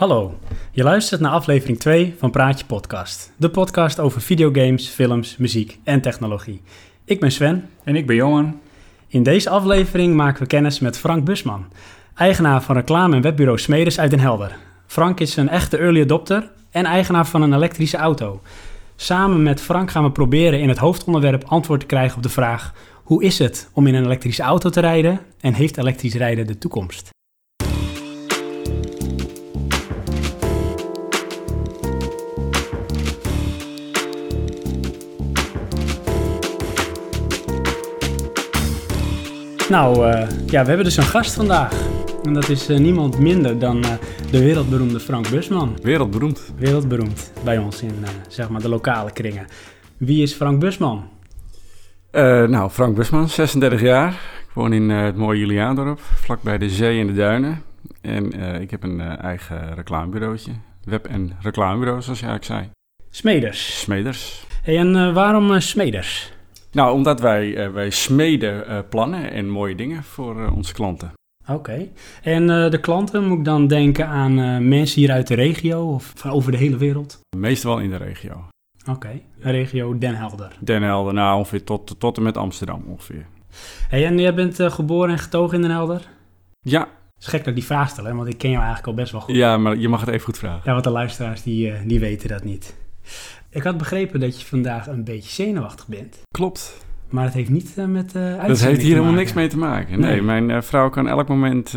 Hallo, je luistert naar aflevering 2 van Praatje Podcast. De podcast over videogames, films, muziek en technologie. Ik ben Sven. En ik ben Johan. In deze aflevering maken we kennis met Frank Busman, eigenaar van reclame- en webbureau Smeders uit Den Helder. Frank is een echte early adopter en eigenaar van een elektrische auto. Samen met Frank gaan we proberen in het hoofdonderwerp antwoord te krijgen op de vraag: hoe is het om in een elektrische auto te rijden en heeft elektrisch rijden de toekomst? Nou, uh, ja, we hebben dus een gast vandaag. En dat is uh, niemand minder dan uh, de wereldberoemde Frank Busman. Wereldberoemd. Wereldberoemd bij ons in zeg maar de lokale kringen. Wie is Frank Busman? nou, Frank Busman, 36 jaar. Ik woon in het mooie Juliaandorp, vlakbij de zee en de duinen. En ik heb een eigen reclamebureautje. Web- en reclamebureau, zoals je eigenlijk zei. Smeders. Smeders. Hey, en waarom Smeders? Nou, omdat wij, uh, wij smeden uh, plannen en mooie dingen voor uh, onze klanten. Oké. En de klanten, moet ik dan denken aan mensen hier uit de regio of van over de hele wereld? Meestal wel in de regio. Oké, okay. regio Den Helder. Den Helder, nou ongeveer tot, tot en met Amsterdam ongeveer. Hey, en jij bent geboren en getogen in Den Helder? Ja. Het is gek dat ik die vraag stel, hè? want ik ken jou eigenlijk al best wel goed. Ja, maar je mag het even goed vragen. Ja, want de luisteraars die, die weten dat niet. Ik had begrepen dat je vandaag een beetje zenuwachtig bent. Klopt. Maar het heeft niet uh, met uh, Dat heeft hier helemaal niks mee te maken. Nee, nee mijn uh, vrouw kan elk moment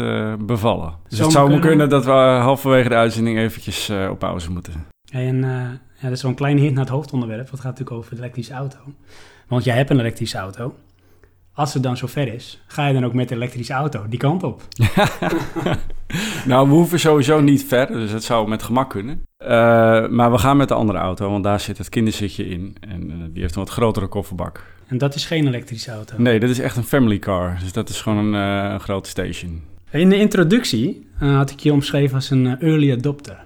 bevallen. Dus het zou kunnen... kunnen dat we halverwege de uitzending eventjes op pauze moeten. en ja, dat is wel een kleine hint naar het hoofdonderwerp. Dat gaat natuurlijk over de elektrische auto. Want jij hebt een elektrische auto. Als het dan zover is, ga je dan ook met de elektrische auto die kant op? nou, we hoeven sowieso niet ver, dus het zou met gemak kunnen. Uh, maar we gaan met de andere auto, want daar zit het kinderzitje in. En uh, die heeft een wat grotere kofferbak. En dat is geen elektrische auto? Nee, dat is echt een family car. Dus dat is gewoon een, uh, een grote station. In de introductie had ik je omschreven als een early adopter.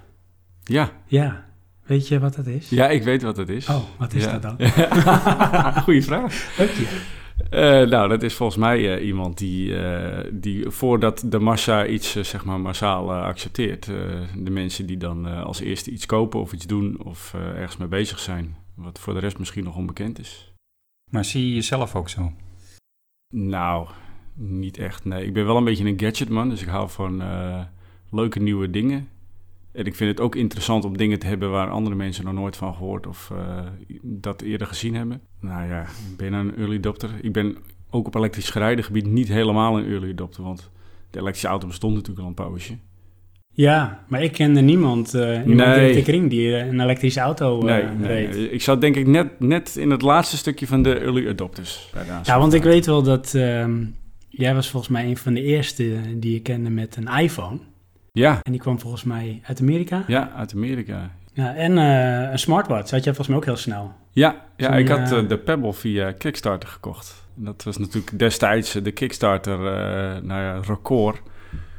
Ja. Ja. Weet je wat dat is? Ja, ik weet wat dat is. Oh, wat is ja. dat dan? Goeie vraag. Dank je. Uh, nou, dat is volgens mij uh, iemand die, uh, die voordat de massa iets zeg maar massaal accepteert, de mensen die dan als eerste iets kopen of iets doen of ergens mee bezig zijn, wat voor de rest misschien nog onbekend is. Maar zie je jezelf ook zo? Nou, niet echt. Nee, ik ben wel een beetje een gadgetman, dus ik hou van leuke nieuwe dingen. En ik vind het ook interessant om dingen te hebben waar andere mensen nog nooit van gehoord of uh, dat eerder gezien hebben. Nou ja, ik ben een early adopter. Ik ben ook op elektrisch gebied niet helemaal een early adopter, want de elektrische auto bestond natuurlijk al een poosje. Ja, maar ik kende niemand, uh, niemand nee. in de kring die een elektrische auto uh, nee, reed. Nee. Ik zat denk ik net, net in het laatste stukje van de early adopters. ja, want ik weet wel dat uh, jij was volgens mij een van de eerste die je kende met een iPhone. Ja. En die kwam volgens mij uit Amerika. Ja, uit Amerika. Ja, en uh, een smartwatch had jij volgens mij ook heel snel. Ja, ja ik had uh, de Pebble via Kickstarter gekocht. En dat was natuurlijk destijds de Kickstarter uh, nou ja, record.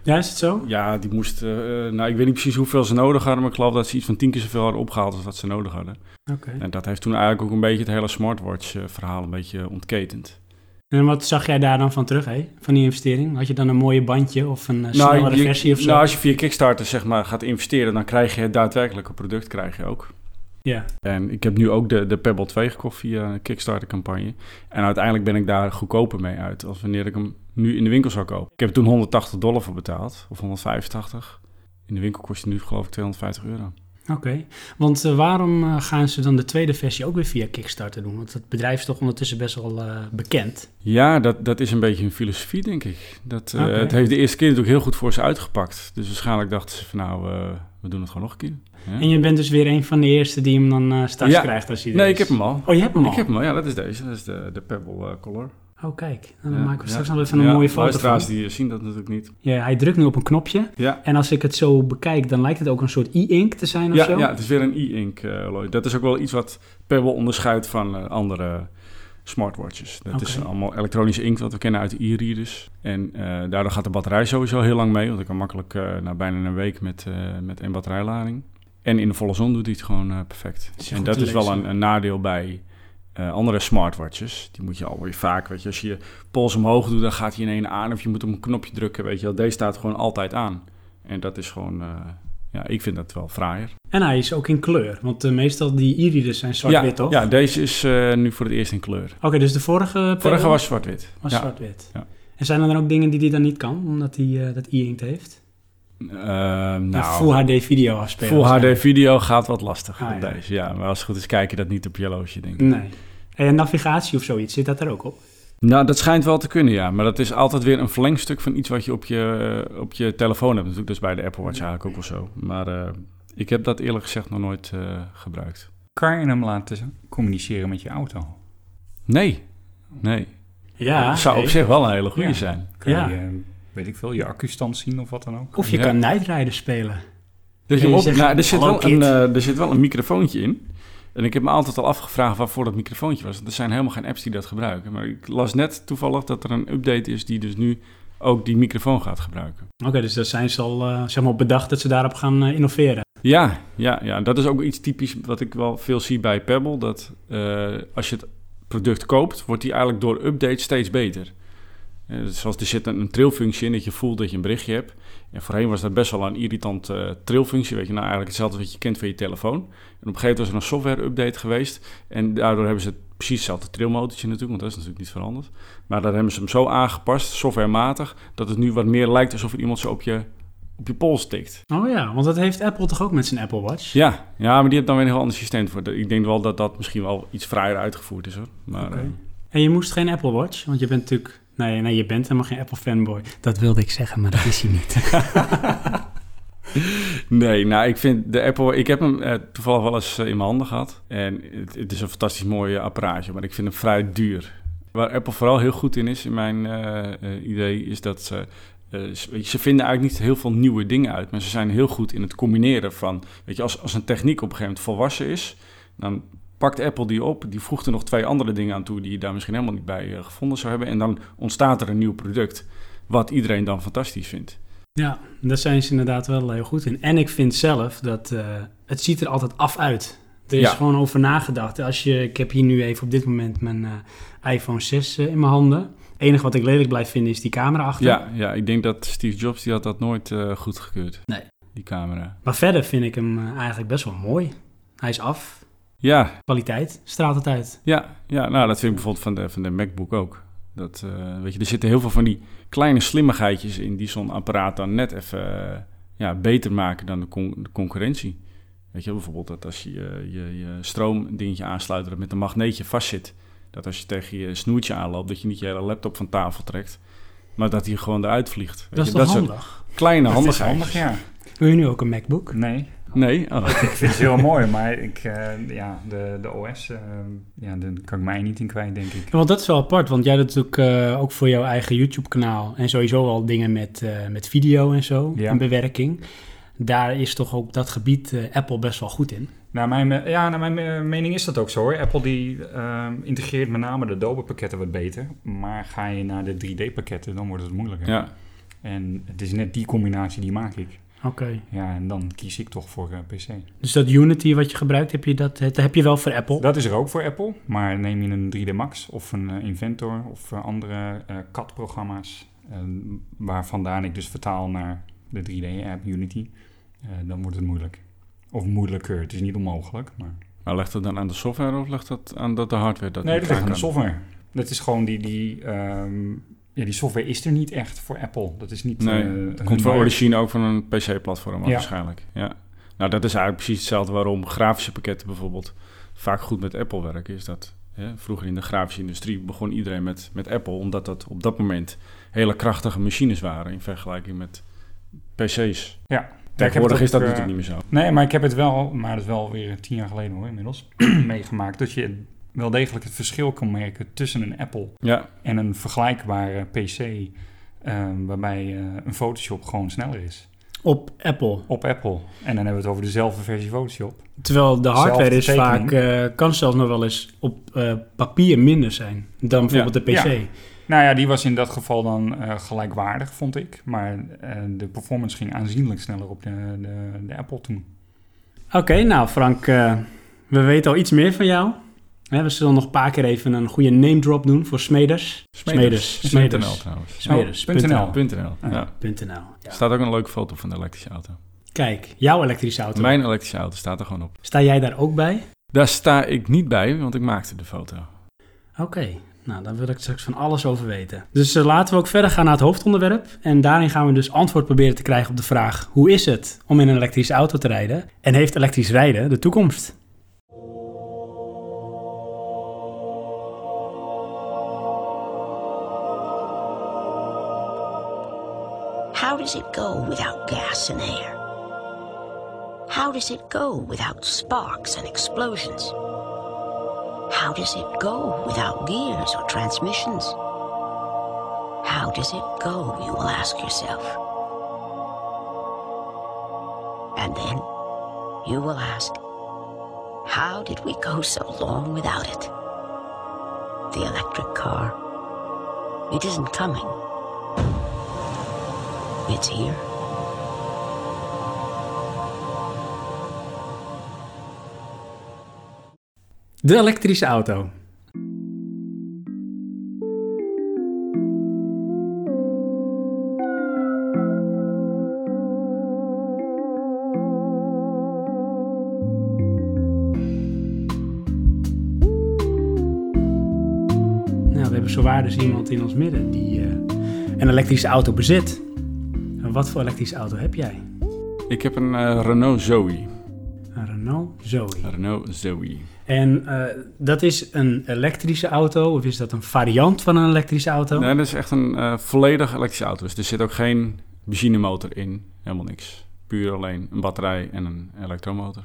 Ja, is het zo? Ja, die moest... nou, ik weet niet precies hoeveel ze nodig hadden... maar ik geloof dat ze iets van tien keer zoveel hadden opgehaald... als wat ze nodig hadden. Oké. En dat heeft toen eigenlijk ook een beetje... het hele smartwatch-verhaal een beetje ontketend. En wat zag jij daar dan van terug, hè? van die investering? Had je dan een mooie bandje of een snellere nou, je, versie of zo? Nou, als je via Kickstarter zeg maar, gaat investeren, dan krijg je het daadwerkelijke product krijg je ook. Ja. En ik heb nu ook de, de Pebble 2 gekocht via een Kickstarter-campagne. En uiteindelijk ben ik daar goedkoper mee uit als wanneer ik hem nu in de winkel zou kopen. Ik heb toen 180 dollar voor betaald, of 185. In de winkel kost hij nu geloof ik 250 euro. Oké, want uh, waarom uh, gaan ze dan de tweede versie ook weer via Kickstarter doen? Want het bedrijf is toch ondertussen best wel uh, bekend. Ja, dat, dat is een beetje hun filosofie, denk ik. Dat, okay. Het heeft de eerste keer natuurlijk heel goed voor ze uitgepakt. Dus waarschijnlijk dachten ze van nou, we doen het gewoon nog een keer. Ja? En je bent dus weer een van de eerste die hem dan straks ja. krijgt als hij Nee, is. ik heb hem al. Oh, je hebt hem al? Ik heb hem al, ja, dat is deze. Dat is de, de Pebble Color. Oh, kijk. Dan ja, maken we straks ja. nog even een mooie foto van. die zien dat natuurlijk niet. Ja, hij drukt nu op een knopje. Ja. En als ik het zo bekijk, dan lijkt het ook een soort e-ink te zijn of ja, zo. Ja, het is weer een e-ink, uh, Dat is ook wel iets wat Pebble onderscheidt van uh, andere smartwatches. Dat okay. is allemaal elektronische inkt wat we kennen uit de e-readers. En uh, daardoor gaat de batterij sowieso heel lang mee. Want ik kan makkelijk na bijna een week met, met één batterijlading. En in de volle zon doet hij het gewoon perfect. En dat is wel een, een nadeel bij... Uh, andere smartwatches, die moet je alweer vaak, weet je, als je je pols omhoog doet, dan gaat hij in één aan of je moet op een knopje drukken, weet je wel. Deze staat gewoon altijd aan. En dat is gewoon, uh, ja, ik vind dat wel fraaier. En hij is ook in kleur, want eh, meestal die e-readers zijn zwart-wit, toch? Ja, deze is eh, nu voor het eerst in kleur. Oké, dus de vorige... Vorige was zwart-wit. Was ja. zwart-wit. Ja. En zijn er dan ook dingen die hij dan niet kan, omdat hij eh, dat e-inkt heeft? Ehm, Nou, Full HD video afspelen. Full. HD video gaat wat lastig Ah, ja. deze. Ja, maar als het goed is, kijk je dat niet op je horloge, denk ik. Nee. En navigatie of zoiets, zit dat er ook op? Nou, dat schijnt wel te kunnen, ja. Maar dat is altijd weer een verlengstuk van iets wat je op je, eh, op je telefoon hebt. Natuurlijk, dat is bij de Apple Watch eigenlijk ook wel zo. Maar eh, ik heb dat eerlijk gezegd nog nooit eh, gebruikt. Kan je hem laten communiceren met je auto? Nee, nee. Ja. dat zou op zich wel een hele goede Ja. zijn. Kan Ja. je, eh, weet ik veel, je accustand zien of wat dan ook? Of je Ja. kan Night Rider spelen. Dus je je op, zegt, nou, er, zit wel een, eh, er zit wel een microfoontje in. En ik heb me altijd al afgevraagd waarvoor dat microfoontje was. Er zijn helemaal geen apps die dat gebruiken. Maar ik las net toevallig dat er een update is die dus nu ook die microfoon gaat gebruiken. Oké, dus daar zijn ze al eh, zeg maar, bedacht dat ze daarop gaan eh, innoveren. Ja, ja, ja, dat is ook iets typisch wat ik wel veel zie bij Pebble. Dat eh, als je het product koopt, wordt die eigenlijk door updates steeds beter. Zoals er zit een, een in, dat je voelt dat je een berichtje hebt. En voorheen was dat best wel een irritant eh trilfunctie. Weet je, nou eigenlijk hetzelfde wat je kent van je telefoon. En op een gegeven moment was er een software-update geweest. En daardoor hebben ze precies hetzelfde trilmotortje natuurlijk, want dat is natuurlijk niet veranderd. Maar daar hebben ze hem zo aangepast, softwarematig, dat het nu wat meer lijkt alsof er iemand zo op je, op je pols tikt. Oh ja, want dat heeft Apple toch ook met zijn Apple Watch? Ja, ja, maar die heeft dan weer een heel ander systeem voor. Ik denk wel dat dat misschien wel iets vrijer uitgevoerd is hoor. Maar, eh, En je moest geen Apple Watch, want je bent natuurlijk... Nee, nee, je bent helemaal geen Apple fanboy. Dat wilde ik zeggen, maar dat is hij niet. nee, nou ik vind de Apple... Ik heb hem eh, toevallig wel eens eh, in mijn handen gehad. En het, het is een fantastisch mooi eh, apparaatje, maar ik vind hem vrij duur. Waar Apple vooral heel goed in is, in mijn eh, idee, is dat ze... ze vinden eigenlijk niet heel veel nieuwe dingen uit, maar ze zijn heel goed in het combineren van... Weet je, als, als een techniek op een gegeven moment volwassen is, dan pakt Apple die op, die voegt er nog twee andere dingen aan toe die je daar misschien helemaal niet bij eh, gevonden zou hebben. En dan ontstaat er een nieuw product, wat iedereen dan fantastisch vindt. ja, daar zijn ze inderdaad wel heel goed in. En ik vind zelf dat eh, het ziet er altijd af uit. Er is Ja. gewoon over nagedacht. Als je, ik heb hier nu even op dit moment mijn eh, iPhone 6 eh, in mijn handen. Het enige wat ik lelijk blijf vinden is die camera achter. Ja, ja, ik denk dat Steve Jobs die had dat nooit eh goedgekeurd. Nee. Die camera. Maar verder vind ik hem eh, eigenlijk best wel mooi. Hij is af. Ja, Kwaliteit straalt het uit. ja, ja, nou dat vind ik bijvoorbeeld van de, van de MacBook ook. Dat, eh, weet je, er zitten heel veel van die kleine slimmigheidjes in die zo'n apparaat dan net even eh, ja, beter maken dan de, con- de concurrentie. Weet je, bijvoorbeeld dat als je je, je, je stroomdingetje aansluit dat het met een magneetje vastzit. Dat als je tegen je snoertje aanloopt, dat je niet je hele laptop van tafel trekt. Maar dat hij gewoon eruit vliegt. Weet Dat is je, toch handig? kleine handigheidjes. handig, ja. Wil je nu ook een MacBook? Nee, Nee? Oh. ik vind het heel mooi, maar ik, eh, ja, de, de OS, eh, ja, daar kan ik mij niet in kwijt, denk ik. Ja, want dat is wel apart, want jij doet natuurlijk eh, ook voor jouw eigen YouTube-kanaal en sowieso al dingen met, met video en zo, Ja. en bewerking. Daar is toch ook dat gebied Apple best wel goed in. Naar mijn, ja, naar mijn mening is dat ook zo hoor. Apple die ehm, integreert met name de Adobe-pakketten wat beter. Maar ga je naar de 3D-pakketten, dan wordt het moeilijker. Ja, En het is net die combinatie die maak ik. Oké. Ja, en dan kies ik toch voor eh, PC. Dus dat Unity wat je gebruikt, heb je, dat, dat heb je wel voor Apple? Dat is er ook voor Apple. Maar neem je een 3D Max of een eh, Inventor of eh, andere eh, CAD-programma's... waar vandaan ik dus vertaal naar de 3D-app Unity... eh, dan wordt het moeilijk. Of moeilijker. Het is niet onmogelijk, maar... maar legt het dan aan de software of legt dat aan dat de hardware dat nee, dat ligt aan de software. Dat is gewoon die... die ehm, ja, die software is er niet echt voor Apple. Dat is niet... Nee, eh, komt van origine ook van een PC-platform Ja. waarschijnlijk. Ja. Nou, dat is eigenlijk precies hetzelfde waarom grafische pakketten bijvoorbeeld vaak goed met Apple werken. Is dat hè, vroeger in de grafische industrie begon iedereen met, met Apple, omdat dat op dat moment hele krachtige machines waren in vergelijking met PC's. Ja. Tegenwoordig is dat ook, eh, natuurlijk niet meer zo. Nee, maar ik heb het wel, maar dat is wel weer tien jaar geleden hoor, inmiddels, meegemaakt. Dat je wel degelijk het verschil kan merken tussen een Apple Ja, en een vergelijkbare PC, ehm, waarbij eh, een Photoshop gewoon sneller is. Op Apple. Op Apple. En dan hebben we het over dezelfde versie Photoshop. Terwijl de hardware is vaak, eh, kan zelfs nog wel eens op eh, papier minder zijn dan bijvoorbeeld de PC. Ja. Nou ja, die was in dat geval dan eh, gelijkwaardig, vond ik. Maar eh, de performance ging aanzienlijk sneller op de, de, de Apple toen. Oké, nou Frank, eh, we weten al iets meer van jou. Hè, we zullen nog een paar keer even een goede name drop doen voor Smeders. Smeders. Smeders. Smeders. trouwens. Smeders. Oh. Ah. Er Ja. staat ook een leuke foto van de elektrische auto. Kijk, jouw elektrische auto. Mijn elektrische auto staat er gewoon op. Sta jij daar ook bij? Daar sta ik niet bij, want ik maakte de foto. Oké, nou dan wil ik straks van alles over weten. Dus uh, laten we ook verder gaan naar het hoofdonderwerp. En daarin gaan we dus antwoord proberen te krijgen op de vraag: hoe is het om in een elektrische auto te rijden? En heeft elektrisch rijden de toekomst? Does it go without gas and air? How does it go without sparks and explosions? How does it go without gears or transmissions? How does it go, you will ask yourself. And then you will ask, how did we go so long without it? The electric car. It isn't coming. De elektrische auto. Nou, we hebben zowaar dus iemand in ons midden die uh, een elektrische auto bezit. En wat voor elektrische auto heb jij? Ik heb een uh, Renault Zoe. Een Renault Zoe. Renault Zoe. En uh, dat is een elektrische auto, of is dat een variant van een elektrische auto? Nee, dat is echt een uh, volledig elektrische auto. Dus er zit ook geen benzinemotor in, helemaal niks. Puur alleen een batterij en een elektromotor.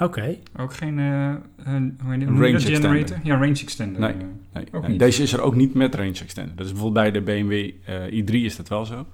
Oké. Okay. Ook geen uh, een, range extender. Ja, range extender. Nee, nee. nee. deze is er ook niet met range extender. Dat is bijvoorbeeld bij de BMW i3 is dat wel zo.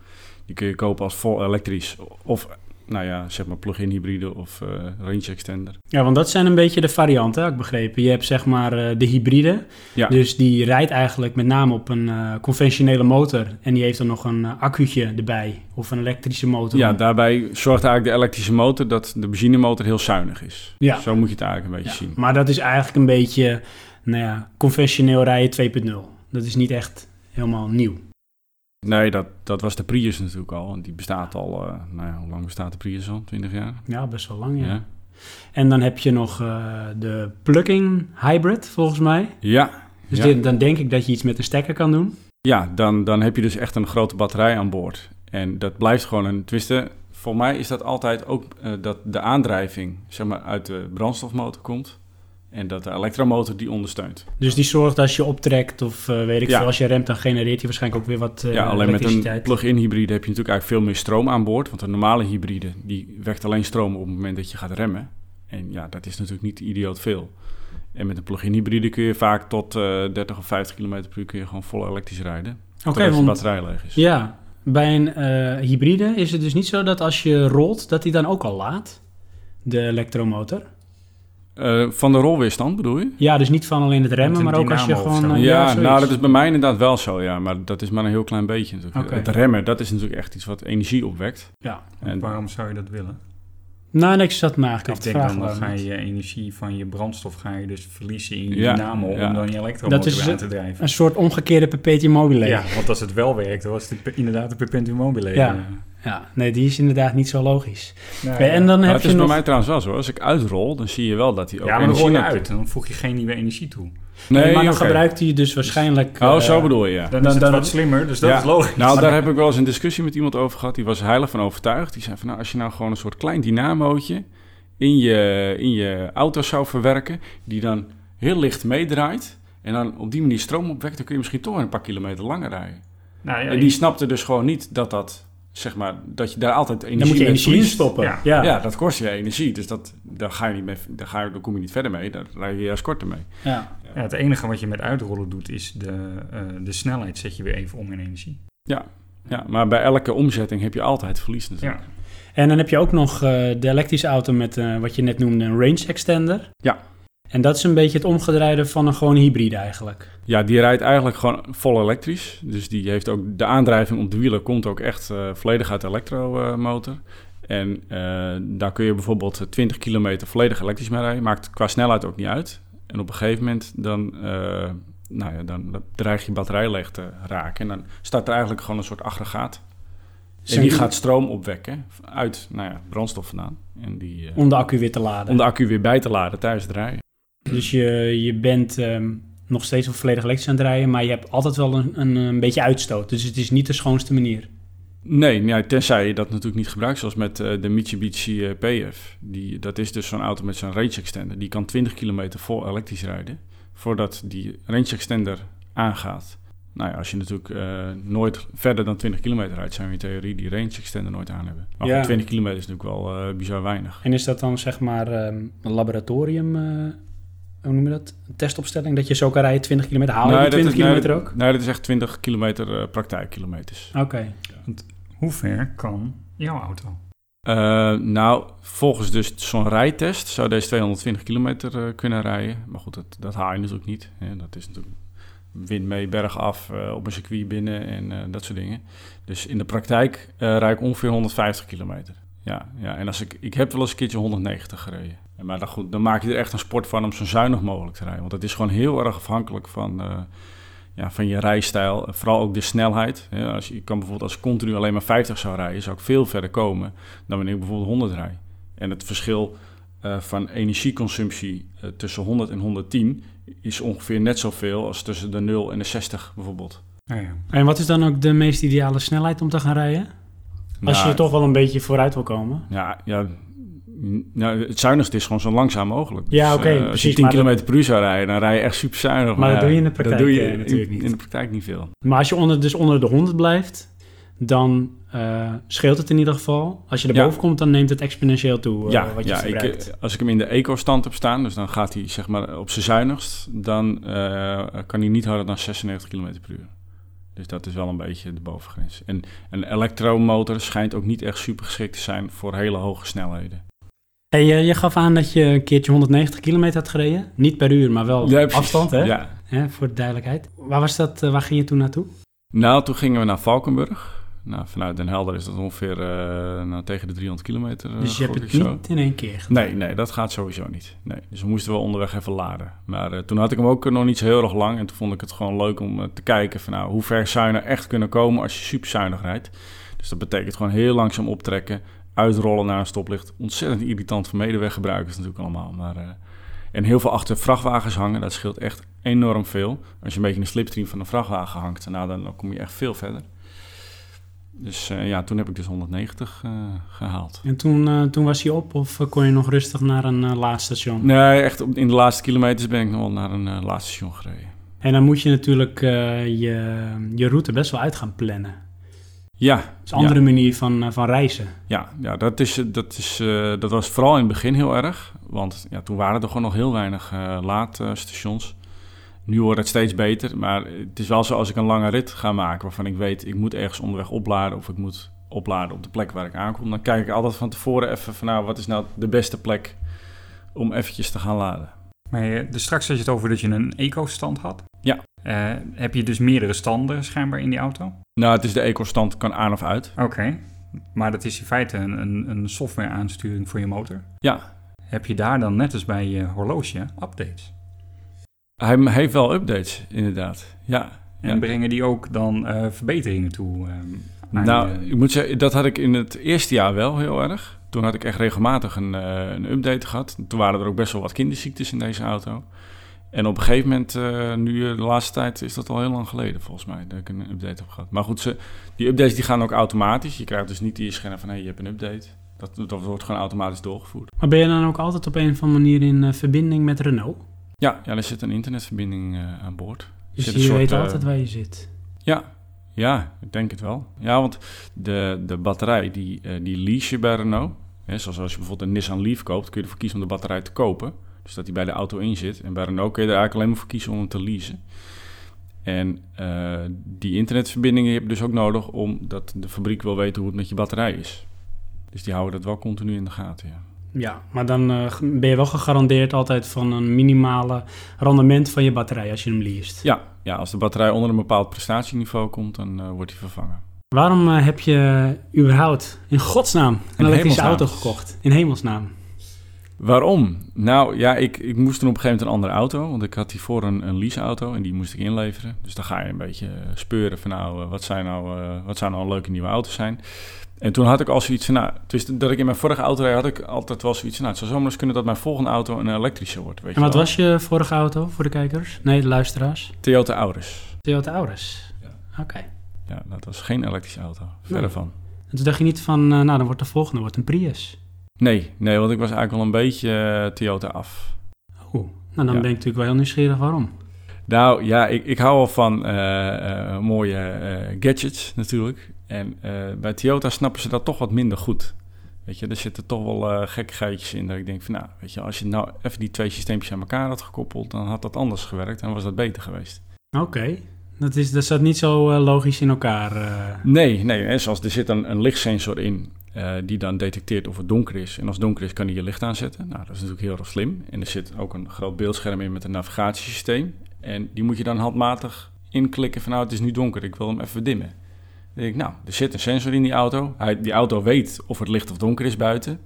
Die kun je kopen als vol elektrisch of nou ja, zeg maar plug-in hybride of uh, range extender. Ja, want dat zijn een beetje de varianten, heb ik begrepen. Je hebt zeg maar uh, de hybride. Ja. Dus die rijdt eigenlijk met name op een uh, conventionele motor. En die heeft dan nog een accu'tje erbij. Of een elektrische motor. Ja, daarbij zorgt eigenlijk de elektrische motor dat de benzinemotor heel zuinig is. Ja. Zo moet je het eigenlijk een beetje ja. zien. Maar dat is eigenlijk een beetje, nou ja, conventioneel rijden 2.0. Dat is niet echt helemaal nieuw. Nee, dat, dat was de Prius natuurlijk al. Die bestaat al, uh, nou ja, hoe lang bestaat de Prius al? 20 jaar? Ja, best wel lang, ja. Ja. En dan heb je nog uh, de plug-in hybrid, volgens mij. Ja. Dus ja. dit, dan denk ik dat je iets met de stekker kan doen. Ja, dan, dan heb je dus echt een grote batterij aan boord. En dat blijft gewoon een twisten. Voor mij is dat altijd ook uh, dat de aandrijving zeg maar, uit de brandstofmotor komt. En dat de elektromotor die ondersteunt. Dus die zorgt als je optrekt of uh, weet ik ja. veel, als je remt, dan genereert hij waarschijnlijk ook weer wat uh, Ja, alleen met een plug-in hybride heb je natuurlijk eigenlijk veel meer stroom aan boord. Want een normale hybride, die wekt alleen stroom op het moment dat je gaat remmen. En ja, dat is natuurlijk niet idioot veel. En met een plug-in hybride kun je vaak tot uh, 30 of 50 km per uur kun je gewoon vol elektrisch rijden. Oké, okay, want de batterij leeg is. Ja, bij een hybride is het dus niet zo dat als je rolt, dat hij dan ook al laat, de elektromotor? Uh, van de rolweerstand bedoel je? Ja, dus niet van alleen het remmen, maar ook als je gewoon... Uh, ja, ja nou dat is bij mij inderdaad wel zo, ja. Maar dat is maar een heel klein beetje natuurlijk. Okay. Het remmen, dat is natuurlijk echt iets wat energie opwekt. Ja. En waarom zou je dat willen? Nou, niks zat me eigenlijk Ik denk dan, dan ga je energie van je brandstof ga je dus verliezen in je ja, dynamo ja. om dan je elektromotor aan te drijven. Een soort omgekeerde perpetuum mobile. Ja, want als het wel werkt, dan was het inderdaad een perpetuum mobile. Ja. Ja, nee, die is inderdaad niet zo logisch. Nee, okay, en dan maar heb het je is nog... bij mij trouwens wel zo. Als ik uitrol, dan zie je wel dat hij ook Ja, maar dan rol je uit en dan voeg je geen nieuwe energie toe. Nee, Nee, maar dan gebruikt hij dus waarschijnlijk... Oh, eh, zo bedoel je, ja. Dan, Dan- is het dan- wat slimmer, dus dat Ja. is logisch. Nou, Maar daar heb ik wel eens een discussie met iemand over gehad. Die was heilig van overtuigd. Die zei van, nou, als je nou gewoon een soort klein dynamootje in je, in je auto zou verwerken, die dan heel licht meedraait en dan op die manier stroom opwekt, dan kun je misschien toch een paar kilometer langer rijden. Nou, ja, en die snapte dus gewoon niet dat dat, zeg maar, dat je daar altijd energie Dan moet je mee energie in stoppen. Ja. Ja. Ja. dat kost je energie. Dus dat, daar, ga je niet mee, daar, ga je, daar kom je niet verder mee. Daar rij je juist korter mee. Ja. Ja, het enige wat je met uitrollen doet, is de, eh, de snelheid zet je weer even om in energie. Ja, maar bij elke omzetting heb je altijd verlies natuurlijk. Ja. En dan heb je ook nog eh, de elektrische auto met eh, wat je net noemde, een range extender. Ja. En dat is een beetje het omgedraaide van een gewone hybride eigenlijk. Ja, die rijdt eigenlijk gewoon vol elektrisch. Dus die heeft ook de aandrijving op de wielen komt ook echt eh, volledig uit de elektromotor. En eh, daar kun je bijvoorbeeld eh, 20 kilometer volledig elektrisch mee rijden. Maakt qua snelheid ook niet uit. En op een gegeven moment dan, eh, nou ja, dan dreig je batterij leeg te raken. En dan start er eigenlijk gewoon een soort aggregaat. En die gaat stroom opwekken uit nou ja, brandstof vandaan. En die, uh, om de accu weer te laden. Om de accu weer bij te laden tijdens het rijden. Dus je, je bent um, nog steeds op volledig elektrisch aan het rijden, maar je hebt altijd wel een, een, een, beetje uitstoot. Dus het is niet de schoonste manier. Nee, ja, tenzij je dat natuurlijk niet gebruikt, zoals met uh, de Mitsubishi uh, PF. Die, dat is dus zo'n auto met zo'n range extender. Die kan 20 kilometer vol elektrisch rijden, voordat die range extender aangaat. Nou ja, als je natuurlijk uh, nooit verder dan 20 kilometer rijdt, zijn we in theorie die range extender nooit aan hebben. Maar Ja. 20 kilometer is natuurlijk wel uh, bizar weinig. En is dat dan zeg maar ehm, een laboratorium, eh, hoe noem je dat? Een testopstelling, dat je zo kan rijden 20 kilometer. Haal je dat 20 is, nee, kilometer dat- ook? Nee, dat is echt 20 kilometer uh, praktijkkilometers. Oké. Hoe ver kan jouw auto? Uh, nou, volgens dus zo'n rijtest zou deze 220 kilometer uh, kunnen rijden. Maar goed, dat, dat haal je natuurlijk niet. Hè. Dat is natuurlijk wind mee, berg af, uh, op een circuit binnen en uh, dat soort dingen. Dus in de praktijk uh, rijd ik ongeveer 150 kilometer. Ja, ja, en als ik, ik heb wel eens een keertje 190 gereden. Maar dan, goed, dan maak je er echt een sport van om zo zuinig mogelijk te rijden. Want het is gewoon heel erg afhankelijk van, uh, ja, van je rijstijl. Vooral ook de snelheid. Ja, als je, kan bijvoorbeeld als ik continu alleen maar 50 zou rijden, zou ik veel verder komen dan wanneer ik bijvoorbeeld 100 rijd. En het verschil uh, van energieconsumptie uh, tussen 100 en 110 is ongeveer net zoveel als tussen de 0 en de 60 bijvoorbeeld. Ja. En wat is dan ook de meest ideale snelheid om te gaan rijden? Als Nou, je toch wel een beetje vooruit wil komen. Ja, ja nou, het zuinigste is gewoon zo langzaam mogelijk. Ja, oké, eh, als je 10 maar dat- km per uur zou rijden, dan rij je echt super zuinig. Maar dat ja, doe je in de praktijk, dat doe je eh, natuurlijk in, niet. In de praktijk niet veel. Maar als je onder, dus onder de 100 blijft, dan eh, scheelt het in ieder geval. Als je Ja. erboven komt, dan neemt het exponentieel toe ja, wat je ja ik, als ik hem in de eco-stand heb staan, dus dan gaat hij zeg maar op zijn zuinigst, dan kan hij niet harder dan 96 km per uur. Dus dat is wel een beetje de bovengrens. En een elektromotor schijnt ook niet echt super geschikt te zijn voor hele hoge snelheden. Hey, je, je gaf aan dat je een keertje 190 kilometer had gereden. Niet per uur, maar wel Ja, afstand, hè? Ja. Voor de duidelijkheid. Waar was dat? eh, waar ging je toen naartoe? Nou, toen gingen we naar Valkenburg. Nou, vanuit Den Helder is dat ongeveer eh, nou, tegen de 300 kilometer. eh, dus je hebt het zo. niet in één keer gedaan. Nee, nee, dat gaat sowieso niet. Nee. Dus we moesten wel onderweg even laden. Maar eh, toen had ik hem ook nog niet zo heel erg lang. En toen vond ik het gewoon leuk om te kijken van nou, hoe ver zou je nou echt kunnen komen als je super zuinig rijdt. Dus dat betekent gewoon heel langzaam optrekken, uitrollen naar een stoplicht. Ontzettend irritant voor medeweggebruikers natuurlijk allemaal. Maar, en heel veel achter vrachtwagens hangen, dat scheelt echt enorm veel. Als je een beetje in de slipstream van een vrachtwagen hangt, nou, dan kom je echt veel verder. Dus eh, ja, toen heb ik dus 190 eh, gehaald. En toen, eh, toen was hij op of kon je nog rustig naar een laadstation? Nee, echt op, in de laatste kilometers ben ik nog wel naar een uh, laatste station gereden. En dan moet je natuurlijk je, je route best wel uit gaan plannen. Ja. Dat is een andere ja. manier van, van reizen. Ja, ja dat, is, dat, is, dat was vooral in het begin heel erg. Want ja, toen waren er gewoon nog heel weinig laadstations. Nu wordt het steeds beter, maar het is wel zo als ik een lange rit ga maken... waarvan ik weet, ik moet ergens onderweg opladen... of ik moet opladen op de plek waar ik aankom... dan kijk ik altijd van tevoren even van... nou, wat is nou de beste plek om eventjes te gaan laden. Maar je, dus straks had je het over dat je een eco-stand had. Ja. Uh, heb je dus meerdere standen schijnbaar in die auto? Nou, het is de eco-stand, kan aan of uit. Oké, okay. maar dat is in feite een, een, een software aansturing voor je motor. Ja. Heb je daar dan net als bij je horloge updates? Hij heeft wel updates, inderdaad. Ja. En ja. brengen die ook dan uh, verbeteringen toe? Uh, nou, je... ik moet zeggen, dat had ik in het eerste jaar wel heel erg. Toen had ik echt regelmatig een, uh, een update gehad. Toen waren er ook best wel wat kinderziektes in deze auto. En op een gegeven moment, uh, nu de laatste tijd, is dat al heel lang geleden volgens mij, dat ik een update heb gehad. Maar goed, ze, die updates die gaan ook automatisch. Je krijgt dus niet die scherm van, hé, hey, je hebt een update. Dat, dat wordt gewoon automatisch doorgevoerd. Maar ben je dan ook altijd op een of andere manier in uh, verbinding met Renault? Ja, ja, er zit een internetverbinding uh, aan boord. Dus je soort, weet altijd waar je zit? Ja, ja, ik denk het wel. Ja, want de, de batterij, die, die lease je bij Renault. Hè, zoals als je bijvoorbeeld een Nissan Leaf koopt, kun je ervoor kiezen om de batterij te kopen. Dus dat die bij de auto in zit. En bij Renault kun je er eigenlijk alleen maar voor kiezen om hem te leasen. En uh, die internetverbindingen heb je dus ook nodig omdat de fabriek wil weten hoe het met je batterij is. Dus die houden dat wel continu in de gaten, ja. Ja, maar dan uh, ben je wel gegarandeerd altijd van een minimale rendement van je batterij als je hem leest. Ja, ja als de batterij onder een bepaald prestatieniveau komt, dan uh, wordt die vervangen. Waarom uh, heb je überhaupt in godsnaam een in elektrische auto gekocht? In hemelsnaam. Waarom? Nou ja, ik, ik moest toen op een gegeven moment een andere auto. Want ik had hiervoor een, een leaseauto en die moest ik inleveren. Dus dan ga je een beetje eh, speuren van nou, wat, zijn nou, wat zou nou een leuke nieuwe auto's zijn. En toen had ik al zoiets van, nou, dus dat ik in mijn vorige auto had ik altijd wel zoiets van, nou, het zou zomaar eens kunnen dat mijn volgende auto een elektrische wordt. Weet en wat was je vorige auto voor de kijkers? Nee, de luisteraars? Toyota Auris. Toyota Auris? Ja. Oké. Ja, dat was geen elektrische auto, verder van. En toen dacht je niet van, nou, dan wordt de volgende wordt een Prius. Nee, nee, want ik was eigenlijk wel een beetje uh, Toyota af. Oh, nou dan ben ik natuurlijk wel heel nieuwsgierig waarom. Nou ja, ik, ik hou wel van uh, uh, mooie gadgets natuurlijk. En bij Toyota snappen ze dat toch wat minder goed. Weet je, er zitten toch wel gekkigheidjes in dat ik denk van nou, weet je, als je nou even die twee systeempjes aan elkaar had gekoppeld, dan had dat anders gewerkt en was dat beter geweest. Oké, dat, is, dat zat niet zo logisch in elkaar. Nee, nee, hè, zoals er zit een, een lichtsensor in uh, die dan detecteert of het donker is. En als het donker is, kan hij je licht aanzetten. Nou, dat is natuurlijk heel erg slim. En er zit ook een groot beeldscherm in met een navigatiesysteem. En die moet je dan handmatig inklikken van nou, het is nu donker, ik wil hem even dimmen. Denk ik, nou, er zit een sensor in die auto. Hij, die auto weet of het licht of donker is buiten.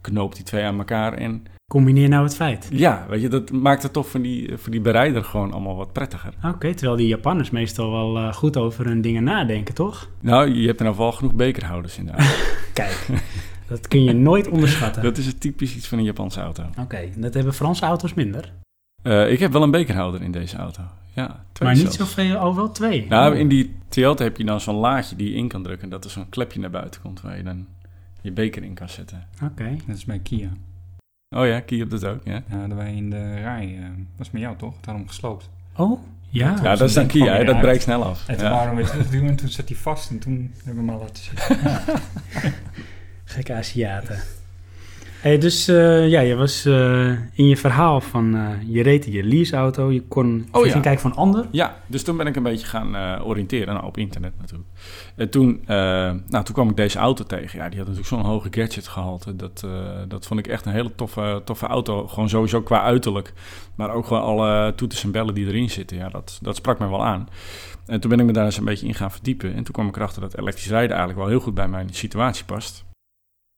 Knoopt die twee aan elkaar en Combineer nou het feit. Ja, weet je, dat maakt het toch voor die, voor die bereider gewoon allemaal wat prettiger. Oké, terwijl die Japanners meestal wel uh, goed over hun dingen nadenken, toch? Nou, je hebt er nou wel genoeg bekerhouders in de auto. Kijk, dat kun je nooit onderschatten. dat is het typisch iets van een Japanse auto. Oké, dat hebben Franse auto's minder. Uh, ik heb wel een bekerhouder in deze auto. Ja, twee maar niet zoveel, oh wel twee? Nou, oh. in die Toyota heb je dan zo'n laadje die je in kan drukken. Dat er zo'n klepje naar buiten komt waar je dan je beker in kan zetten. Oké. Dat is bij Kia. Oh ja, Kia op dat ook, ja. Ja, dat wij in de rij, uh, was met jou toch? Daarom gesloopt. Oh, ja. Ja, dat is dan Kia, hè? dat breekt snel af. En toen ja. waren we terug en toen zat hij vast en toen hebben we hem al laten zitten. Ja. Gekke Aziaten. Hey, dus uh, ja, je was uh, in je verhaal van uh, je reed in je leaseauto, je kon oh, je ja. ging kijken van ander. Ja, dus toen ben ik een beetje gaan oriënteren, nou, op internet natuurlijk. En toen, nou, toen kwam ik deze auto tegen. Ja, die had natuurlijk zo'n hoge gadget gehalte. Dat, dat vond ik echt een hele toffe, toffe auto. Gewoon sowieso qua uiterlijk. Maar ook gewoon alle toeters en bellen die erin zitten. Ja, dat, dat sprak mij wel aan. En toen ben ik me daar eens een beetje in gaan verdiepen. En toen kwam ik erachter dat elektrisch rijden eigenlijk wel heel goed bij mijn situatie past.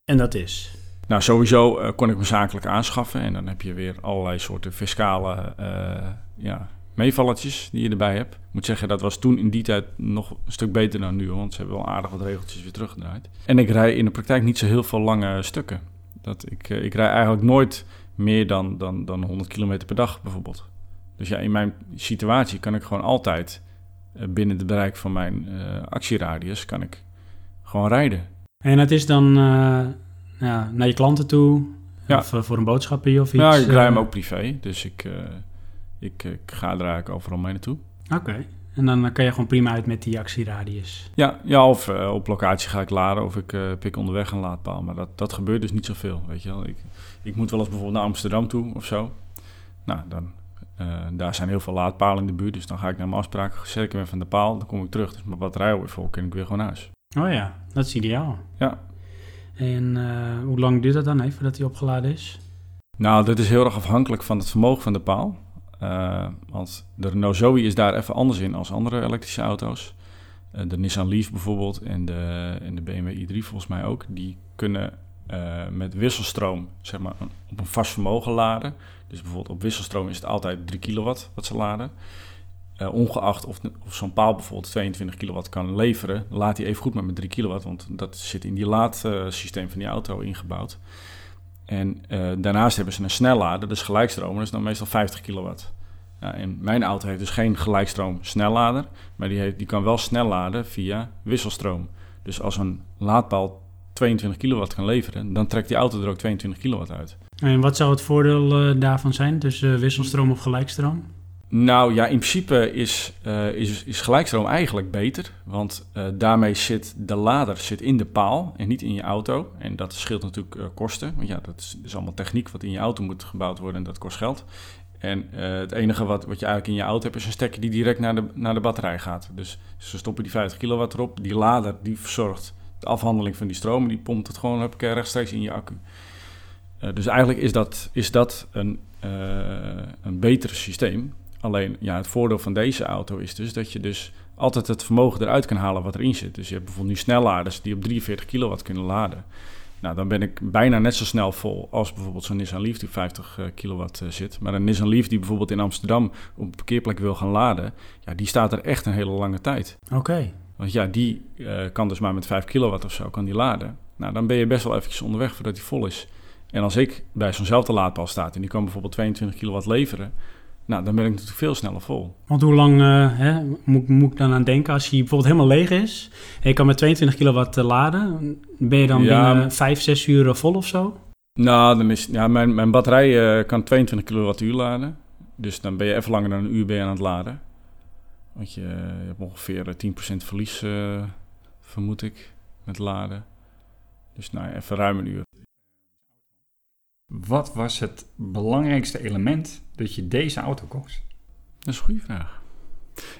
En dat is? Nou, sowieso uh, kon ik me zakelijk aanschaffen. En dan heb je weer allerlei soorten fiscale uh, ja, meevalletjes die je erbij hebt. Ik moet zeggen, dat was toen in die tijd nog een stuk beter dan nu. Want ze hebben wel aardig wat regeltjes weer teruggedraaid. En ik rij in de praktijk niet zo heel veel lange stukken. Dat ik, uh, ik rij eigenlijk nooit meer dan, dan, dan 100 kilometer per dag bijvoorbeeld. Dus ja, in mijn situatie kan ik gewoon altijd binnen het bereik van mijn actieradius kan ik gewoon rijden. En het is dan ja, naar je klanten toe? Ja. Of uh, voor een boodschapje of iets? Ja, ik rij hem ook privé. Dus ik, uh, ik, ik, ga er eigenlijk overal mee naartoe. Oké. Okay. En dan kan je gewoon prima uit met die actieradius? Ja, ja of uh, op locatie ga ik laden of ik pik onderweg een laadpaal. Maar dat, dat gebeurt dus niet zoveel, weet je wel. Ik, ik moet wel eens bijvoorbeeld naar Amsterdam toe of zo. Nou, dan, daar zijn heel veel laadpalen in de buurt. Dus dan ga ik naar mijn afspraak, zet ik hem even van de paal. Dan kom ik terug. Dus mijn batterij weer vol, kan ik weer gewoon naar huis. Oh ja, dat is ideaal. Ja, en uh, hoe lang duurt dat dan even voordat hij opgeladen is? Nou, dat is heel erg afhankelijk van het vermogen van de paal. Uh, want de Renault Zoe is daar even anders in als andere elektrische auto's. Uh, de Nissan Leaf bijvoorbeeld en de, de BMW i3 volgens mij ook. Die kunnen met wisselstroom zeg maar, op een vast vermogen laden. Dus bijvoorbeeld op wisselstroom is het altijd 3 kilowatt wat ze laden. Uh, ongeacht of, of zo'n paal bijvoorbeeld 22 kilowatt kan leveren, laat hij even goed met met 3 kilowatt, want dat zit in die laadsysteem van die auto ingebouwd. En uh, daarnaast hebben ze een snellader, dus gelijkstroom, dat is dan meestal 50 kilowatt. Ja, en mijn auto heeft dus geen gelijkstroom snellader, maar die, heeft, die kan wel snel laden via wisselstroom. Dus als een laadpaal 22 kilowatt kan leveren, dan trekt die auto er ook 22 kilowatt uit. En wat zou het voordeel daarvan zijn tussen wisselstroom of gelijkstroom? Nou ja, in principe is, uh, is, is gelijkstroom eigenlijk beter. Want uh, daarmee zit de lader zit in de paal en niet in je auto. En dat scheelt natuurlijk uh, kosten. Want ja, dat is, is, allemaal techniek wat in je auto moet gebouwd worden en dat kost geld. En het enige wat, wat je eigenlijk in je auto hebt is een stekker die direct naar de, naar de batterij gaat. Dus ze stoppen die 50 kilowatt erop. Die lader die verzorgt de afhandeling van die stroom. En die pompt het gewoon heb ik, rechtstreeks in je accu. dus eigenlijk is dat, is dat een, een beter systeem. Alleen ja, het voordeel van deze auto is dus dat je dus altijd het vermogen eruit kan halen wat erin zit. Dus je hebt bijvoorbeeld nu snelladers die op 43 kilowatt kunnen laden. Nou, dan ben ik bijna net zo snel vol als bijvoorbeeld zo'n Nissan Leaf die 50 kilowatt zit. Maar een Nissan Leaf die bijvoorbeeld in Amsterdam op een parkeerplek wil gaan laden, ja, die staat er echt een hele lange tijd. Oké. Want ja, die kan dus maar met 5 kilowatt of zo kan die laden. Nou, dan ben je best wel eventjes onderweg voordat die vol is. En als ik bij zo'nzelfde laadpaal sta en die kan bijvoorbeeld 22 kilowatt leveren, nou, dan ben ik natuurlijk veel sneller vol. Want hoe lang uh, hè, moet, moet, ik dan aan denken als hij bijvoorbeeld helemaal leeg is en je kan met 22 kilowatt uh, laden, ben je dan ja, binnen 5, 6 uur vol of zo? Nou, dan is, ja, mijn, mijn batterij uh, kan 22 kilowattuur laden. Dus dan ben je even langer dan een uur ben je aan het laden. Want je, je hebt ongeveer 10% verlies, vermoed ik, met laden. Dus nou, even ruim een uur. Wat was het belangrijkste element dat je deze auto kocht? Dat is een goede vraag.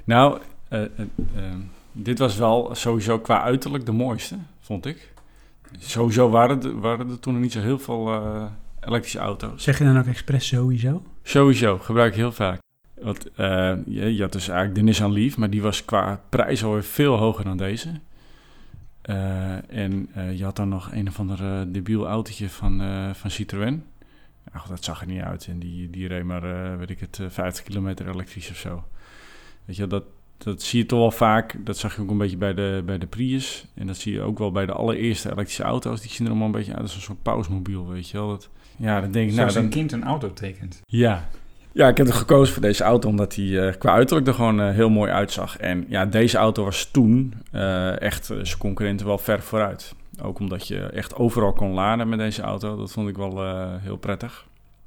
Nou, uh, uh, uh, dit was wel sowieso qua uiterlijk de mooiste, vond ik. Sowieso waren er, waren er toen nog niet zo heel veel elektrische auto's. Zeg je dan ook expres sowieso? Sowieso, gebruik ik heel vaak. Want je, je, had dus eigenlijk de Nissan Leaf, maar die was qua prijs alweer veel hoger dan deze. Uh, en uh, je had dan nog een of ander uh, debiel autootje van, van Citroën. Ach, dat zag er niet uit. En die, die reed maar, weet ik het, 50 kilometer elektrisch of zo. Weet je, dat, dat zie je toch wel vaak. Dat zag je ook een beetje bij de, bij de Prius. En dat zie je ook wel bij de allereerste elektrische auto's. Die zien er allemaal een beetje uit als een soort pausmobiel, weet je wel. Dat, ja, dan denk ik... Zoals nou, een kind een auto tekent. Ja, ja, ik heb er gekozen voor deze auto omdat hij uh, qua uiterlijk er gewoon uh, heel mooi uitzag. En ja, deze auto was toen uh, echt zijn concurrenten wel ver vooruit. Ook omdat je echt overal kon laden met deze auto. Dat vond ik wel heel prettig.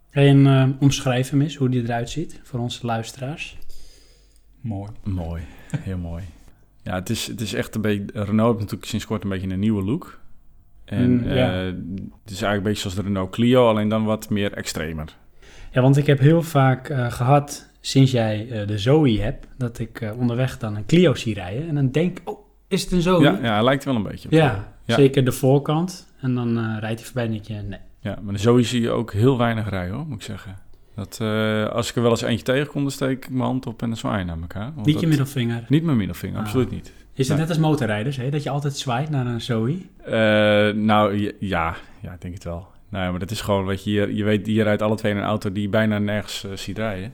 En uh, omschrijf hem eens, hoe die eruit ziet voor onze luisteraars. Mooi. Mooi, heel mooi. Ja, het is, het is echt een beetje... Renault heeft natuurlijk sinds kort een beetje een nieuwe look. En mm, ja. het is eigenlijk een beetje zoals de Renault Clio, alleen dan wat meer extremer. Ja, want ik heb heel vaak uh, gehad, sinds jij uh, de Zoe hebt, dat ik uh, onderweg dan een Clio zie rijden. En dan denk oh, is het een Zoe? Ja, ja hij lijkt wel een beetje op ja, ja, zeker de voorkant. En dan rijdt hij voorbij en denk je, nee. Ja, maar de Zoe zie je ook heel weinig rijden, hoor, moet ik zeggen. Dat, als ik er wel eens eentje tegenkom, dan steek ik mijn hand op en dan zwaai naar elkaar. Niet je middelvinger? Niet mijn middelvinger, ah. absoluut niet. Is het net als motorrijders, hè? dat je altijd zwaait naar een Zoe? nou, ja, ja, ik denk het wel. Nou ja, maar dat is gewoon, weet je, je, je weet, rijdt alle twee in een auto die je bijna nergens uh, ziet rijden.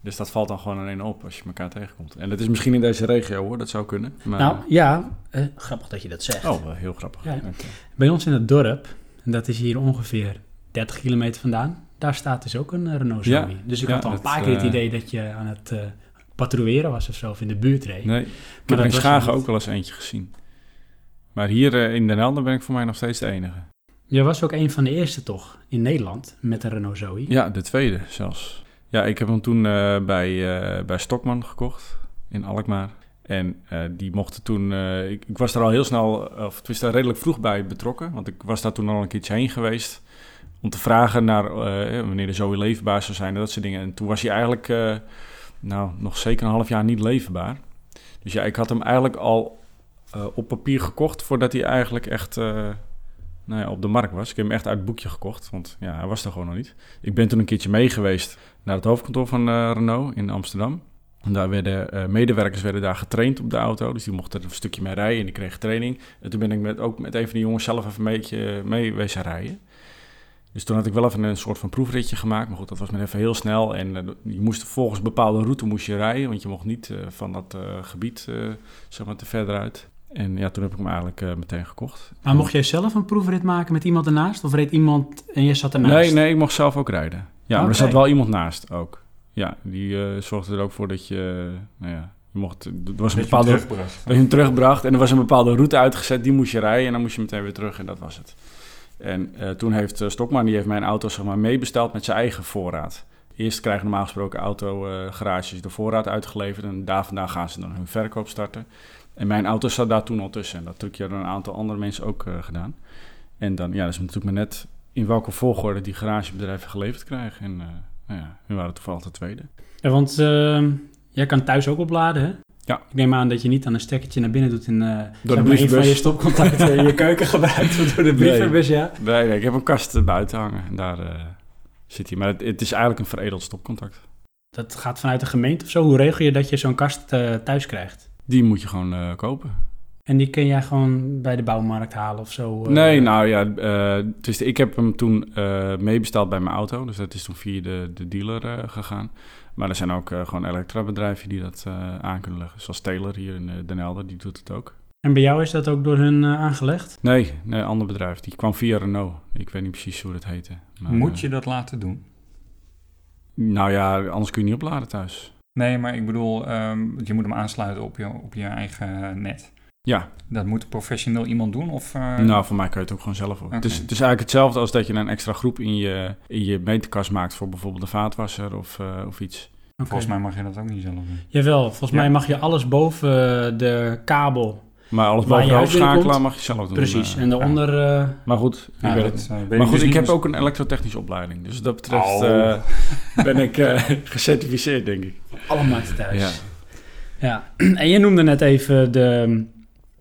Dus dat valt dan gewoon alleen op als je elkaar tegenkomt. En dat is misschien in deze regio hoor, dat zou kunnen. Maar... Nou ja, uh, grappig dat je dat zegt. Oh, heel grappig. Ja. Okay. Bij ons in het dorp, en dat is hier ongeveer 30 kilometer vandaan, daar staat dus ook een eh, Renault Zoe. Ja, dus ik ja, had al een paar keer het idee dat je aan het uh, patrouilleren was of zo, of in de buurt reed. Nee, ik maar heb in Schagen ook wel eens eentje gezien. Maar hier in Den Helder ben ik voor mij nog steeds de enige. Je was ook een van de eerste toch in Nederland met een Renault Zoe? Ja, de tweede zelfs. Ja, ik heb hem toen uh, bij, uh, bij Stokman gekocht in Alkmaar. En uh, die mochten toen... Ik, ik, was er al heel snel, of het was daar redelijk vroeg bij betrokken. Want ik was daar toen al een keertje heen geweest. Om te vragen naar wanneer de Zoe leefbaar zou zijn en dat soort dingen. En toen was hij eigenlijk nou, nog zeker een half jaar niet leefbaar. Dus ja, ik had hem eigenlijk al op papier gekocht voordat hij eigenlijk echt nou ja, op de markt was. Ik heb hem echt uit het boekje gekocht, want ja, hij was er gewoon nog niet. Ik ben toen een keertje mee geweest naar het hoofdkantoor van uh, Renault in Amsterdam. En daar werden uh, medewerkers werden daar getraind op de auto, dus die mochten er een stukje mee rijden en die kregen training. En toen ben ik met, ook met een van die jongens zelf even een beetje mee wezen rijden. Dus toen had ik wel even een soort van proefritje gemaakt. Maar goed, dat was maar even heel snel. En je moest volgens bepaalde route moest je rijden. Want je mocht niet van dat gebied zeg maar te verder uit. En ja, toen heb ik hem eigenlijk uh, meteen gekocht. Maar mocht jij zelf een proefrit maken met iemand ernaast? Of reed iemand en je zat ernaast? Nee, nee, ik mocht zelf ook rijden. Ja, okay. maar er zat wel iemand naast ook. Ja, die uh, zorgde er ook voor dat je, uh, nou ja, je mocht, er was een dat bepaalde, je hem terugbracht. dat je hem terugbracht en er was een bepaalde route uitgezet, die moest je rijden en dan moest je meteen weer terug en dat was het. En toen heeft Stokman, die heeft mijn auto zeg maar meebesteld met zijn eigen voorraad. Eerst krijgen normaal gesproken autogarages de voorraad uitgeleverd en daar vandaan gaan ze dan hun verkoop starten. En mijn auto zat daar toen al tussen. En dat trucje hadden een aantal andere mensen ook uh, gedaan. En dan, ja, dat is natuurlijk maar net in welke volgorde die garagebedrijven geleverd krijgen. En uh, nou ja, we waren toevallig de tweede. Ja, want uh, jij kan thuis ook opladen, hè? Ja. Ik neem aan dat je niet dan een stekkertje naar binnen doet en door de brievenbus. van je stopcontacten in je keuken gebruikt door de brievenbus, nee. ja? Nee, nee, ik heb een kast buiten hangen en daar zit hij. Maar het, het, is eigenlijk een veredeld stopcontact. Dat gaat vanuit de gemeente of zo? Hoe regel je dat je zo'n kast thuis krijgt? Die moet je gewoon uh, kopen. En die kun jij gewoon bij de bouwmarkt halen of zo? eh? Nee, nou ja, eh, dus ik heb hem toen eh meebesteld bij mijn auto. Dus dat is toen via de, de dealer eh, gegaan. Maar er zijn ook eh, gewoon elektrabedrijven die dat eh, aan kunnen leggen. Zoals Taylor hier in eh, Den Helder, die doet het ook. En bij jou is dat ook door hun eh, aangelegd? Nee, nee, een ander bedrijf. Die kwam via Renault. Ik weet niet precies hoe dat heette. Maar, Moet eh, je dat laten doen? nou ja, anders kun je niet opladen thuis. Nee, maar ik bedoel, ehm, je moet hem aansluiten op je, op je eigen net. Ja, Dat moet professioneel iemand doen? Of, eh, nou voor mij kan je het ook gewoon zelf. Ook. Het, is, Oké. het is eigenlijk hetzelfde als dat je een extra groep in je, in je meterkast maakt voor bijvoorbeeld een vaatwasser of, eh, of iets. Volgens mij mag je dat ook niet zelf doen. Jawel, volgens Ja. mij mag je alles boven de kabel. Maar alles bovenop schakelen mag je zelf doen. Precies. eh. En daaronder... eh, maar goed, ik Ja, weet het. eh, Maar ik goed, dus ik niet, heb dus- ook een elektrotechnische opleiding. Dus wat dat betreft Oh. eh, ben ik eh, gecertificeerd, denk ik. alle markten thuis. Ja. Ja. En je noemde net even de,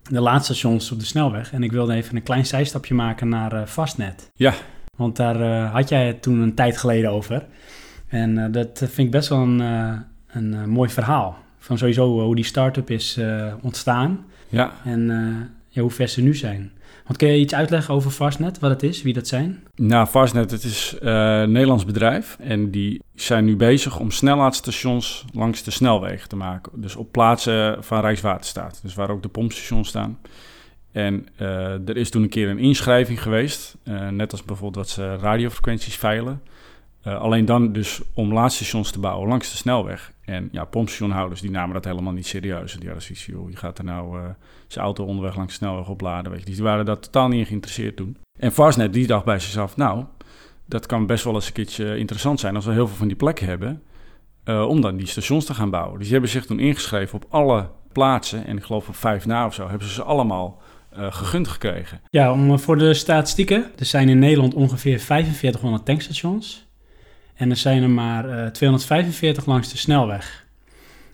de laadstations op de snelweg. En ik wilde even een klein zijstapje maken naar eh, Fastnet. Ja. Want daar eh, had jij het toen een tijd geleden over. En eh, dat vind ik best wel een, eh, een eh, mooi verhaal. Van sowieso hoe die start-up is eh, ontstaan. Ja, En eh, ja, hoe ver ze nu zijn. Want kun je iets uitleggen over Fastnet, wat het is, wie dat zijn? nou, Fastnet, het is eh, een Nederlands bedrijf. En die zijn nu bezig om snellaadstations langs de snelwegen te maken. Dus op plaatsen van Rijkswaterstaat. Dus waar ook de pompstations staan. En eh, er is toen een keer een inschrijving geweest. eh, net als bijvoorbeeld wat ze radiofrequenties veilen. Eh, alleen dan dus om laadstations te bouwen langs de snelweg. En ja, pompstationhouders die namen dat helemaal niet serieus. Die hadden zoiets joh, je gaat er nou eh, zijn auto onderweg langs de snelweg opladen. Weet je. Dus die waren daar totaal niet in geïnteresseerd toen. En Fastnet die dacht bij zichzelf, nou, dat kan best wel eens een keertje interessant zijn als we heel veel van die plekken hebben. eh, om dan die stations te gaan bouwen. Dus die hebben zich toen ingeschreven op alle plaatsen. En ik geloof op vijf na of zo hebben ze ze allemaal gegund gekregen. Ja, om, voor de statistieken. Er zijn in Nederland ongeveer 4500 tankstations. En er zijn er maar eh, 245 langs de snelweg.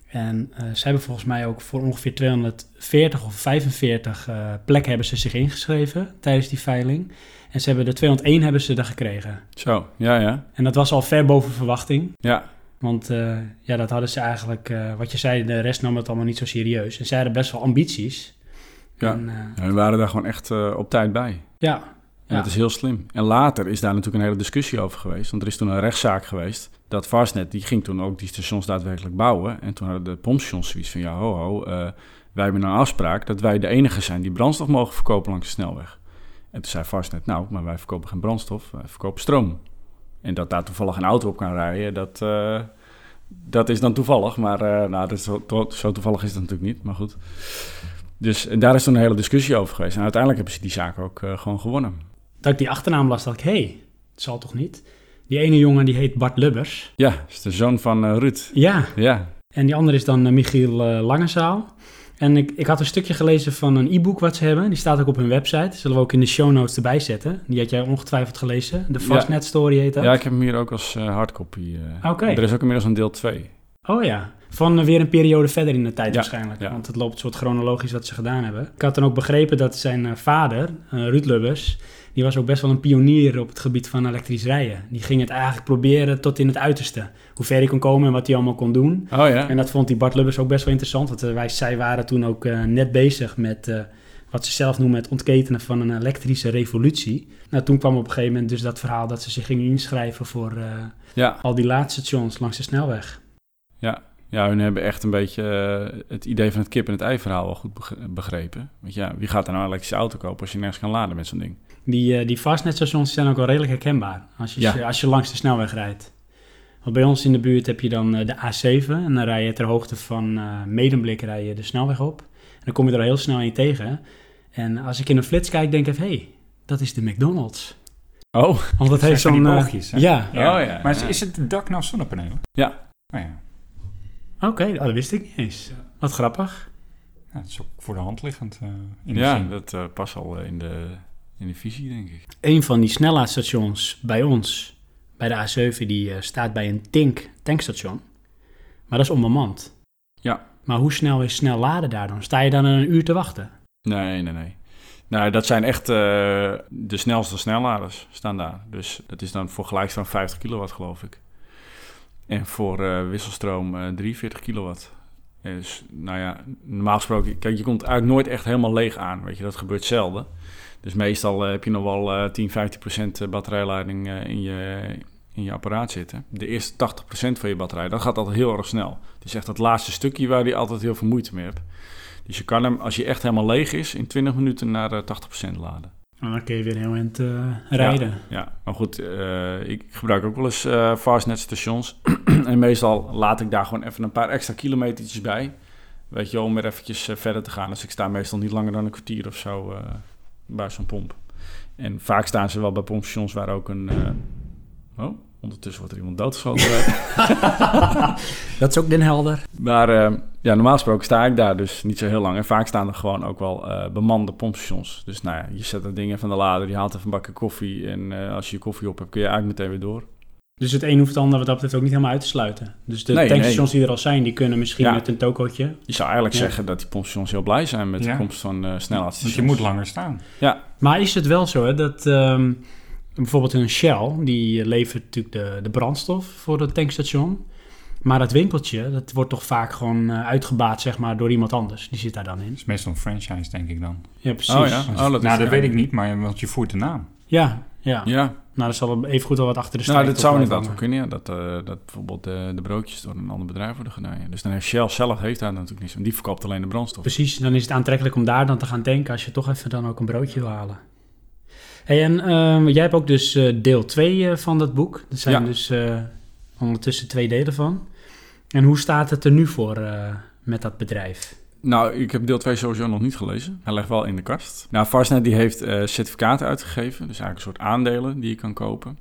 En eh, ze hebben volgens mij ook voor ongeveer 240 of 45 eh, plekken hebben ze zich ingeschreven tijdens die veiling. En ze hebben de 201 hebben ze er gekregen. Zo, ja, ja. En dat was al ver boven verwachting. Ja, Want eh, ja, dat hadden ze eigenlijk, eh, wat je zei, de rest nam het allemaal niet zo serieus. En zij hadden best wel ambities. Ja. En, eh, ja we waren daar gewoon echt eh, op tijd bij. ja. En Ja. dat is heel slim. En later is daar natuurlijk een hele discussie over geweest. Want er is toen een rechtszaak geweest. Dat Fastnet, die ging toen ook die stations daadwerkelijk bouwen. En toen hadden de pompstations zoiets van... Ja, ho, ho, eh, wij hebben een afspraak dat wij de enige zijn die brandstof mogen verkopen langs de snelweg. En toen zei Fastnet, nou, maar wij verkopen geen brandstof, wij verkopen stroom. En dat daar toevallig een auto op kan rijden, dat, eh, dat is dan toevallig. Maar eh, nou, dat is zo, to- zo toevallig is dat natuurlijk niet, maar goed. Dus en daar is toen een hele discussie over geweest. En uiteindelijk hebben ze die zaak ook gewoon gewonnen. Dat ik die achternaam las, dacht ik, hé, hey, het zal toch niet? Die ene jongen die heet Bart Lubbers. Ja, dat is de zoon van eh, Ruud. Ja, Ja, en die andere is dan eh, Michiel eh, Langezaal. En ik, ik had een stukje gelezen van een e-book wat ze hebben. Die staat ook op hun website. Zullen we ook in de show notes erbij zetten. Die had jij ongetwijfeld gelezen. De Fastnet Story heet dat. ja ik heb hem hier ook als hardcopy. Oké. Er is ook inmiddels een deel 2. Oh ja, van weer een periode verder in de tijd Ja, waarschijnlijk. ja. Want het loopt soort chronologisch wat ze gedaan hebben. Ik had dan ook begrepen dat zijn vader, Ruud Lubbers... die was ook best wel een pionier op het gebied van elektrisch rijden. Die ging het eigenlijk proberen tot in het uiterste. Hoe ver hij kon komen en wat hij allemaal kon doen. Oh ja? En dat vond die Bart Lubbers ook best wel interessant. Want eh, wij, zij waren toen ook eh, net bezig met... eh, wat ze zelf noemen het ontketenen van een elektrische revolutie. Nou, toen kwam op een gegeven moment dus dat verhaal dat ze zich gingen inschrijven voor Ja, al die laadstations langs de snelweg. ja. Ja, hun hebben echt een beetje het idee van het kip en het ei verhaal wel goed beg- begrepen. Want ja, wie gaat er nou een elektrische auto kopen als je nergens kan laden met zo'n ding? Die, eh, die fastnetstations zijn ook wel redelijk herkenbaar als je, Ja. als je langs de snelweg rijdt. Want bij ons in de buurt heb je dan eh, de A7 en dan rij je ter hoogte van eh Medemblik rij je de snelweg op. En dan kom je er al heel snel in tegen. En als ik in een flits kijk, denk ik, hé, hey, dat is de McDonald's. Oh, Want dat heeft zo'n... eh, boogjes, hè? ja, Ja. Oh, ja. Maar is, is het dak nou zonnepanelen? Ja. Oh ja. oké, oh, dat wist ik niet eens. Wat grappig. Ja, het is ook voor de hand liggend. eh, in de ja, zin. dat eh, past al in de, in de visie, denk ik. Een van die snellaadstations bij ons, bij de A7, die eh, staat bij een Tink tankstation. Maar dat is onbemand. Ja. Maar hoe snel is snel laden daar dan? Sta je dan een uur te wachten? Nee, nee, nee. Nou, dat zijn echt eh, de snelste snelladers staan daar. Dus dat is dan voor gelijkstroom 50 kilowatt, geloof ik. En voor eh, wisselstroom eh 43 kilowatt. Dus, nou ja, normaal gesproken, kijk, je komt eigenlijk nooit echt helemaal leeg aan. Weet je, dat gebeurt zelden. Dus meestal heb je nog wel uh, 10, 15 procent batterijleiding in, je, in je apparaat zitten. De eerste 80 procent van je batterij, dat gaat altijd heel erg snel. Het is echt dat laatste stukje waar je altijd heel veel moeite mee hebt. Dus je kan hem, als hij echt helemaal leeg is, in 20 minuten naar 80% laden. En dan kun je weer heel eind uh, rijden. Ja, ja, maar goed, uh, ik gebruik ook wel eens uh, fastnet stations. en meestal laat ik daar gewoon even een paar extra kilometertjes bij. Weet je, om weer eventjes verder te gaan. Dus ik sta meestal niet langer dan een kwartier of zo bij zo'n pomp. En vaak staan ze wel bij pompstations waar ook een... oh, Ondertussen wordt er iemand doodgeschoten. dat is ook Den Helder. Maar uh, ja, normaal gesproken sta ik daar dus niet zo heel lang. En vaak staan er gewoon ook wel uh, bemande pompstations. Dus nou ja, je zet er dingen van de lader, je haalt even een bakje koffie. En als je je koffie op hebt, kun je eigenlijk meteen weer door. Dus het een hoeft het ander wat dat betreft ook niet helemaal uit te sluiten. Dus de nee, tankstations nee. die er al zijn, die kunnen misschien ja. met een tokootje. Je zou eigenlijk ja. zeggen dat die pompstations heel blij zijn met ja. de komst van uh, snelheidsstations. Want je moet langer staan. Ja. Maar is het wel zo hè, dat... Um, bijvoorbeeld een Shell, die levert natuurlijk de, de brandstof voor het tankstation. Maar dat winkeltje, dat wordt toch vaak gewoon uh, uitgebaat, zeg maar, door iemand anders. Die zit daar dan in. Dat is meestal een franchise, denk ik dan. Ja, precies. Oh ja? Oh, dat nou, dat weet ik niet, maar want je voert de naam. Ja, ja. ja. Nou, er zal even goed wel wat achter de strijd Nou, dat zou inderdaad wel kunnen, ja. Dat, uh, dat bijvoorbeeld de, de broodjes door een ander bedrijf worden gedaan. Ja. Dus dan heeft Shell zelf heeft daar natuurlijk niets. Want die verkoopt alleen de brandstof. Precies, dan is het aantrekkelijk om daar dan te gaan tanken... als je toch even dan ook een broodje wil halen. Hey, en uh, jij hebt ook dus uh, deel 2 uh, van dat boek. Er zijn ja. dus ondertussen twee delen van. En hoe staat het er nu voor met dat bedrijf? Nou, ik heb deel 2 sowieso nog niet gelezen. Hij ligt wel in de kast. Nou, Fastnet die heeft certificaten uitgegeven. Dus eigenlijk een soort aandelen die je kan kopen.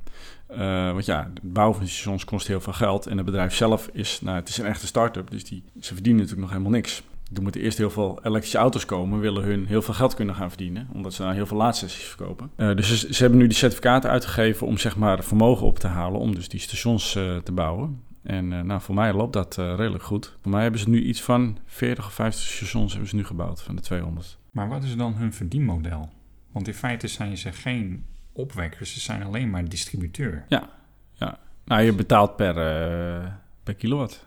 want ja, het bouwen van stations kost heel veel geld. En het bedrijf zelf is, nou, het is een echte start-up. Dus die, ze verdienen natuurlijk nog helemaal niks. Er moeten eerst heel veel elektrische auto's komen, willen hun heel veel geld kunnen gaan verdienen, omdat ze dan heel veel laadsessies verkopen. Uh, dus ze, hebben nu die certificaten uitgegeven om zeg maar vermogen op te halen, om dus die stations te bouwen. En uh, nou, voor mij loopt dat redelijk goed. Voor mij hebben ze nu iets van 40 of 50 stations hebben ze nu gebouwd van de 200. Maar wat is dan hun verdienmodel? Want in feite zijn ze geen opwekkers, ze zijn alleen maar distributeur. Ja, ja. nou je betaalt per, per kilowatt.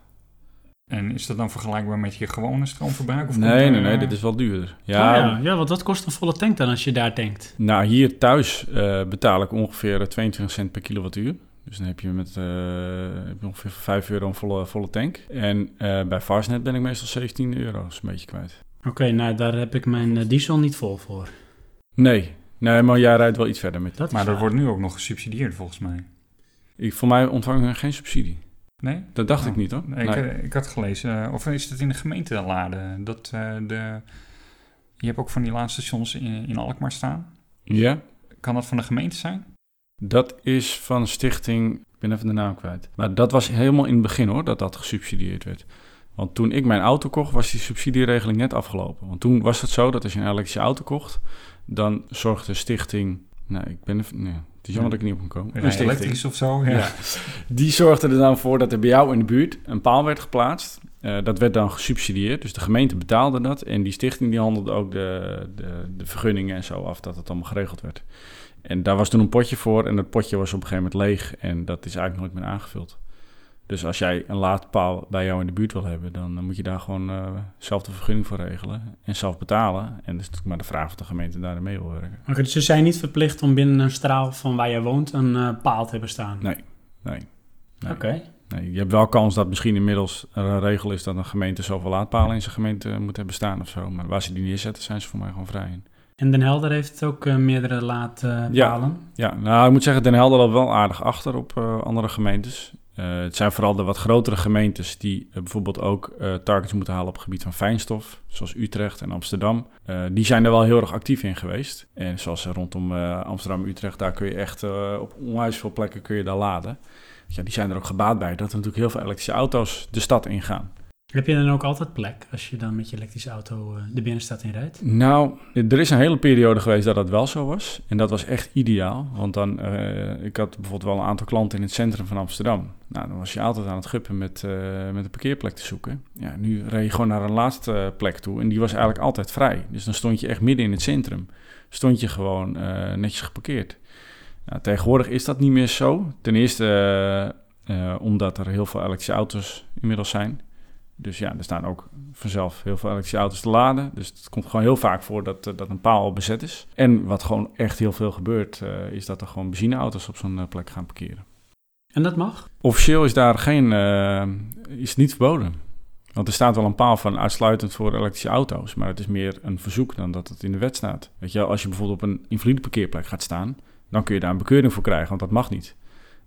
En is dat dan vergelijkbaar met je gewone stroomverbruik? Of nee, nee, nee, dit is wel duurder. Ja, oh ja, ja, want wat kost een volle tank dan als je daar tankt? Nou, hier thuis uh, betaal ik ongeveer 22 cent per kilowattuur. Dus dan heb je met uh, heb je ongeveer 5 euro een volle, volle tank. En uh, bij Fastnet ben ik meestal 17 euro, een beetje kwijt. Oké, okay, nou daar heb ik mijn diesel niet vol voor. Nee, nee, maar jij rijdt wel iets verder met dat. Maar dat wordt nu ook nog gesubsidieerd volgens mij. Ik, voor mij ontvangen geen subsidie. Nee? Dat dacht ik oh. niet hoor. Nee, nee. Ik, ik, had gelezen, uh, of is het in de gemeente laden, dat uh, de... Je hebt ook van die laadstations in, in Alkmaar staan. Ja. Kan dat van de gemeente zijn? Dat is van stichting, ik ben even de naam kwijt. Maar dat was helemaal in het begin hoor, dat dat gesubsidieerd werd. Want toen ik mijn auto kocht, was die subsidieregeling net afgelopen. Want toen was het zo dat als je een elektrische auto kocht, dan zorgde stichting... Nou, ik ben even... Nee, het is jammer dat ik niet op kan komen. Een elektrisch of zo, ja. ja. Die zorgde er dan voor dat er bij jou in de buurt een paal werd geplaatst. Uh, dat werd dan gesubsidieerd, dus de gemeente betaalde dat. En die stichting die handelde ook de, de, de vergunningen en zo af, dat het allemaal geregeld werd. En daar was toen een potje voor en dat potje was op een gegeven moment leeg. En dat is eigenlijk nooit meer aangevuld. Dus als jij een laadpaal bij jou in de buurt wil hebben, dan moet je daar gewoon uh, zelf de vergunning voor regelen en zelf betalen. En dat is natuurlijk maar de vraag of de gemeente daarin mee wil werken. Oké, dus ze zijn niet verplicht om binnen een straal van waar jij woont een uh, paal te hebben staan? Nee, nee. nee. Oké. Nee, je hebt wel kans dat misschien inmiddels er een regel is dat een gemeente zoveel laadpalen in zijn gemeente moet hebben staan of zo. Maar waar ze die neerzetten, zijn ze voor mij gewoon vrij in. En Den Helder heeft ook uh, meerdere laadpalen? ja, ja, nou ik moet zeggen, Den Helder loopt wel aardig achter op andere gemeentes. Uh, het zijn vooral de wat grotere gemeentes die bijvoorbeeld ook targets moeten halen op het gebied van fijnstof, zoals Utrecht en Amsterdam. die zijn er wel heel erg actief in geweest. En zoals rondom Amsterdam Utrecht, daar kun je echt op onwijs veel plekken kun je daar laden. Ja, die zijn er ook gebaat bij dat er natuurlijk heel veel elektrische auto's de stad ingaan. Heb je dan ook altijd plek als je dan met je elektrische auto uh, de binnenstad in rijdt? Nou, er is een hele periode geweest dat dat wel zo was. En dat was echt ideaal. Want dan, uh, ik had bijvoorbeeld wel een aantal klanten in het centrum van Amsterdam. Nou, dan was je altijd aan het guppen met, uh, met een parkeerplek te zoeken. Ja, nu reed je gewoon naar een laatste plek toe. En die was eigenlijk altijd vrij. Dus dan stond je echt midden in het centrum. Stond je gewoon netjes geparkeerd. Nou, tegenwoordig is dat niet meer zo. Ten eerste omdat er heel veel elektrische auto's inmiddels zijn. Dus ja, er staan ook vanzelf heel veel elektrische auto's te laden. Dus het komt gewoon heel vaak voor dat, eh, dat een paal al bezet is. En wat gewoon echt heel veel gebeurt, eh, is dat er gewoon benzineauto's op zo'n eh, plek gaan parkeren. En dat mag? Officieel is daar geen, eh, is het niet verboden. Want er staat wel een paal van uitsluitend voor elektrische auto's. Maar het is meer een verzoek dan dat het in de wet staat. Weet je als je bijvoorbeeld op een invalide parkeerplek gaat staan, dan kun je daar een bekeuring voor krijgen, want dat mag niet.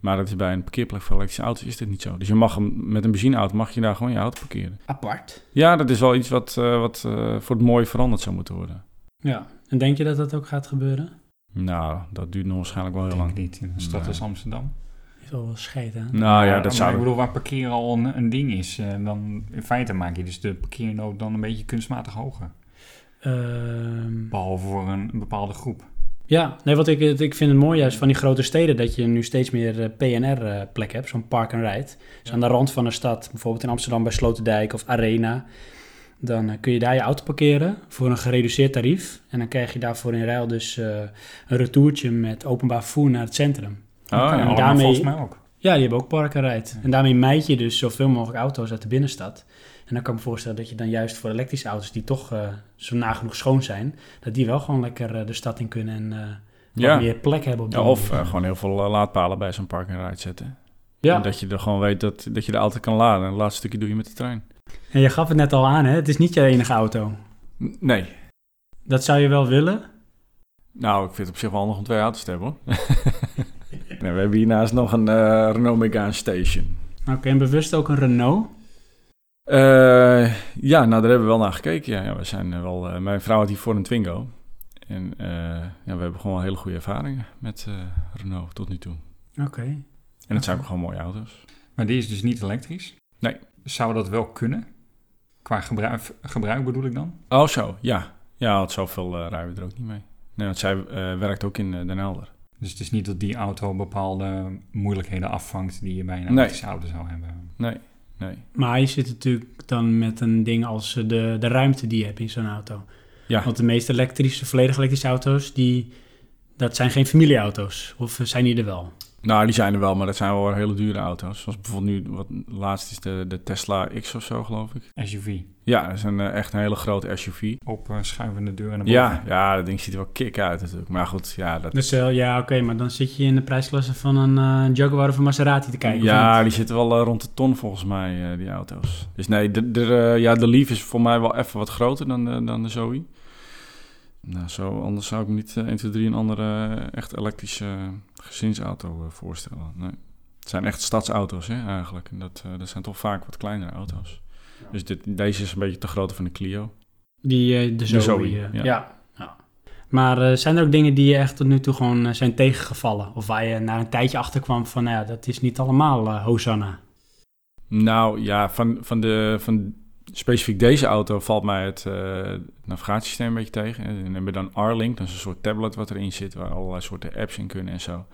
Maar dat is bij een parkeerplek voor elektrische auto's is dit niet zo. Dus je mag hem, met een benzineauto mag je daar gewoon je auto parkeren. Apart. Ja, dat is wel iets wat, eh, wat eh, voor het mooie veranderd zou moeten worden. Ja. En denk je dat dat ook gaat gebeuren? Nou, dat duurt nog waarschijnlijk wel heel lang. ik niet in de stad Nee. als Amsterdam. Is wel wel scheid? Nou ja, Maar- dat maar ik zou... bedoel, waar parkeren al een, een ding is, eh, dan in feite maak je dus de parkeernood dan een beetje kunstmatig hoger. Ehm, Behalve voor een, een bepaalde groep. Ja, nee, wat ik, ik vind het mooi juist van die grote steden dat je nu steeds meer PNR-plek hebt, zo'n park en ride. Dus aan de rand van een stad, bijvoorbeeld in Amsterdam bij Sloterdijk of Arena, dan eh, kun je daar je auto parkeren voor een gereduceerd tarief. En dan krijg je daarvoor in ruil dus eh, een retourtje met openbaar vervoer naar het centrum. Oh, ja. allemaal daarmee- volgens mij ook. Ja, die hebben ook park en ride. En daarmee meid je dus zoveel mogelijk auto's uit de binnenstad. En dan kan ik me voorstellen dat je dan juist voor elektrische auto's die toch eh, zo nagenoeg schoon zijn, dat die wel gewoon lekker eh, de stad in kunnen en eh, Ja. meer plek hebben op die Ja, of eh, gewoon heel veel eh, laadpalen bij zo'n park en ride zetten. Ja, En dat je er gewoon weet dat, dat je de auto kan laden. En het laatste stukje doe je met de trein. en je gaf het net al aan, hè? het is niet je enige auto. N- Nee. Dat zou je wel willen. Nou, ik vind het op zich wel handig om twee auto's te hebben hoor. nee, we hebben hiernaast nog een eh, Renault Megane Station. Oké, en bewust ook een Renault. Eh, ja, nou daar hebben we wel naar gekeken. Ja, ja we zijn eh, wel, eh, mijn vrouw had hiervoor een Twingo. En ja, we hebben gewoon wel hele goede ervaringen met Renault tot nu toe. Oké. En het zijn ook gewoon mooie auto's. Maar die is dus niet elektrisch? Nee. Zou dat wel kunnen? Qua gebruik, gebruik bedoel ik dan? Oh zo, ja. Ja, want zoveel rijden we er ook niet mee. Nee, want zij werkt ook in Den Helder. Dus het is niet dat die auto bepaalde moeilijkheden afvangt die je bij een Nee. elektrische auto zou hebben. Nee, nee. Maar je zit natuurlijk dan met een ding als eh, de, de ruimte die je hebt in zo'n auto. Ja. Want de meeste elektrische, volledig elektrische auto's, die, dat zijn geen familieauto's. Of eh, zijn die er wel? Nou, die zijn er wel, maar dat zijn wel hele dure auto's. Zoals bijvoorbeeld nu, wat laatst is de, de Tesla X of zo, geloof ik. SUV. Ja, dat is een, eh, echt een hele grote SUV. Op eh, schuivende deuren naar boven. Ja, ja, dat ding ziet er wel kick uit natuurlijk. Maar goed, ja, dat, Dus eh, ja, oké, maar dan zit je in de prijsklasse van een Jaguar of een Maserati te kijken. ja die zitten wel rond de ton volgens mij, die auto's. Dus nee, de, de, ja, de Leaf is voor mij wel even wat groter dan de, dan de Zoe. Nou, zo, anders zou ik niet eh, 1, 2, 3 een andere echt elektrische gezinsauto eh, voorstellen. Nee. Het zijn echt stadsauto's hè, eigenlijk. En dat, eh, dat zijn toch vaak wat kleinere auto's. Dus dit, deze is een beetje te groot van de Clio. Die, eh, de Zoe. Zoe, eh, ja. ja. ja. Maar zijn er ook dingen die je echt tot nu toe gewoon zijn tegengevallen? Of waar je na een tijdje achter kwam van, nou ja, dat is niet allemaal Hosanna. Nou ja, van, van, de, van specifiek deze auto valt mij het eh, navigatiesysteem een beetje tegen. En dan hebben we dan R-Link, dat is een soort tablet wat erin zit, waar allerlei soorten apps in kunnen en zo.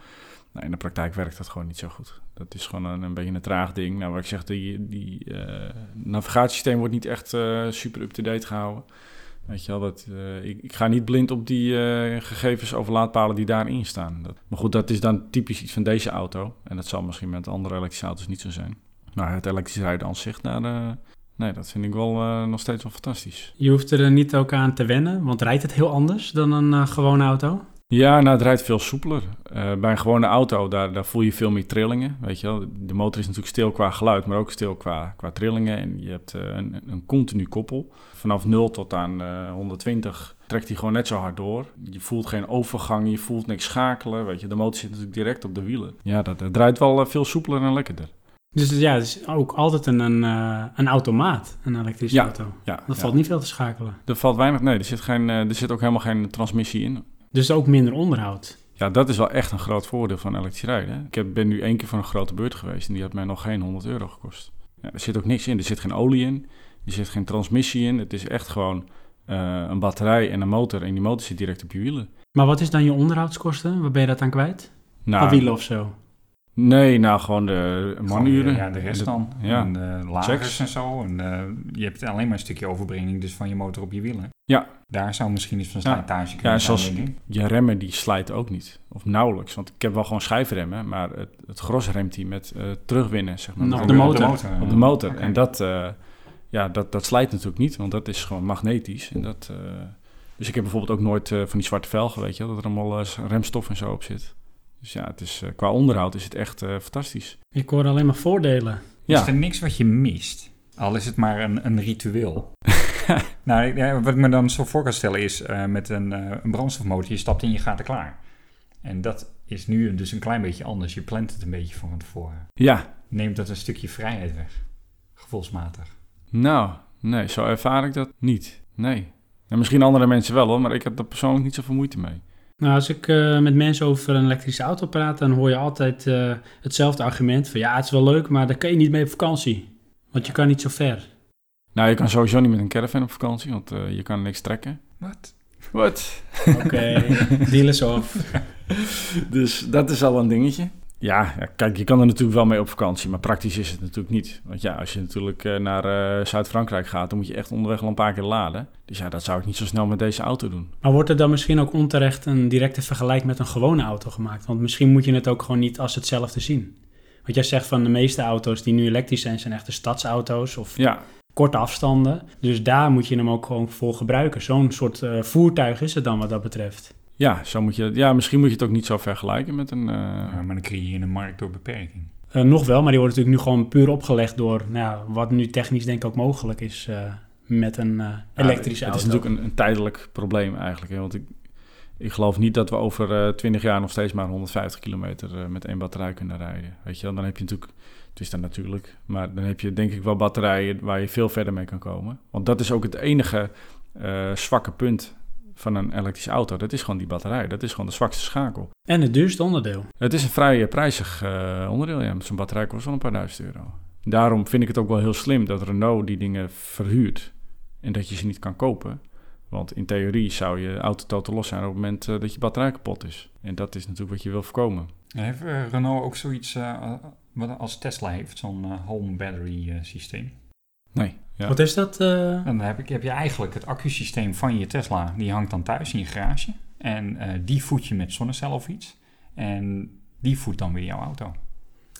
Nou, in de praktijk werkt dat gewoon niet zo goed. Dat is gewoon een, een beetje een traag ding. Nou, wat ik zeg, die, die eh, navigatiesysteem wordt niet echt eh, super up-to-date gehouden. Weet je wel, dat, ik, ik ga niet blind op die gegevens over laadpalen die daarin staan. Maar goed, dat is dan typisch iets van deze auto. En dat zal misschien met andere elektrische auto's niet zo zijn. Maar het elektrisch rijden aan zich, daar, eh, nee, dat vind ik wel eh, nog steeds wel fantastisch. Je hoeft er niet ook aan te wennen, want rijdt het heel anders dan een eh, gewone auto? Ja, nou, het rijdt veel soepeler. Eh, bij een gewone auto, daar, daar voel je veel meer trillingen. Weet je wel, de motor is natuurlijk stil qua geluid, maar ook stil qua, qua trillingen. En je hebt eh, een, een continu koppel. Vanaf 0 tot aan eh, 120 trekt hij gewoon net zo hard door. Je voelt geen overgang, je voelt niks schakelen. Weet je, de motor zit natuurlijk direct op de wielen. Ja, dat, dat draait wel eh, veel soepeler en lekkerder. Dus ja, het is ook altijd een, een, eh, een automaat, een elektrische Ja. auto. Ja, Dat ja. valt niet veel te schakelen. Er valt weinig, nee, er zit, geen, eh, er zit ook helemaal geen transmissie in. Dus ook minder onderhoud. Ja, dat is wel echt een groot voordeel van elektrisch rijden. Ik heb, ben nu één keer voor een grote beurt geweest en die had mij nog geen 100 euro gekost. Ja, er zit ook niks in. Er zit geen olie in. Er zit geen transmissie in. Het is echt gewoon eh, een batterij en een motor. En die motor zit direct op je wielen. Maar wat is dan je onderhoudskosten? Waar ben je dat aan kwijt? Nou, wielen of zo? Nee, nou gewoon de manuren. Ja, de rest dan. ja. En de lagers Checks. en zo. En eh, je hebt alleen maar een stukje overbrenging dus van je motor op je wielen. Ja. Daar zou misschien iets van Ja. slijtage kunnen Ja, zijn, zoals-. Je remmen die slijten ook niet. Of nauwelijks. Want ik heb wel gewoon schijfremmen. Maar het, het gros remt die met eh, terugwinnen, zeg maar. Nou, op de motor. motor. op de motor. En dat, eh, ja, dat, dat slijt natuurlijk niet, want dat is gewoon magnetisch. En dat, dus ik heb bijvoorbeeld ook nooit van die zwarte velgen, weet je, dat er allemaal remstof en zo op zit. Dus ja, het is, qua onderhoud is het echt fantastisch. Ik hoor alleen maar voordelen. Ja. Is er niks wat je mist? Al is het maar een, een ritueel. nou, wat ik me dan zo voor kan stellen is uh, met een, uh, een brandstofmotor, je stapt in, je gaat er klaar. En dat is nu dus een klein beetje anders. Je plant het een beetje van tevoren. Ja. Neemt dat een stukje vrijheid weg, gevoelsmatig? Nou, nee, zo ervaar ik dat niet. Nee. En misschien andere mensen wel hoor, maar ik heb er persoonlijk niet zoveel moeite mee. Nou, als ik uh, met mensen over een elektrische auto praat, dan hoor je altijd hetzelfde argument van ja, het is wel leuk, maar daar kan je niet mee op vakantie. Want je kan niet zo ver. Nou, je kan sowieso niet met een caravan op vakantie, want uh, je kan niks trekken. Wat? Wat? Oké, okay, deal is off. dus dat is al een dingetje. Ja, ja, kijk, je kan er natuurlijk wel mee op vakantie, maar praktisch is het natuurlijk niet. Want ja, als je natuurlijk uh, naar uh, Zuid-Frankrijk gaat, dan moet je echt onderweg al een paar keer laden. Dus ja, dat zou ik niet zo snel met deze auto doen. Maar wordt er dan misschien ook onterecht een directe vergelijk met een gewone auto gemaakt? Want misschien moet je het ook gewoon niet als hetzelfde zien. Want jij zegt van de meeste auto's die nu elektrisch zijn, zijn echte stadsauto's of ja. korte afstanden. Dus daar moet je hem ook gewoon voor gebruiken. Zo'n soort uh, voertuig is het dan wat dat betreft. Ja, zo moet je, ja, misschien moet je het ook niet zo vergelijken met een... Uh... Ja, maar dan creëer je een markt door beperking. Uh, nog wel, maar die wordt natuurlijk nu gewoon puur opgelegd door nou, wat nu technisch denk ik ook mogelijk is met een elektrische auto. Het is natuurlijk een, een tijdelijk probleem eigenlijk. Hè? Want ik, ik geloof niet dat we over uh, eh, 20 jaar nog steeds maar 150 kilometer uh, met één batterij kunnen rijden. Weet je wel, dan heb je natuurlijk, het is dan natuurlijk, maar dan heb je denk ik wel batterijen waar je veel verder mee kan komen. Want dat is ook het enige uh, zwakke punt van een elektrische auto. Dat is gewoon die batterij. Dat is gewoon de zwakste schakel. En het duurste onderdeel. Het is een vrij prijzig onderdeel. Ja, zo'n batterij kost wel een paar duizend euro. Daarom vind ik het ook wel heel slim dat Renault die dingen verhuurt en dat je ze niet kan kopen. Want in theorie zou je auto totaal los zijn op het moment uh, dat je batterij kapot is. En dat is natuurlijk wat je wil voorkomen. Heeft uh, Renault ook zoiets uh, wat als Tesla heeft, zo'n home battery systeem? Nee. Ja. Wat is dat? Dan heb, ik, heb je eigenlijk het accusysteem van je Tesla. Die hangt dan thuis in je garage. En die voed je met zonnecel of iets. En die voedt dan weer jouw auto.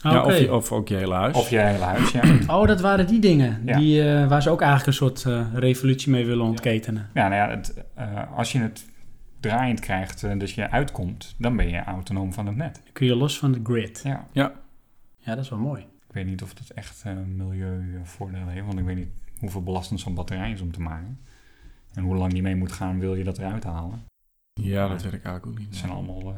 Ja, of, of, ook je hele huis. Of je hele huis, ja. oh, dat waren die dingen die, uh, waar ze ook eigenlijk een soort uh, revolutie mee willen ontketenen. Ja, nou ja, het, uh, als je het draaiend krijgt, dus je uitkomt, dan ben je autonoom van het net. kun je los van de grid. Ja. Ja, ja dat is wel mooi. Ik weet niet of dat echt milieuvoordelen heeft, want ik weet niet hoeveel belastend zo'n batterij is om te maken. En hoe lang die mee moet gaan, wil je dat eruit halen. Ja, dat weet ik eigenlijk ook niet. Het zijn allemaal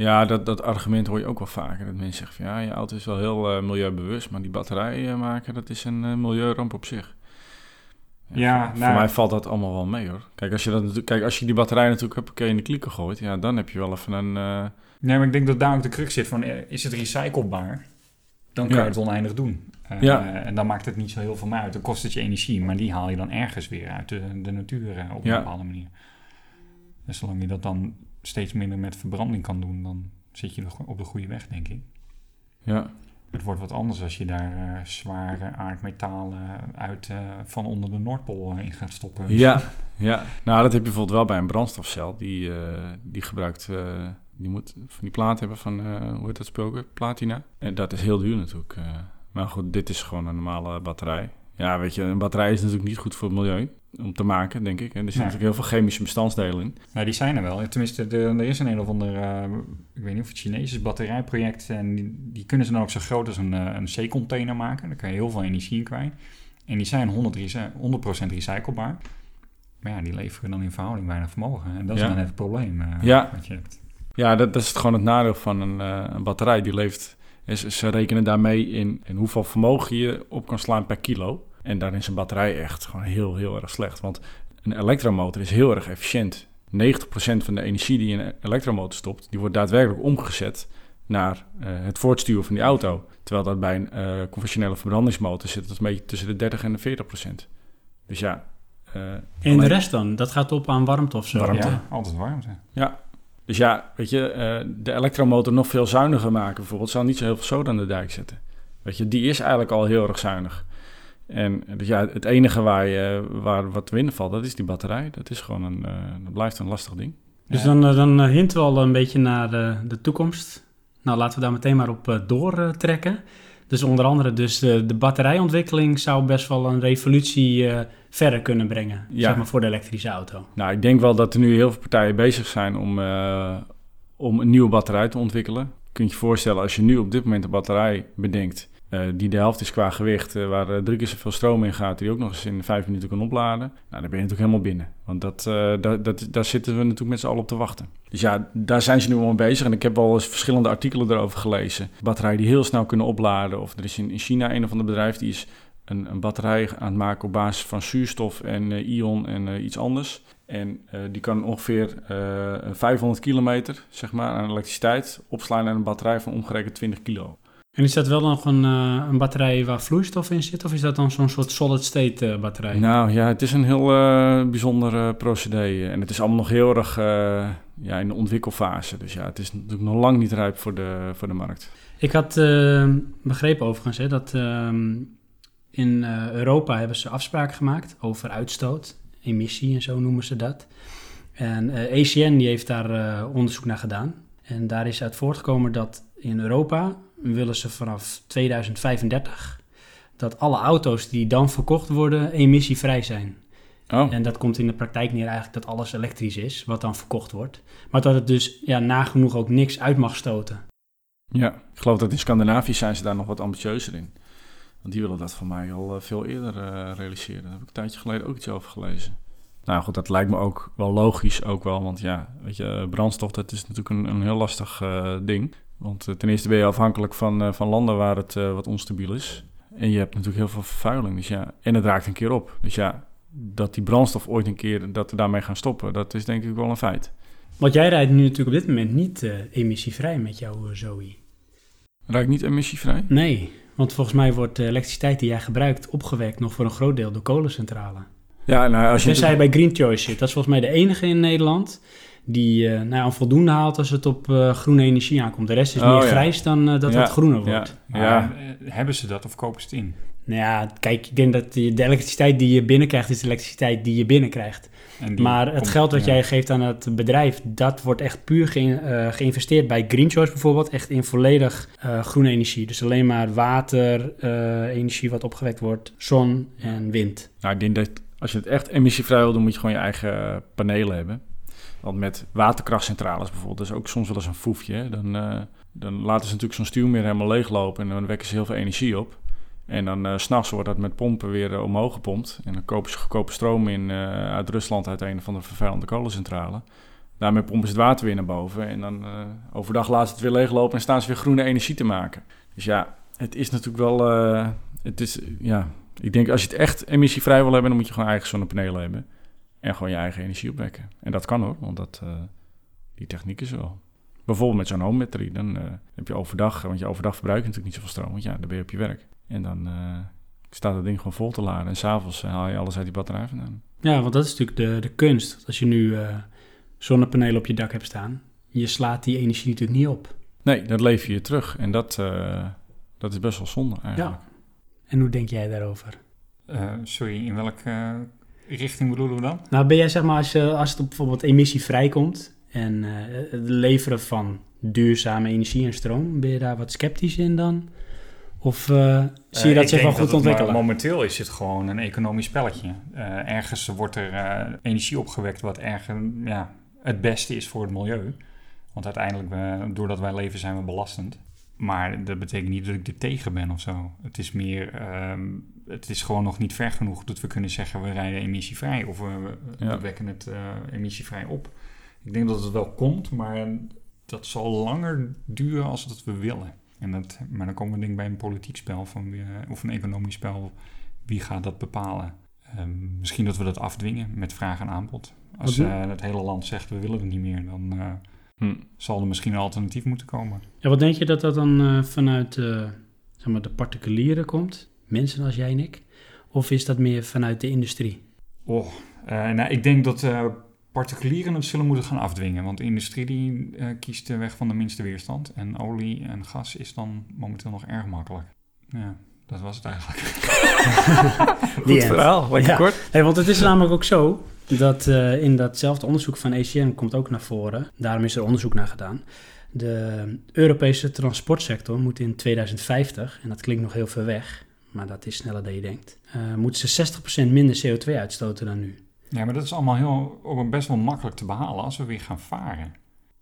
ja, dat, dat argument hoor je ook wel vaker. Dat mensen zeggen van ja, je auto is wel heel uh, milieubewust, maar die batterij uh, maken, dat is een uh, milieuramp op zich. Ja, voor, nou, mij valt dat allemaal wel mee hoor. Kijk, als je, dat, kijk, als je die batterij natuurlijk heb, in de klieken gooit, ja, dan heb je wel even een... Nee, maar ik denk dat daar ook de crux zit van, is het recyclebaar? Dan kan je het oneindig doen. Ja. En dan maakt het niet zo heel veel meer uit. Dan kost het je energie, maar die haal je dan ergens weer uit de, de natuur op een bepaalde manier. Dus zolang je dat dan steeds minder met verbranding kan doen, dan zit je op de goede weg, denk ik. Ja. Het wordt wat anders als je daar uh, zware aardmetalen uit uh, van onder de Noordpool in gaat stoppen. Ja, ja, nou dat heb je bijvoorbeeld wel bij een brandstofcel. Die, uh, die gebruikt, die moet van die plaat hebben van, hoe heet dat spoken? Platina. En dat is heel duur natuurlijk. Maar goed, dit is gewoon een normale batterij. Ja, weet je, een batterij is natuurlijk niet goed voor het milieu om te maken, denk ik. En er zitten natuurlijk heel veel chemische bestandsdelen in. Nou, die zijn er wel. Tenminste, er is een een of ander, uh, ik weet niet of het Chinese batterijproject. En die, die, kunnen ze dan ook zo groot als een, uh, een C-container maken. Daar kan je heel veel energie in kwijt. En die zijn 100%, 100 recyclebaar. Maar ja, die leveren dan in verhouding weinig vermogen. En dat is dan net het probleem uh, ja. wat je hebt. Ja, dat, dat, is gewoon het nadeel van een, een batterij. Die leeft, ze rekenen daarmee in, in hoeveel vermogen je op kan slaan per kilo. En daar is een batterij echt gewoon heel, heel erg slecht. Want een elektromotor is heel erg efficiënt. 90% van de energie die in een elektromotor stopt, die wordt daadwerkelijk omgezet naar uh, het voortstuwen van die auto. Terwijl dat bij een uh, conventionele verbrandingsmotor zit dat een beetje tussen de 30 en de 40% Dus ja. Uh, en de rest dan? Dat gaat op aan warmte of zo? Warmte. Ja, altijd warmte. Ja. Dus ja, weet je, de elektromotor nog veel zuiniger maken bijvoorbeeld, zal niet zo heel veel zoden aan de dijk zetten. Weet je, die is eigenlijk al heel erg zuinig. En dus ja, het enige waar, je, waar wat te winnen valt, dat is die batterij. Dat, is gewoon een, uh, dat blijft een lastig ding. Dus dan, dan hinten we al een beetje naar de, de toekomst. Nou, laten we daar meteen maar op doortrekken. Dus onder andere dus de, de batterijontwikkeling zou best wel een revolutie uh, verder kunnen brengen, Ja. zeg maar, voor de elektrische auto. Nou, ik denk wel dat er nu heel veel partijen bezig zijn om, eh, om een nieuwe batterij te ontwikkelen. Kun je je voorstellen, als je nu op dit moment een batterij bedenkt... eh, die de helft is qua gewicht, eh, waar drie keer zoveel stroom in gaat... die ook nog eens in vijf minuten kan opladen... nou, dan ben je natuurlijk helemaal binnen. Want dat, dat, dat, daar zitten we natuurlijk met z'n allen op te wachten. Dus ja, daar zijn ze nu al mee bezig. En ik heb wel eens verschillende artikelen erover gelezen. Batterijen die heel snel kunnen opladen. Of er is in, in China een of ander bedrijf... die is een, een batterij aan het maken op basis van zuurstof en eh, ion en eh, iets anders... En eh, die kan ongeveer eh, 500 kilometer zeg maar, aan elektriciteit opslaan naar een batterij van omgerekend 20 kilo. En is dat wel nog een, een batterij waar vloeistof in zit? Of is dat dan zo'n soort solid-state batterij? Nou ja, het is een heel bijzonder procedé. En het is allemaal nog heel erg ja, in de ontwikkelfase. Dus ja, het is natuurlijk nog lang niet rijp voor de, voor de markt. Ik had begrepen overigens hè, dat ehm, in eh, Europa hebben ze afspraken gemaakt over uitstoot, emissie en zo noemen ze dat. En eh ACN die heeft daar eh, onderzoek naar gedaan. En daar is uit voortgekomen dat in Europa willen ze vanaf 2035 dat alle auto's die dan verkocht worden emissievrij zijn. Oh, En dat komt in de praktijk neer eigenlijk dat alles elektrisch is, wat dan verkocht wordt. Maar dat het dus ja, nagenoeg ook niks uit mag stoten. ja. Ik geloof dat in Scandinavië zijn ze daar nog wat ambitieuzer in. Want die willen dat van mij al eh, veel eerder eh, realiseren. Daar heb ik een tijdje geleden ook iets over gelezen. Nou goed, dat lijkt me ook wel logisch, ook wel. Want ja, weet je, eh, brandstof, dat is natuurlijk een, een heel lastig ding. Want ten eerste ben je afhankelijk van, van landen waar het wat onstabiel is. En je hebt natuurlijk heel veel vervuiling. Dus ja, en het raakt een keer op. Dus ja, dat die brandstof ooit een keer, dat we daarmee gaan stoppen, dat is denk ik wel een feit. Want jij rijdt nu natuurlijk op dit moment niet emissievrij met jouw Zoe. Raakt niet emissievrij? Nee, want volgens mij wordt de elektriciteit die jij gebruikt opgewekt nog voor een groot deel door kolencentrale. Ja, nou als je... Tenzij bij Green Choice zit. Dat is volgens mij de enige in Nederland die eh nou ja, voldoende haalt als het op eh, groene energie aankomt. De rest is Oh, meer ja. grijs dan eh, dat Ja, het groener ja, wordt. Maar ja. eh, hebben ze dat of kopen ze het in? Nou ja, kijk, ik denk dat de elektriciteit die je binnenkrijgt is de elektriciteit die je binnenkrijgt. Maar het geld wat ja. jij geeft aan het bedrijf, dat wordt echt puur eh, geïnvesteerd bij Green Choice bijvoorbeeld, echt in volledig eh, groene energie. Dus alleen maar water, eh, energie wat opgewekt wordt, zon en wind. Nou, ik denk dat als je het echt emissievrij wil doen, moet je gewoon je eigen panelen hebben. Want met waterkrachtcentrales bijvoorbeeld, dat is ook soms wel eens een foefje. Dan, dan laten ze natuurlijk zo'n stuwmeer helemaal leeglopen en dan wekken ze heel veel energie op. En dan eh, s s'nachts wordt dat met pompen weer eh, omhoog gepompt. En dan kopen ze goedkope stroom in eh, uit Rusland uit een van de vervuilende kolencentrale. Daarmee pompen ze het water weer naar boven. En dan eh, overdag laten ze het weer leeglopen en staan ze weer groene energie te maken. Dus ja, het is natuurlijk wel... eh, het is, ja, ik denk als je het echt emissievrij wil hebben, dan moet je gewoon eigen zonnepanelen hebben. En gewoon je eigen energie opwekken. En dat kan hoor, want dat, eh, die techniek is wel. Bijvoorbeeld met zo'n home battery, dan eh, heb je overdag, want je overdag verbruikt natuurlijk niet zoveel stroom, want ja, dan ben je op je werk. En dan eh, staat het ding gewoon vol te laden en s'avonds haal je alles uit die batterij vandaan. Ja, want dat is natuurlijk de, de kunst. Als je nu eh, zonnepanelen op je dak hebt staan, je slaat die energie natuurlijk niet op. Nee, dat lever je terug en dat, eh, dat is best wel zonde eigenlijk. Ja. En hoe denk jij daarover? Eh, sorry, in welke eh, richting bedoelen we dan? Nou, ben jij zeg maar, als, je, als het op bijvoorbeeld emissie vrijkomt en eh, het leveren van duurzame energie en stroom, ben je daar wat sceptisch in dan? Of eh, zie je Eh, dat ik zich wel denk goed dat het ontwikkelen? mo- momenteel is het gewoon een economisch spelletje. Eh, ergens wordt er energie opgewekt wat ergens ja, het beste is voor het milieu. Want uiteindelijk, we, doordat wij leven, zijn we belastend. Maar dat betekent niet dat ik er tegen ben of zo. Het is meer, ehm, het is gewoon nog niet ver genoeg dat we kunnen zeggen we rijden emissievrij of we, we Ja. wekken het eh, emissievrij op. Ik denk dat het wel komt, maar dat zal langer duren als dat we willen. En dat, maar dan komen we denk ik bij een politiek spel van eh, of een economisch spel. Wie gaat dat bepalen? Ehm, misschien dat we dat afdwingen met vraag en aanbod. Als eh, het hele land zegt we willen het niet meer, dan eh, Hm. zal er misschien een alternatief moeten komen. Ja, wat denk je dat dat dan eh, vanuit eh, zeg maar de particulieren komt? Mensen als jij en ik? Of is dat meer vanuit de industrie? Oh, eh, nou, ik denk dat eh, particulieren het zullen moeten gaan afdwingen. Want de industrie die, eh, kiest de weg van de minste weerstand. En olie en gas is dan momenteel nog erg makkelijk. Ja, dat was het eigenlijk. Die end. lekker Ja. kort. Hey, want het is namelijk ook zo. Dat uh, in datzelfde onderzoek van ECN komt ook naar voren. Daarom is er onderzoek naar gedaan. De Europese transportsector moet in 2050, en dat klinkt nog heel ver weg, maar dat is sneller dan je denkt, uh, moet ze 60% minder CO2 uitstoten dan nu. Ja, maar dat is allemaal heel, ook best wel makkelijk te behalen als we weer gaan varen.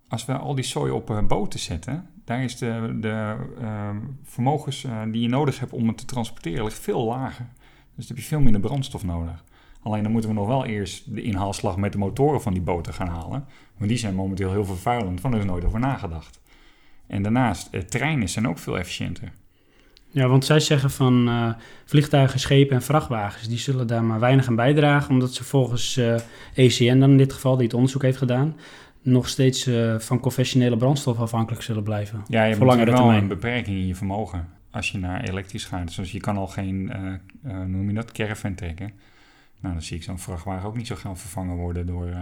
Als we al die soja op uh, boten zetten, daar is de, de uh, vermogens die je nodig hebt om het te transporteren ligt veel lager. Dus dan heb je veel minder brandstof nodig. Alleen dan moeten we nog wel eerst de inhaalslag met de motoren van die boten gaan halen. Want die zijn momenteel heel vervuilend, van er is nooit over nagedacht. En daarnaast, eh, treinen zijn ook veel efficiënter. Ja, want zij zeggen van uh, vliegtuigen, schepen en vrachtwagens, die zullen daar maar weinig aan bijdragen, omdat ze volgens uh, eh, ECN dan in dit geval, die het onderzoek heeft gedaan, nog steeds uh, van conventionele brandstof afhankelijk zullen blijven. Ja, je hebt wel een beperking in je vermogen als je naar elektrisch gaat. Dus je kan al geen, noem je dat, caravan trekken. Nou, dan zie ik zo'n vrachtwagen ook niet zo gaan vervangen worden door uh,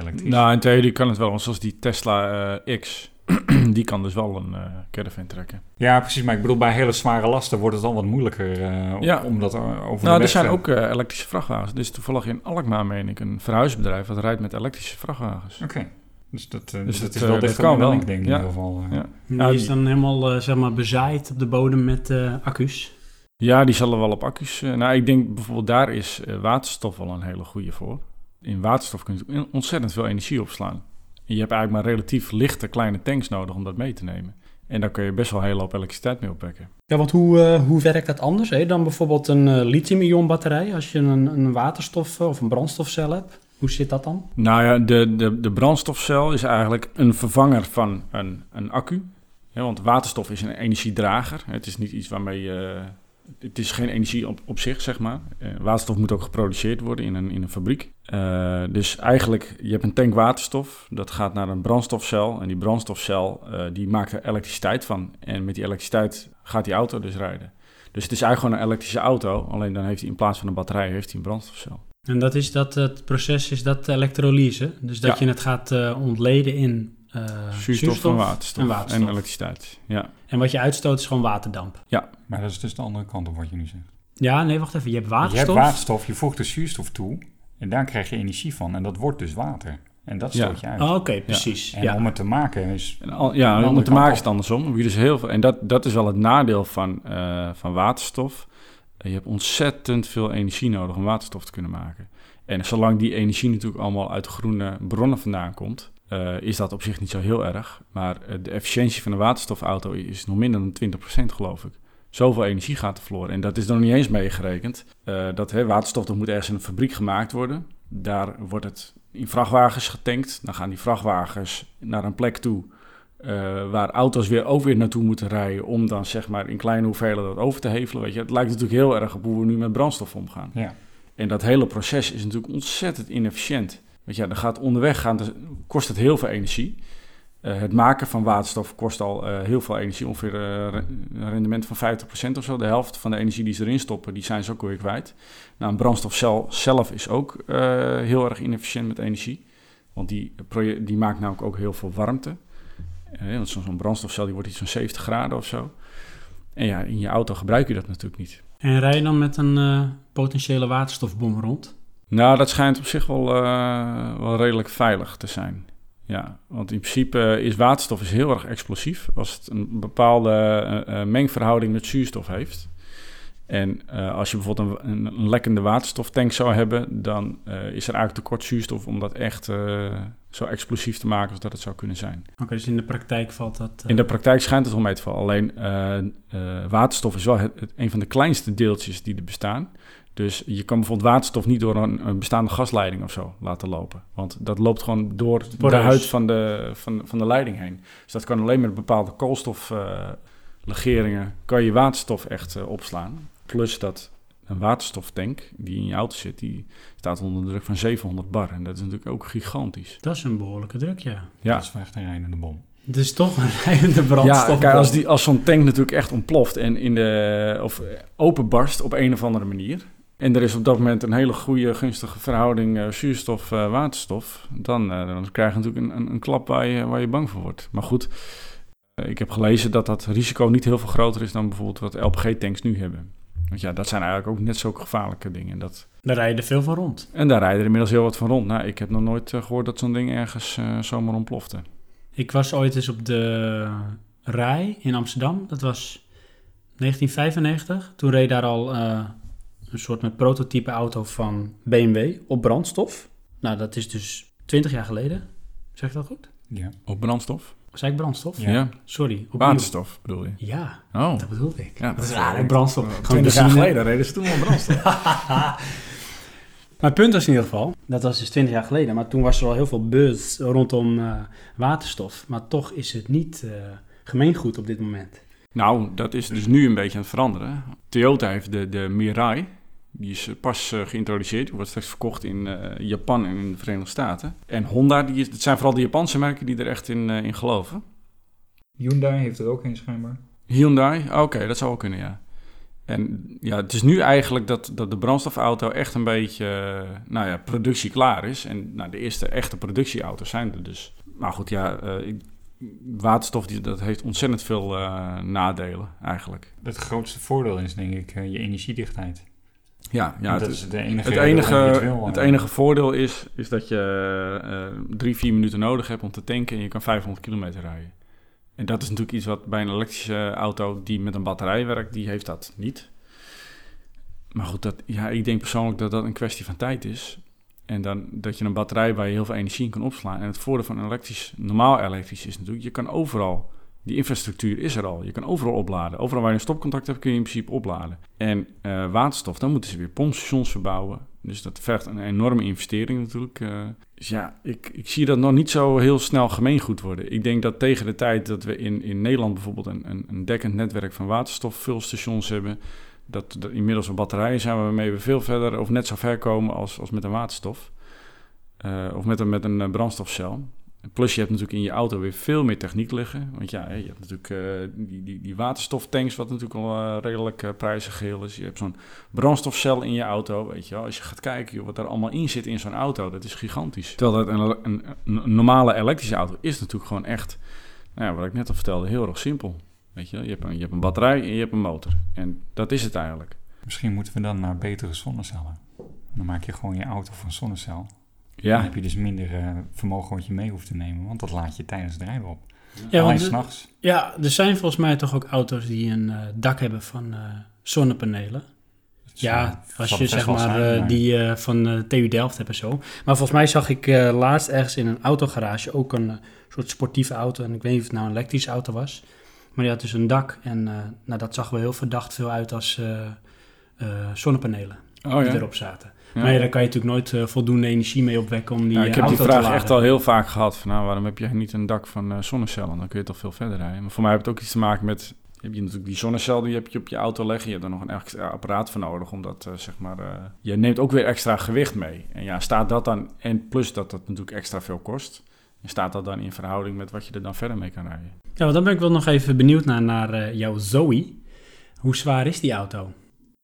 elektrisch. Nou, in theorie kan het wel, zoals die Tesla uh, X. die kan dus wel een uh, caravan trekken. Ja, precies. Maar ik bedoel, bij hele zware lasten wordt het dan wat moeilijker ja. om dat over Nou, er zijn ook elektrische vrachtwagens. Dus toevallig in Alkmaar, meen ik, een verhuisbedrijf... dat rijdt met elektrische vrachtwagens. Oké. Dus dat, dus dat, is wel dicht kan wel. ik denk in ieder geval. Ja. Die is dan helemaal, zeg maar, bezaaid op de bodem met accu's. Ja, die zullen wel op accu's. Uh, nou, ik denk bijvoorbeeld daar is uh, waterstof wel een hele goede voor. In waterstof kun je ontzettend veel energie opslaan. En je hebt eigenlijk maar relatief lichte kleine tanks nodig om dat mee te nemen. En daar kun je best wel een hele hoop elektriciteit mee opwekken. Ja, want hoe, uh, hoe werkt dat anders hè? dan bijvoorbeeld een lithium-ion batterij? Als je een, een waterstof of een brandstofcel hebt, hoe zit dat dan? Nou ja, de, de, de brandstofcel is eigenlijk een vervanger van een, een accu. Ja, want waterstof is een energiedrager. Het is niet iets waarmee je het is geen energie op, op zich, zeg maar. Uh, waterstof moet ook geproduceerd worden in een, in een fabriek. Uh, dus eigenlijk, je hebt een tank waterstof, dat gaat naar een brandstofcel. En die brandstofcel, uh, die maakt er elektriciteit van. En met die elektriciteit gaat die auto dus rijden. Dus het is eigenlijk gewoon een elektrische auto, alleen dan heeft hij in plaats van een batterij heeft hij een brandstofcel. En dat is dat, het proces is dat elektrolyse. Dus dat je het gaat ontleden in uh, zuurstof, en, waterstof en, waterstof en elektriciteit. Ja. En wat je uitstoot is gewoon waterdamp. Ja. Maar dat is dus de andere kant op wat je nu zegt. Ja, nee, wacht even. Je hebt waterstof. Je hebt waterstof, je voegt er zuurstof toe en daar krijg je energie van. En dat wordt dus water. En dat stoot je uit. Oh, Oké, precies. En om het te maken is... ja, om het te maken is het andersom. Dus heel veel, en dat, dat is wel het nadeel van, uh, van waterstof. Je hebt ontzettend veel energie nodig om waterstof te kunnen maken. En zolang die energie natuurlijk allemaal uit groene bronnen vandaan komt... Uh, is dat op zich niet zo heel erg. Maar uh, de efficiëntie van een waterstofauto is nog minder dan 20% geloof ik. Zoveel energie gaat er verloren. En dat is nog niet eens meegerekend. Uh, dat hè, waterstof dat moet ergens in een fabriek gemaakt worden. Daar wordt het in vrachtwagens getankt. Dan gaan die vrachtwagens naar een plek toe... waar auto's weer ook weer naartoe moeten rijden... om dan zeg maar in kleine hoeveelheden dat over te hevelen. Weet je. Het lijkt natuurlijk heel erg op hoe we nu met brandstof omgaan. Ja. En dat hele proces is natuurlijk ontzettend inefficiënt. Want ja, dan gaat onderweg gaan, kost het heel veel energie. Uh, het maken van waterstof kost al uh, heel veel energie, ongeveer uh, een rendement van 50% of zo. De helft van de energie die ze erin stoppen, die zijn ze ook weer kwijt. Nou, een brandstofcel zelf is ook heel erg inefficiënt met energie. Want die, die maakt namelijk ook heel veel warmte. want zo'n brandstofcel die wordt iets van 70 graden of zo. En ja, in je auto gebruik je dat natuurlijk niet. En rij je dan met een potentiële waterstofbom rond? Nou, dat schijnt op zich wel, uh, wel redelijk veilig te zijn. Ja, want in principe is waterstof is heel erg explosief als het een bepaalde uh, mengverhouding met zuurstof heeft. En uh, als je bijvoorbeeld een, een, lekkende waterstoftank zou hebben, dan uh, is er eigenlijk tekort zuurstof om dat echt uh, zo explosief te maken als dat het zou kunnen zijn. Oké, okay, dus in de praktijk valt dat... In de praktijk schijnt het wel mee te vallen. Alleen waterstof is wel het, het, een van de kleinste deeltjes die er bestaan. Dus je kan bijvoorbeeld waterstof niet door een, een, bestaande gasleiding of zo laten lopen. Want dat loopt gewoon door de huid van de, van, van de leiding heen. Dus dat kan alleen met bepaalde koolstoflegeringen... Uh, kan je waterstof echt uh, opslaan. Plus dat een waterstoftank die in je auto zit... die staat onder druk van 700 bar. En dat is natuurlijk ook gigantisch. Dat is een behoorlijke druk, ja. Ja. Dat is echt een rijdende bom. Het is toch een rijdende brandstof. Ja, kijk, als, die, als zo'n tank natuurlijk echt ontploft... en in de, of openbarst op een of andere manier en er is op dat moment een hele goede, gunstige verhouding uh, zuurstof-waterstof, uh, dan, uh, dan krijg je natuurlijk een, een, een, klap waar je, waar je bang voor wordt. Maar goed, ik heb gelezen dat dat risico niet heel veel groter is dan bijvoorbeeld wat LPG-tanks nu hebben. Want ja, dat zijn eigenlijk ook net zulke gevaarlijke dingen. Dat... Daar rijden er veel van rond. En daar rijden er inmiddels heel wat van rond. Nou, ik heb nog nooit eh, gehoord dat zo'n ding ergens eh, zomaar ontplofte. Ik was ooit eens op de Rij in Amsterdam. Dat was 1995. Toen reed daar al eh, een soort met prototype auto van BMW op brandstof. Nou, dat is dus 20 jaar geleden. Zeg ik dat goed? Ja. Op brandstof? Zei ik brandstof? Ja. Sorry. opnieuw. Waterstof bedoel je? Ja, Oh. dat bedoelde ik. Ja, dat is raar, hè, brandstof. Gewoon 20 jaar geleden reden ze toen al brandstof. Maar het punt was in ieder geval, dat was dus 20 jaar geleden, maar toen was er al heel veel buzz rondom eh, waterstof. Maar toch is het niet eh, gemeengoed op dit moment. nou, dat is dus nu een beetje aan het veranderen. Toyota heeft de, de Mirai. Die is eh, pas eh, geïntroduceerd. Die wordt straks verkocht in eh, Japan en in de Verenigde Staten. En Honda, die is, het zijn vooral de Japanse merken die er echt in, eh, in geloven. Hyundai heeft er ook een schijnbaar. Hyundai, oké, dat zou wel kunnen, ja. En ja, het is nu eigenlijk dat, dat de brandstofauto echt een beetje, nou ja, productie klaar is. En nou, de eerste echte productieauto's zijn er dus. Maar goed, ja, eh, waterstof die, dat heeft ontzettend veel eh, nadelen eigenlijk. Het grootste voordeel is denk ik je energiedichtheid. Ja, ja dat het, is de enige het, enige, het wil, het enige voordeel is, is dat je eh, drie, vier minuten nodig hebt om te tanken en je kan 500 kilometer rijden. En dat is natuurlijk iets wat bij een elektrische auto die met een batterij werkt, die heeft dat niet. Maar goed, dat, ja, ik denk persoonlijk dat dat een kwestie van tijd is. En dan dat je een batterij waar je heel veel energie in kan opslaan. En het voordeel van een elektrisch, normaal elektrisch is natuurlijk, je kan overal, die infrastructuur is er al. Je kan overal opladen. Overal waar je een stopcontact hebt kun je in principe opladen. En eh, waterstof, dan moeten ze weer pompstations verbouwen. Dus dat vergt een enorme investering natuurlijk. eh. dus ja, ik, ik zie dat nog niet zo heel snel gemeengoed worden. Ik denk dat tegen de tijd dat we in, in Nederland bijvoorbeeld een, een, een dekkend netwerk van waterstofvulstations hebben, dat er inmiddels op batterijen zijn waarmee we veel verder of net zo ver komen als, als met een waterstof. Eh, of met een, met een brandstofcel. Plus je hebt natuurlijk in je auto weer veel meer techniek liggen. Want ja, je hebt natuurlijk eh, die, die, die waterstoftanks, wat natuurlijk al eh, redelijk eh, prijzig geheel is. Je hebt zo'n brandstofcel in je auto, weet je wel. Als je gaat kijken joh, wat er allemaal in zit in zo'n auto, dat is gigantisch. Terwijl dat een, een, een normale elektrische auto is natuurlijk gewoon echt, nou ja, wat ik net al vertelde, heel erg simpel. Weet je, wel. je hebt, een, je hebt een batterij en je hebt een motor. En dat is het eigenlijk. Misschien moeten we dan naar betere zonnecellen. Dan maak je gewoon je auto van zonnecel. Dan Ja, heb je dus minder eh, vermogen wat je mee hoeft te nemen, want dat laat je tijdens het rijden op. Ja, Alleen want, s'nachts. ja, er zijn volgens mij toch ook auto's die een eh, dak hebben van eh, zonnepanelen. Ja, als je zeg maar die eh, van eh, TU Delft hebt en zo. Maar volgens mij zag ik eh, laatst ergens in een autogarage ook een soort sportieve auto. En ik weet niet of het nou een elektrische auto was. Maar die had dus een dak. En eh, nou, dat zag wel heel verdacht veel uit als eh, eh, zonnepanelen oh die ja. erop zaten. Ja. Maar ja, daar kan je natuurlijk nooit eh, voldoende energie mee opwekken om die Ja, eh, ik heb die vraag echt al heel vaak gehad. Van, nou, waarom heb je niet een dak van eh, zonnecellen? Dan kun je toch veel verder rijden. Maar voor mij heeft het ook iets te maken met... Heb je natuurlijk die zonnecel die heb je op je auto leggen. Je hebt er nog een extra apparaat voor nodig. Omdat, eh, zeg maar... eh, je neemt ook weer extra gewicht mee. En ja, staat dat dan... En plus dat dat natuurlijk extra veel kost. En staat dat dan in verhouding met wat je er dan verder mee kan rijden? Ja, want dan ben ik wel nog even benieuwd naar, naar eh, jouw Zoe. Hoe zwaar is die auto?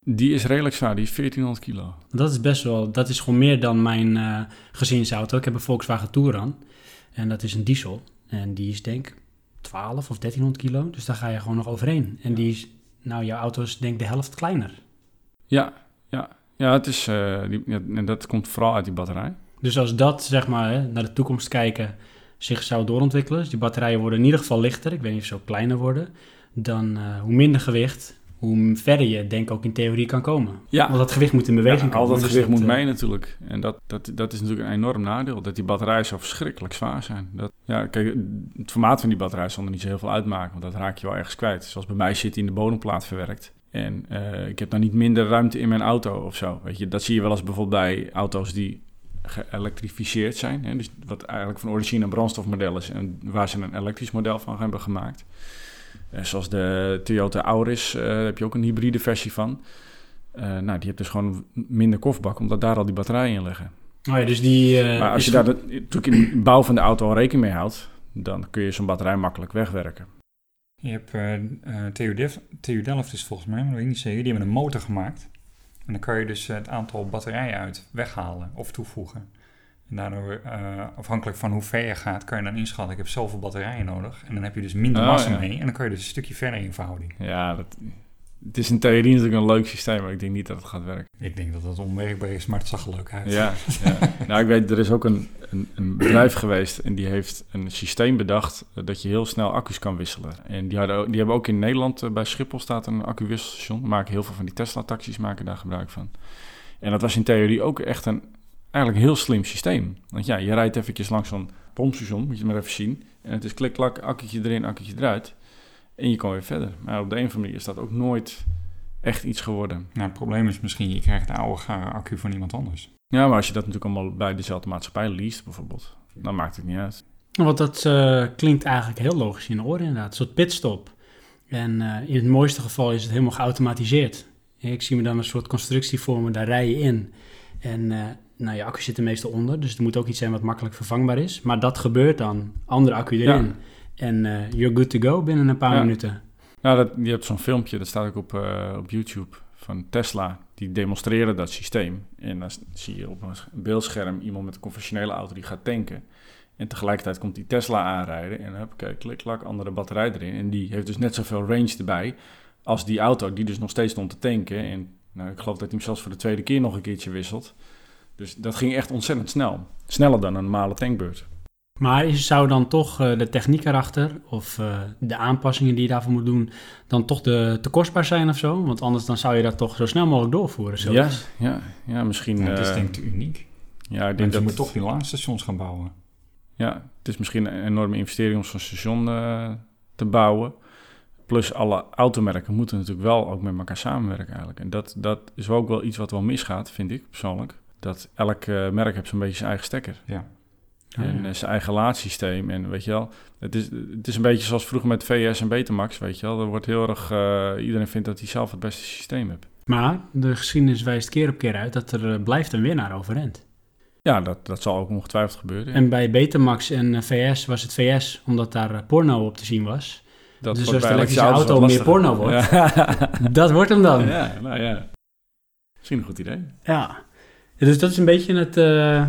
Die is redelijk zwaar. Die is 1400 kilo. Dat is best wel, dat is gewoon meer dan mijn eh, gezinsauto. Ik heb een Volkswagen Touran en dat is een diesel. En die is denk ik 12 of 1300 kilo, dus daar ga je gewoon nog overheen. En die is, nou jouw auto is denk ik de helft kleiner. Ja, ja. Ja, het is... eh, die, ja, en dat komt vooral uit die batterij. Dus als dat zeg maar hè, naar de toekomst kijken zich zou doorontwikkelen, dus die batterijen worden in ieder geval lichter, ik weet niet of ze ook kleiner worden, dan eh, hoe minder gewicht, hoe verder je denk ik ook in theorie kan komen. Ja, Want dat gewicht moet in beweging Ja, komen. al dat dus gewicht moet eh, mee natuurlijk. En dat, dat, dat is natuurlijk een enorm nadeel. Dat die batterijen zo verschrikkelijk zwaar zijn. Dat, ja, kijk, het formaat van die batterij zal er niet zo heel veel uitmaken. Want dat raak je wel ergens kwijt. Zoals bij mij zit die in de bodemplaat verwerkt. En eh, ik heb dan niet minder ruimte in mijn auto of zo. Weet je, dat zie je wel eens bijvoorbeeld bij auto's die geëlektrificeerd zijn. Hè? Dus wat eigenlijk van origine een brandstofmodel is. En waar ze een elektrisch model van hebben gemaakt. Eh, zoals de Toyota Auris, eh, daar heb je ook een hybride versie van. Eh, nou, die hebt dus gewoon minder kofbak, omdat daar al die batterijen in liggen. Oh ja, dus die... maar als je daar de, natuurlijk in de bouw van de auto al rekening mee houdt, dan kun je zo'n batterij makkelijk wegwerken. Je hebt eh, TU, Delft, TU Delft is volgens mij, maar dat weet ik niet zeker, die hebben een motor gemaakt. En dan kan je dus het aantal batterijen uit weghalen of toevoegen. En daardoor, eh, afhankelijk van hoe ver je gaat, kan je dan inschatten, ik heb zoveel batterijen nodig. En dan heb je dus minder Oh, massa ja. mee en dan kan je dus een stukje verder in verhouding. Ja, dat, het is in theorie natuurlijk een leuk systeem, maar ik denk niet dat het gaat werken. Ik denk dat het onwerkbaar is, maar het zag er leuk uit. Ja, ja. nou ik weet, er is ook een, een, een, bedrijf geweest en die heeft een systeem bedacht eh, dat je heel snel accu's kan wisselen. En die, hadden, die hebben ook in Nederland, uh, bij Schiphol staat een accu-wisselstation. Maken heel veel van die Tesla-taxis maken daar gebruik van. En dat was in theorie ook echt een eigenlijk heel slim systeem. Want ja, je rijdt eventjes langs zo'n pompstation, moet je maar even zien. En het is klik-klak, accu'tje erin, accu'tje eruit. En je kan weer verder. Maar op de een of andere manier is dat ook nooit echt iets geworden. Nou, het probleem is misschien, je krijgt de oude gare accu van iemand anders. Ja, maar als je dat natuurlijk allemaal bij dezelfde maatschappij leest bijvoorbeeld, dan maakt het niet uit. Want dat uh, klinkt eigenlijk heel logisch in de oren inderdaad. Een soort pitstop. En uh, in het mooiste geval is het helemaal geautomatiseerd. Ik zie me dan een soort constructie vormen, daar rij je in. En uh, nou, je accu zit er meestal onder, dus er moet ook iets zijn wat makkelijk vervangbaar is. Maar dat gebeurt dan, andere accu erin. Ja. En uh, you're good to go binnen een paar Ja. minuten. Nou, dat, je hebt zo'n filmpje, dat staat ook op, eh, op YouTube, van Tesla. Die demonstreren dat systeem. En dan zie je op een beeldscherm iemand met een conventionele auto die gaat tanken. En tegelijkertijd komt die Tesla aanrijden en dan kijk, klik, klak, andere batterij erin. En die heeft dus net zoveel range erbij als die auto die dus nog steeds stond te tanken. En nou, ik geloof dat hij hem zelfs voor de tweede keer nog een keertje wisselt. Dus dat ging echt ontzettend snel. Sneller dan een normale tankbeurt. Maar zou dan toch uh, de techniek erachter of uh, de aanpassingen die je daarvoor moet doen, dan toch de, te kostbaar zijn of zo? Want anders dan zou je dat toch zo snel mogelijk doorvoeren. Zo. Ja, ja, ja, misschien. Ja, het is uh, denk ik uniek. Ja, ik denk Denk dat je moet toch die laadstations gaan bouwen. Ja, het is misschien een enorme investering om zo'n station uh, te bouwen. Plus alle automerken moeten natuurlijk wel ook met elkaar samenwerken eigenlijk. En dat, dat is ook wel iets wat wel misgaat, vind ik persoonlijk. Dat elk uh, merk heeft zo'n beetje zijn eigen stekker. Ja. En uh, zijn eigen laadsysteem. En weet je wel, het is, het is een beetje zoals vroeger met VS en Betamax, weet je wel. Er wordt heel erg, uh, iedereen vindt dat hij zelf het beste systeem heeft. Maar de geschiedenis wijst keer op keer uit dat er uh, blijft een winnaar overeind. Ja, dat, dat zal ook ongetwijfeld gebeuren. En bij Betamax en VS was het VS, omdat daar porno op te zien was. Dat dus als de elektrische auto meer porno wordt, ja. dat wordt hem dan. Ja, nou ja. Misschien een goed idee. Ja, dus dat is een beetje het, uh,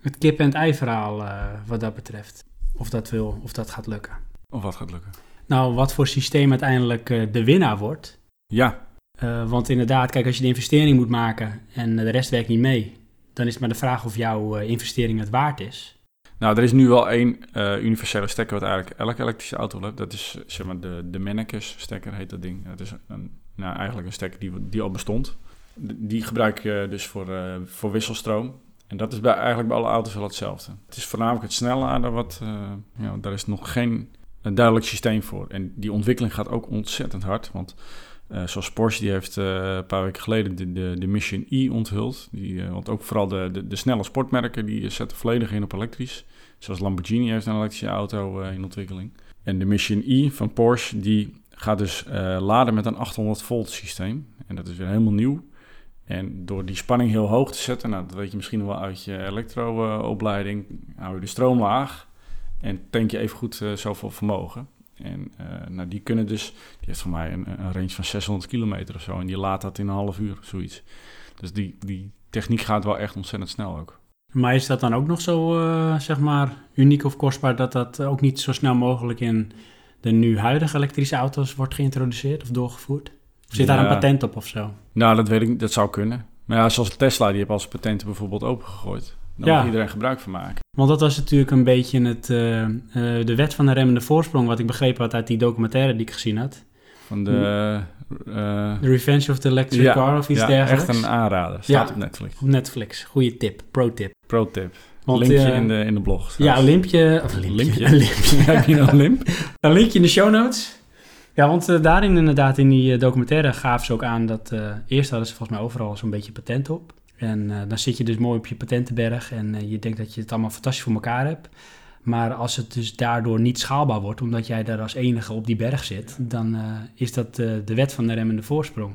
het kip- en ei verhaal uh, wat dat betreft. Of dat wil, of dat gaat lukken. Of wat gaat lukken. Nou, wat voor systeem uiteindelijk uh, de winnaar wordt. Ja. want inderdaad, kijk, als je de investering moet maken en de rest werkt niet mee, dan is het maar de vraag of jouw investering het waard is. Nou, er is nu wel één universele stekker wat eigenlijk elke elektrische auto heeft. Dat is zeg maar de, de Mennekes stekker heet dat ding. Dat is een, nou, eigenlijk een stekker die, die al bestond. Die gebruik je dus voor, uh, voor wisselstroom. En dat is bij, eigenlijk bij alle auto's wel hetzelfde. Het is voornamelijk het snelladen, wat, uh, ja, daar is nog geen duidelijk systeem voor. En die ontwikkeling gaat ook ontzettend hard. Want uh, zoals Porsche, die heeft een paar weken geleden de, de, de Mission E onthuld. Die, want ook vooral de, de, de, snelle sportmerken, die zetten volledig in op elektrisch. Zoals Lamborghini heeft een elektrische auto in ontwikkeling. En de Mission E van Porsche, die gaat dus laden met een 800 volt systeem. En dat is weer helemaal nieuw. En door die spanning heel hoog te zetten, nou, dat weet je misschien wel uit je elektroopleiding, hou je de stroom laag en tank je even goed uh, zoveel vermogen. En uh, nou, die kunnen dus, die heeft voor mij een, range van 600 kilometer of zo en die laat dat in een half uur, zoiets. Dus die, die techniek gaat wel echt ontzettend snel ook. Maar is dat dan ook nog zo, uh, zeg maar, uniek of kostbaar dat dat ook niet zo snel mogelijk in de nu huidige elektrische auto's wordt geïntroduceerd of doorgevoerd? Zit daar een patent op of zo? Nou, dat weet ik niet. Dat zou kunnen. Maar ja, zoals Tesla, die heeft als patenten bijvoorbeeld opengegooid. Daar ja. mag iedereen gebruik van maken. Want dat was natuurlijk een beetje het, uh, uh, de wet van de remmende voorsprong... wat ik begrepen had uit die documentaire die ik gezien had. Van de... Uh, the Revenge of the Electric ja, Car of iets ja, dergelijks. echt een aanrader. Staat op Netflix. Op Netflix. Goeie tip. Pro tip. Pro tip. Want, linkje in, de, in de blog. Ja, een limpje... Of een limpje. Een limpje. Heb je nog een limp? een linkje in de show notes. Ja, want uh, daarin inderdaad, in die uh, documentaire gaven ze ook aan dat... Uh, eerst hadden ze volgens mij overal zo'n beetje patent op. En dan zit je dus mooi op je patentenberg en je denkt dat je het allemaal fantastisch voor elkaar hebt. Maar als het dus daardoor niet schaalbaar wordt, omdat jij daar als enige op die berg zit... dan is dat de wet van de remmende voorsprong.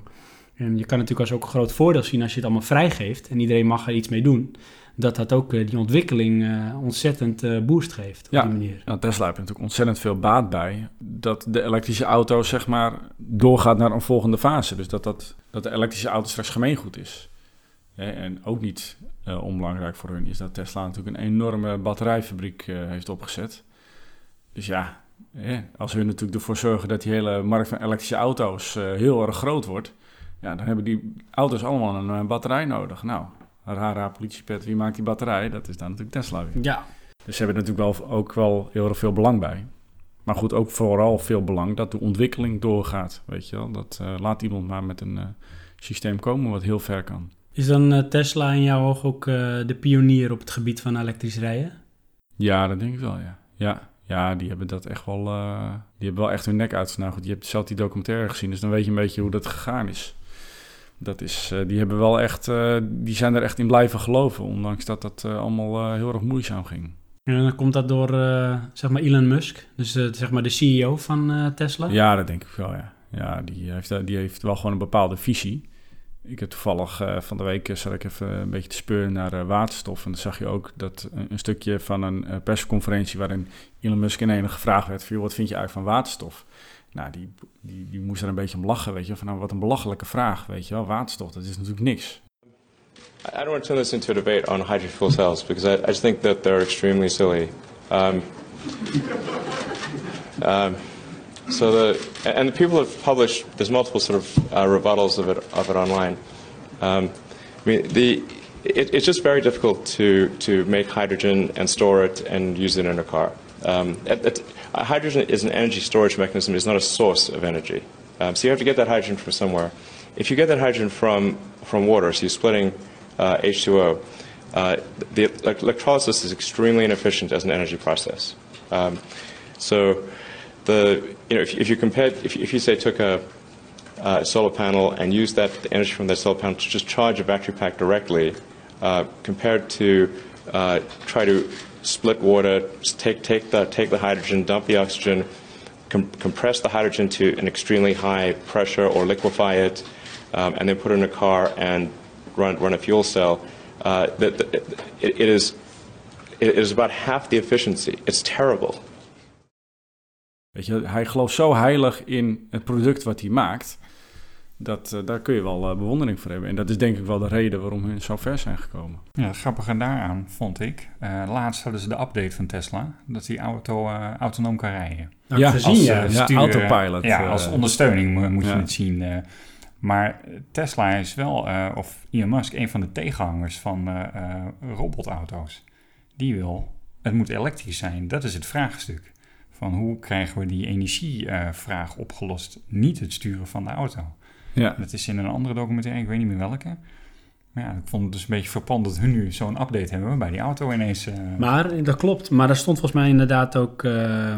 En je kan natuurlijk als ook een groot voordeel zien als je het allemaal vrijgeeft... en iedereen mag er iets mee doen dat dat ook uh, die ontwikkeling uh, ontzettend uh, boost geeft op ja. die manier. Ja, Tesla heeft natuurlijk ontzettend veel baat bij dat de elektrische auto zeg maar doorgaat naar een volgende fase. Dus dat, dat, dat de elektrische auto straks gemeengoed is. En ook niet onbelangrijk voor hun is dat Tesla natuurlijk een enorme batterijfabriek heeft opgezet. Dus ja, als hun natuurlijk ervoor zorgen dat die hele markt van elektrische auto's uh, heel erg groot wordt, ja, dan hebben die auto's allemaal een batterij nodig. Nou, rara politiepet, wie maakt die batterij? Dat is dan natuurlijk Tesla weer. Ja. Dus ze hebben natuurlijk wel, ook wel heel erg veel belang bij. Maar goed, ook vooral veel belang dat de ontwikkeling doorgaat. Weet je wel, dat uh, laat iemand maar met een uh, systeem komen wat heel ver kan. Is dan uh, Tesla in jouw oog ook de pionier op het gebied van elektrisch rijden? Ja, dat denk ik wel, ja. Ja, ja die hebben dat echt wel, die hebben wel echt hun nek uit. Nou goed, je hebt zelf die documentaire gezien, dus dan weet je een beetje hoe dat gegaan is. Dat is, die hebben wel echt, die zijn er echt in blijven geloven, ondanks dat dat allemaal heel erg moeizaam ging. En dan komt dat door, zeg maar, Elon Musk, dus zeg maar de CEO van Tesla? Ja, dat denk ik wel, ja. Ja, die heeft, die heeft wel gewoon een bepaalde visie. Ik heb toevallig van de week, zat ik even een beetje te speuren naar waterstof. En dan zag je ook dat een, een stukje van een persconferentie waarin Elon Musk in een gevraagd werd van, wat vind je eigenlijk van waterstof? Nou, die, die, die moest er een beetje om lachen, weet je. Van, nou, wat een belachelijke vraag, weet je wel. Waterstof, dat is natuurlijk niks. I don't want to turn this into a debate on hydrogen fuel cells because I, I just think that they're extremely silly. Um, um, so the and the people have published. There's multiple sort of uh, rebuttals of it of it online. Um, I mean the. It, it's just very difficult to, to make hydrogen and store it and use it in a car. Um, it, it, hydrogen is an energy storage mechanism. It's not a source of energy. Um, so you have to get that hydrogen from somewhere. If you get that hydrogen from from water, so you're splitting uh, H2O, uh, the electrolysis is extremely inefficient as an energy process. Um, so, the you know if, if you compare if, if you say took a, a solar panel and used that the energy from that solar panel to just charge a battery pack directly, uh, compared to uh, try to split water, take take the take the hydrogen, dump the oxygen, com- compress the hydrogen to an extremely high pressure or liquefy it, um, and then put it in a car and run, run a fuel cell, uh, that, it, it, is, it is about half the efficiency. It's terrible. Weet je, hij gelooft zo heilig in het product wat hij maakt. Dat, uh, daar kun je wel uh, bewondering voor hebben. En dat is denk ik wel de reden waarom hun zo ver zijn gekomen. Ja, het grappige daaraan vond ik. Uh, laatst hadden ze de update van Tesla. Dat die auto autonoom kan rijden. Nou, ja, gezien, als, ja. Stuur, ja, autopilot. Ja, als ondersteuning moet je het zien. Maar Tesla is wel, uh, of Elon Musk, een van de tegenhangers van uh, uh, robotauto's. Die wil, het moet elektrisch zijn. Dat is het vraagstuk. Van hoe krijgen we die energievraag opgelost? Niet het sturen van de auto. Ja. Dat is in een andere documentaire, ik weet niet meer welke. Maar ja, ik vond het dus een beetje verpand dat hun nu zo'n update hebben bij die auto ineens. Maar dat klopt. Maar daar stond volgens mij inderdaad ook uh,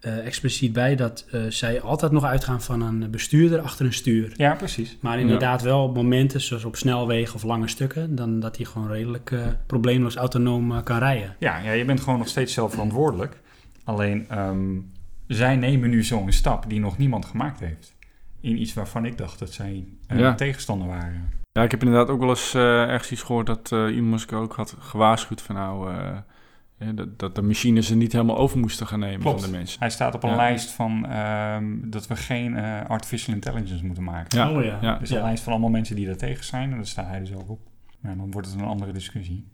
expliciet bij dat zij altijd nog uitgaan van een bestuurder achter een stuur. Ja, precies. Maar inderdaad wel op momenten, zoals op snelwegen of lange stukken, dan dat hij gewoon redelijk probleemloos autonoom kan rijden. Ja, ja, je bent gewoon nog steeds zelf verantwoordelijk. Alleen, um, zij nemen nu zo'n stap die nog niemand gemaakt heeft. In iets waarvan ik dacht dat zij ja. tegenstander waren. Ja, ik heb inderdaad ook wel eens ergens iets gehoord dat Elon Musk ook had gewaarschuwd van nou dat, dat, de machines er niet helemaal over moesten gaan nemen Klopt. van de mensen. Hij staat op een lijst van um, dat we geen uh, artificial intelligence moeten maken. Ja. Oh, ja. ja. Dus een lijst van allemaal mensen die daar tegen zijn. En daar staat hij dus ook op. Maar dan wordt het een andere discussie.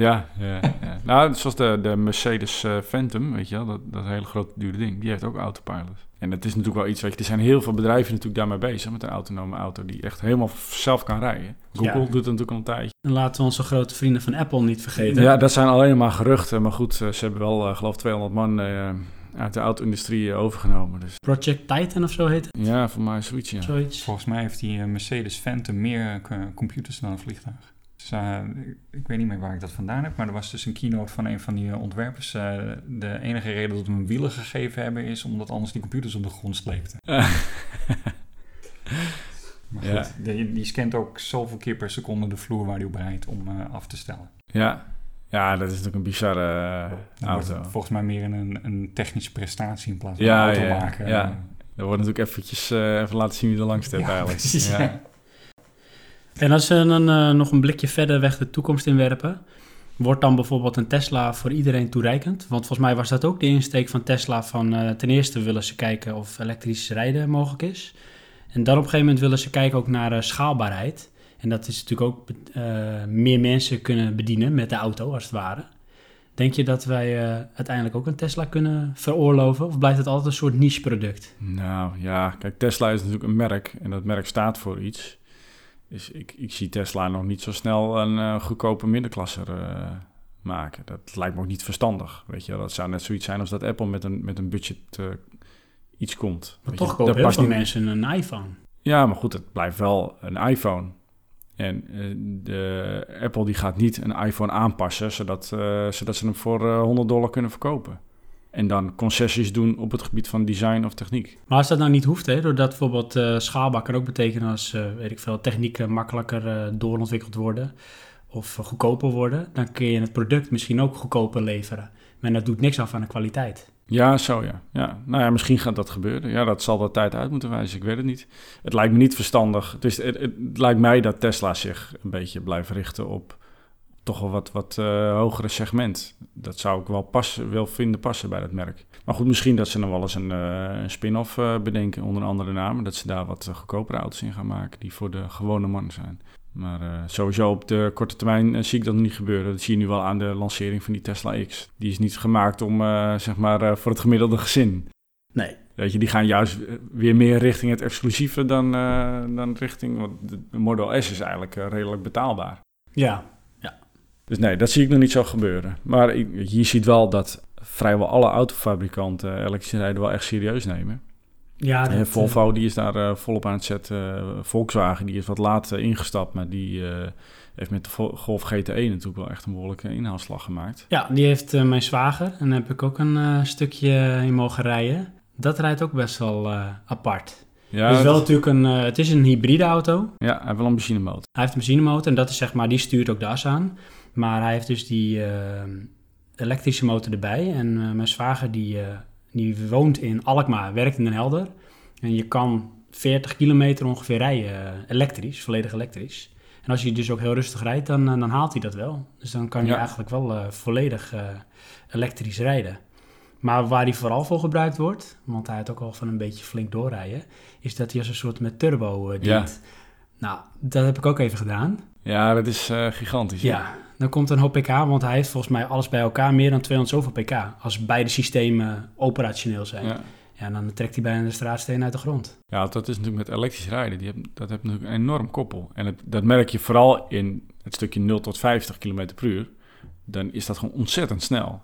Ja, ja, ja. nou, zoals de, de Mercedes uh, Phantom, weet je wel, dat, dat hele grote dure ding, die heeft ook autopilot. En dat is natuurlijk wel iets, weet je, er zijn heel veel bedrijven natuurlijk daarmee bezig met een autonome auto die echt helemaal zelf kan rijden. Google ja. doet het natuurlijk al een tijdje. En laten we onze grote vrienden van Apple niet vergeten. Ja, dat zijn alleen maar geruchten, maar goed, ze hebben wel, uh, geloof 200 man uh, uit de auto-industrie overgenomen. Dus. Project Titan of zo heet het? Ja, voor mij zoiets, ja. Zoiets. Volgens mij heeft die Mercedes Phantom meer computers dan een vliegtuig. Dus, uh, ik weet niet meer waar ik dat vandaan heb, maar er was dus een keynote van een van die ontwerpers. Uh, de enige reden dat we hem wielen gegeven hebben is omdat anders die computers op de grond sleepten. maar goed, ja. die, die, scant ook zoveel keer per seconde de vloer waar hij op rijdt om af te stellen. Ja. ja, dat is natuurlijk een bizarre auto. volgens mij meer een, een technische prestatie in plaats van ja, een auto ja, maken. Ja, er wordt natuurlijk eventjes even laten zien wie er langs hebt eigenlijk. Precies, ja. En als we dan uh, nog een blikje verder weg de toekomst inwerpen, wordt dan bijvoorbeeld een Tesla voor iedereen toereikend? Want volgens mij was dat ook de insteek van Tesla van uh, ten eerste willen ze kijken of elektrisch rijden mogelijk is. En dan op een gegeven moment willen ze kijken ook naar uh, schaalbaarheid. En dat is natuurlijk ook meer mensen kunnen bedienen met de auto als het ware. Denk je dat wij uiteindelijk ook een Tesla kunnen veroorloven? Of blijft het altijd een soort niche product? Nou ja, kijk, Tesla is natuurlijk een merk en dat merk staat voor iets. Dus ik, ik zie Tesla nog niet zo snel een uh, goedkope middenklasse uh, maken. Dat lijkt me ook niet verstandig. Weet je, dat zou net zoiets zijn als dat Apple met een, met een budget iets komt. Maar toch kopen heel veel mensen een iPhone. Ja, maar goed, het blijft wel een iPhone. En de Apple die gaat niet een iPhone aanpassen zodat, zodat ze hem voor uh, 100 dollar kunnen verkopen. En dan concessies doen op het gebied van design of techniek. Maar als dat nou niet hoeft, hè, doordat bijvoorbeeld schaalbaar kan ook betekenen als weet ik veel, technieken makkelijker doorontwikkeld worden of goedkoper worden, dan kun je het product misschien ook goedkoper leveren. Maar dat doet niks af aan de kwaliteit. Ja, zo ja. ja. Nou ja, misschien gaat dat gebeuren. Ja, dat zal de tijd uit moeten wijzen. Ik weet het niet. Het lijkt me niet verstandig. Dus het, het, lijkt mij dat Tesla zich een beetje blijft richten op toch wel wat, wat uh, hogere segment. Dat zou ik wel passen, wel vinden passen bij dat merk. Maar goed, misschien dat ze nog wel eens een, uh, een spin-off uh, bedenken onder een andere naam. Dat ze daar wat goedkopere auto's in gaan maken die voor de gewone man zijn. Maar sowieso op de korte termijn zie ik dat niet gebeuren. Dat zie je nu wel aan de lancering van die Tesla X. Die is niet gemaakt om, zeg maar, voor het gemiddelde gezin. Nee. Weet je, die gaan juist weer meer richting het exclusieve dan, dan richting... Want de Model S is eigenlijk redelijk betaalbaar. Ja. Dus nee, dat zie ik nog niet zo gebeuren. Maar je ziet wel dat vrijwel alle autofabrikanten elektrische rijden wel echt serieus nemen. Ja, dat, Volvo die is daar uh, volop aan het zetten. Volkswagen die is wat laat ingestapt, maar die uh, heeft met de Golf GTE natuurlijk wel echt een behoorlijke inhaalslag gemaakt. Ja, die heeft uh, mijn zwager en daar heb ik ook een stukje in mogen rijden. Dat rijdt ook best wel apart. Ja, het is wel natuurlijk een, het is een hybride auto. Ja, hij heeft wel een benzinemotor. Hij heeft een benzinemotor en dat is zeg maar, die stuurt ook de as aan. Maar hij heeft dus die elektrische motor erbij en mijn zwager die die woont in Alkmaar, werkt in Den Helder. En je kan 40 kilometer ongeveer rijden, eh, elektrisch, volledig elektrisch. En als je dus ook heel rustig rijdt, dan, eh, dan haalt hij dat wel. Dus dan kan je eigenlijk wel uh, volledig uh, elektrisch rijden. Maar waar hij vooral voor gebruikt wordt, want hij had ook al van een beetje flink doorrijden, is dat hij als een soort met turbo dient. Ja. Nou, dat heb ik ook even gedaan. Ja, dat is gigantisch. Ja, dan komt een hoop pk, want hij heeft volgens mij alles bij elkaar meer dan 200 zoveel pk. Als beide systemen operationeel zijn. Ja. ja dan trekt hij bijna de straatsteen uit de grond. Ja, dat is natuurlijk met elektrisch rijden. Die hebben, dat heeft natuurlijk een enorm koppel. En het, dat merk je vooral in het stukje 0 tot 50 km per uur. Dan is dat gewoon ontzettend snel.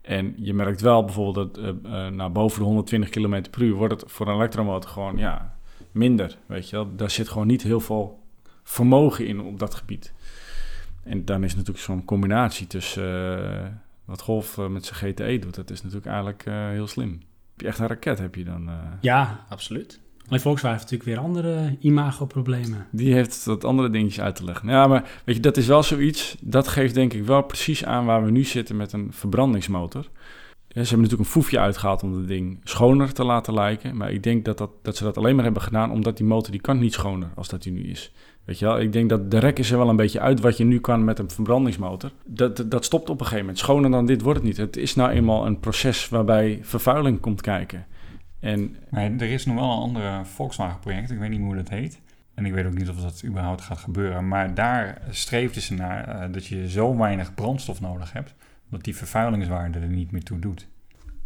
En je merkt wel bijvoorbeeld dat uh, uh, boven de 120 km per uur wordt het voor een elektromotor gewoon ja, minder. Weet je wel? Daar zit gewoon niet heel veel vermogen in op dat gebied. En dan is natuurlijk zo'n combinatie tussen uh, wat Golf uh, met zijn GTE doet. Dat is natuurlijk eigenlijk uh, heel slim. Heb je echt een raket, heb je dan? Ja, absoluut. Alleen Volkswagen heeft natuurlijk weer andere imago-problemen. Die heeft wat andere dingetjes uit te leggen. Ja, maar weet je, dat is wel zoiets. Dat geeft denk ik wel precies aan waar we nu zitten met een verbrandingsmotor. Ja, ze hebben natuurlijk een foefje uitgehaald om het ding schoner te laten lijken. Maar ik denk dat, dat, dat ze dat alleen maar hebben gedaan omdat die motor die kan niet schoner als dat die nu is. Weet je wel, ik denk dat de rek is er wel een beetje uit wat je nu kan met een verbrandingsmotor. Dat, dat stopt op een gegeven moment. Schoner dan dit wordt het niet. Het is nou eenmaal een proces waarbij vervuiling komt kijken. En, er is nog wel een andere Volkswagen-project, ik weet niet hoe dat heet. En ik weet ook niet of dat überhaupt gaat gebeuren. Maar daar streefden ze naar uh, dat je zo weinig brandstof nodig hebt, dat die vervuilingswaarde er niet meer toe doet.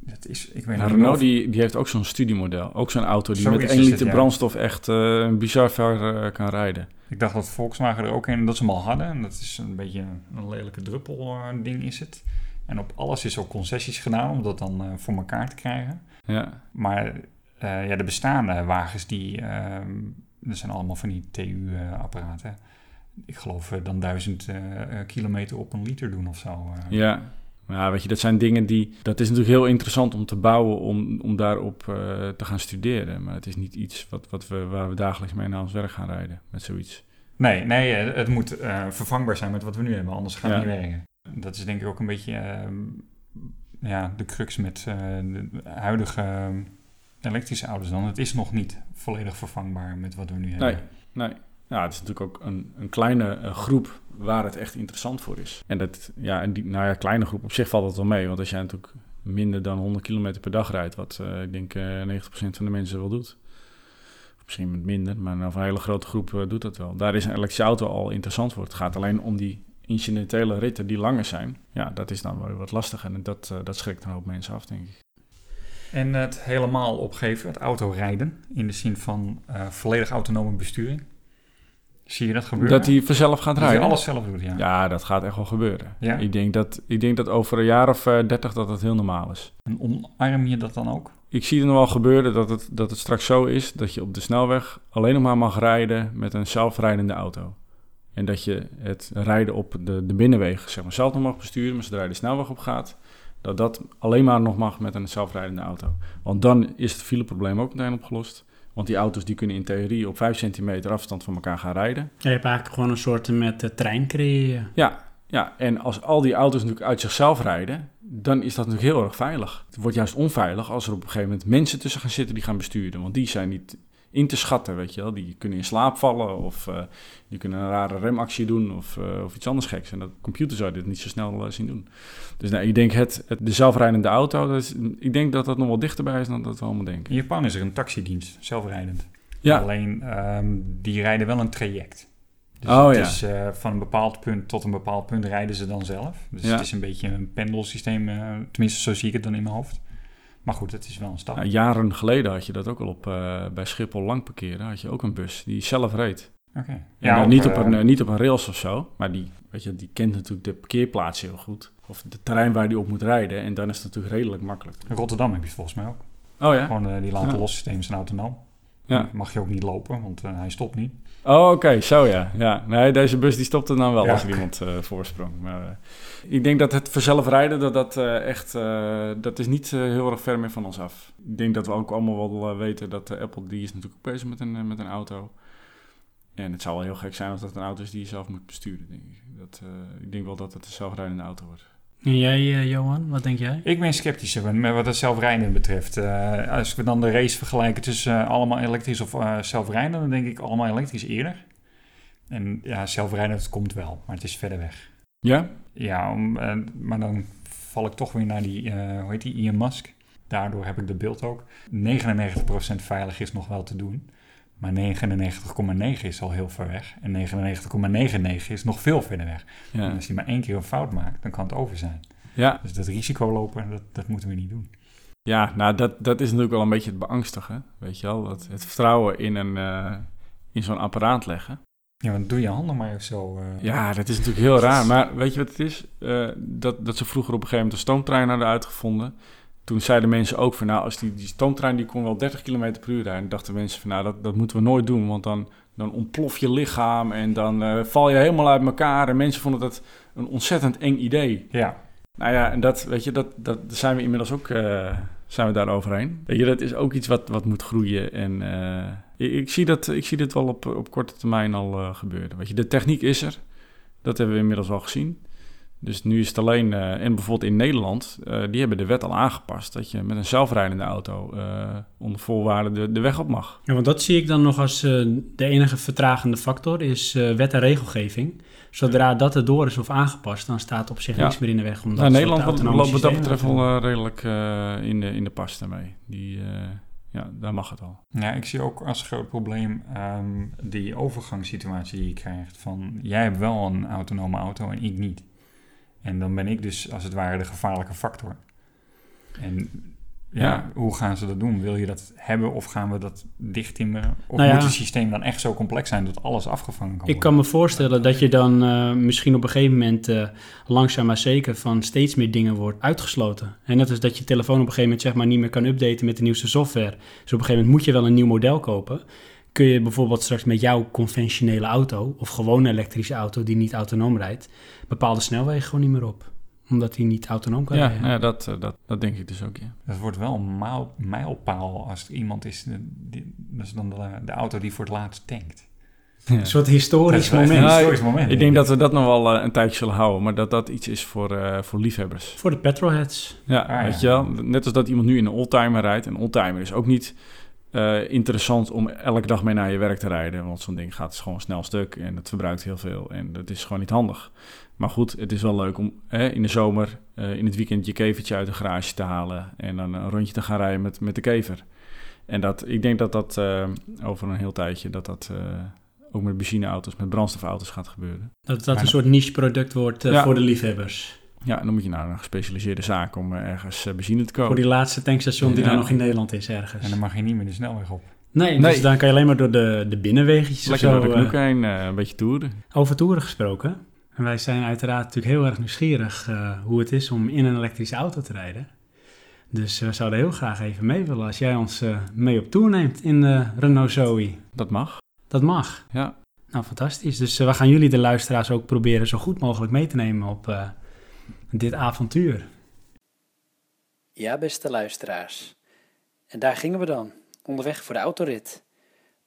Dat is, ik weet Renault of... die, die heeft ook zo'n studiemodel. Ook zo'n auto die met 1 liter brandstof echt uh, bizar ver uh, kan rijden. Ik dacht dat Volkswagen er ook een dat ze hem al hadden. En dat is een beetje een lelijke druppel uh, ding is het. En op alles is ook concessies gedaan om dat dan voor elkaar te krijgen. Ja. Maar ja, de bestaande wagens, die, dat zijn allemaal van die TU-apparaten. Ik geloof dan duizend kilometer op een liter doen of zo. Ja, ja, weet je, dat zijn dingen die. Dat is natuurlijk heel interessant om te bouwen, om, om daarop uh, te gaan studeren. Maar het is niet iets wat, wat we, waar we dagelijks mee naar ons werk gaan rijden met zoiets. Nee, nee het moet uh, vervangbaar zijn met wat we nu hebben, anders gaat het niet werken. Dat is denk ik ook een beetje uh, ja, de crux met de huidige elektrische auto's dan. Het is nog niet volledig vervangbaar met wat we nu hebben. Nee, nee. Ja, het is natuurlijk ook een, een kleine uh, groep waar het echt interessant voor is. En dat, ja, en die, nou ja, kleine groep op zich valt dat wel mee. Want als jij natuurlijk minder dan 100 kilometer per dag rijdt, wat uh, ik denk uh, 90% van de mensen wel doet. Misschien met minder, maar nou, een hele grote groep doet dat wel. Daar is een elektrische auto al interessant voor. Het gaat alleen om die incidentele ritten die langer zijn, ja, dat is dan wel wat lastiger. En dat, dat schrikt een hoop mensen af, denk ik. En het helemaal opgeven, het autorijden, in de zin van volledig autonome besturing. Zie je dat gebeuren? Dat hij vanzelf gaat rijden? Dat hij alles zelf doet, ja. Ja, dat gaat echt wel gebeuren. Ja? Ik, denk dat, ik denk dat over een jaar of uh, dertig dat dat heel normaal is. En omarm je dat dan ook? Ik zie er nog wel gebeuren dat het, dat het straks zo is dat je op de snelweg alleen nog maar mag rijden met een zelfrijdende auto. En dat je het rijden op de, de binnenwegen zeg maar, zelf nog mag besturen, maar zodra je de snelweg op gaat, dat dat alleen maar nog mag met een zelfrijdende auto. Want dan is het fileprobleem ook meteen opgelost. Want die auto's die kunnen in theorie op 5 centimeter afstand van elkaar gaan rijden. Ja, je hebt eigenlijk gewoon een soort met de trein creëren. Ja, ja, en als al die auto's natuurlijk uit zichzelf rijden, dan is dat natuurlijk heel erg veilig. Het wordt juist onveilig als er op een gegeven moment mensen tussen gaan zitten die gaan besturen. Want die zijn niet in te schatten, weet je wel. Die kunnen in slaap vallen of uh, die kunnen een rare remactie doen of, uh, of iets anders geks. En dat computer zou dit niet zo snel uh, zien doen. Dus nou, ik denk het, het de zelfrijdende auto, dat is, ik denk dat dat nog wel dichterbij is dan dat we allemaal denken. In Japan is er een taxidienst, zelfrijdend. Ja. Alleen, um, die rijden wel een traject. Dus oh, het ja. is uh, van een bepaald punt tot een bepaald punt rijden ze dan zelf. Dus ja. het is een beetje een pendelsysteem, uh, tenminste zo zie ik het dan in mijn hoofd. Maar goed, het is wel een stap. Ja, jaren geleden had je dat ook al op uh, bij Schiphol lang parkeren. Had je ook een bus die zelf reed. Oké. Okay. Ja, op, niet, op een, niet op een rails of zo, maar die, weet je, die kent natuurlijk de parkeerplaats heel goed. Of het terrein waar die op moet rijden. En dan is het natuurlijk redelijk makkelijk. In Rotterdam heb je het volgens mij ook. Oh ja? Gewoon die laten los systemen zijn autonoom. Ja. Mag je ook niet lopen, want uh, hij stopt niet. Oh, oké, zo ja. ja. Nee, deze bus die stopte dan wel als er iemand uh, voorsprong. Maar uh, ik denk dat het vanzelf rijden, dat dat echt, dat is niet heel erg ver meer van ons af. Ik denk dat we ook allemaal wel weten dat Apple, die is natuurlijk ook bezig met een, met een auto. En het zou wel heel gek zijn als dat een auto is die je zelf moet besturen, denk ik. Dat, ik denk wel dat het een zelfrijdende auto wordt. En jij, uh, Johan, wat denk jij? Ik ben sceptischer met wat het zelfrijden betreft. Uh, als we dan de race vergelijken tussen uh, allemaal elektrisch of zelfrijden, dan denk ik allemaal elektrisch eerder. En ja, zelfrijden, komt wel, maar het is verder weg. Ja? Ja, om, maar dan val ik toch weer naar die, hoe heet die, Elon Musk. Daardoor heb ik de beeld ook. 99% veilig is nog wel te doen. Maar 99,9 is al heel ver weg. En 99,99 is nog veel verder weg. Ja. En als je maar één keer een fout maakt, dan kan het over zijn. Ja. Dus dat risico lopen, dat, dat moeten we niet doen. Ja, nou dat, dat is natuurlijk wel een beetje het beangstigen. Weet je wel, dat het vertrouwen in, een, uh, in zo'n apparaat leggen. Ja, want doe je handen maar zo. Uh... Ja, dat is natuurlijk heel raar. Maar weet je wat het is? Uh, dat, dat ze vroeger op een gegeven moment een stoomtrein hadden uitgevonden toen zeiden mensen ook van nou, als die, die stoomtrein die kon wel 30 km per uur rijden. En dachten mensen van nou, dat, dat moeten we nooit doen, want dan, dan ontplof je lichaam en dan uh, val je helemaal uit elkaar. En mensen vonden dat een ontzettend eng idee. Ja. Nou ja, en dat, weet je, dat, dat zijn we inmiddels ook, uh, zijn we daar overheen. Weet je, dat is ook iets wat, wat moet groeien. En uh, ik, zie dat, ik zie dit wel op, op korte termijn al gebeuren. Weet je, de techniek is er. Dat hebben we inmiddels al gezien. Dus nu is het alleen, uh, en bijvoorbeeld in Nederland, uh, die hebben de wet al aangepast dat je met een zelfrijdende auto uh, onder voorwaarden de, de, weg op mag. Ja, want dat zie ik dan nog als de enige vertragende factor, is wet en regelgeving. Zodra dat er door is of aangepast, dan staat op zich ja. niks meer in de weg. Omdat nou, Nederland loopt wat dat betreft wel redelijk in, de, in de pas daarmee. Die, ja, daar mag het al. Ja, ik zie ook als groot probleem um, die overgangssituatie die je krijgt. Van, jij hebt wel een autonome auto en ik niet. En dan ben ik dus als het ware de gevaarlijke factor. En ja, hoe gaan ze dat doen? Wil je dat hebben of gaan we dat dichttimmeren? Of nou moet het systeem dan echt zo complex zijn dat alles afgevangen kan worden? Ik kan me voorstellen dat je dan uh, misschien op een gegeven moment uh, langzaam maar zeker van steeds meer dingen wordt uitgesloten. En net als dat je telefoon op een gegeven moment zeg maar niet meer kan updaten met de nieuwste software. Dus op een gegeven moment moet je wel een nieuw model kopen kun je bijvoorbeeld straks met jouw conventionele auto of gewone elektrische auto die niet autonoom rijdt, bepaalde snelwegen gewoon niet meer op omdat die niet autonoom kan ja, rijden. Ja, dat, eh, dat, dat denk ik dus ook, ja. Het wordt wel een mijlpaal als er iemand is, die, dat is dan de, de, auto die voor het laatst tankt. Een soort historisch moment. Ja, historisch moment. Ik denk dat we dat nog wel uh, een tijdje zullen houden, maar dat dat iets is voor, uh, voor liefhebbers. Voor de petrolheads. Ja, ah, weet je wel. Net als dat iemand nu in een oldtimer rijdt. Een oldtimer is ook niet uh, interessant om elke dag mee naar je werk te rijden. Want zo'n ding gaat gewoon snel stuk en het verbruikt heel veel. En dat is gewoon niet handig. Maar goed, het is wel leuk om hè, in de zomer, uh, in het weekend, je kevertje uit de garage te halen. En dan een rondje te gaan rijden met, met de kever. En dat, ik denk dat dat uh, over een heel tijdje dat dat ook met benzineauto's, met brandstofauto's gaat gebeuren. Dat dat een soort niche product wordt eh, Ja. voor de liefhebbers. Ja, en dan moet je naar een gespecialiseerde zaak om eh, ergens eh, benzine te kopen. Voor die laatste tankstation die Ja. daar nog in Nederland is ergens. En dan mag je niet meer de snelweg op. Nee, Nee. dus dan kan je alleen maar door de, de binnenwegjes of Lekker zo. door de eh, heen, een beetje toeren. over toeren gesproken. En wij zijn uiteraard natuurlijk heel erg nieuwsgierig eh, hoe het is om in een elektrische auto te rijden. Dus we zouden heel graag even mee willen als jij ons eh, mee op tour neemt in de Renault Zoe. Dat mag, Dat mag. ja. Nou, fantastisch. Dus we gaan jullie, de luisteraars, ook proberen zo goed mogelijk mee te nemen op eh, dit avontuur. Ja, beste luisteraars. En daar gingen we dan, onderweg voor de autorit.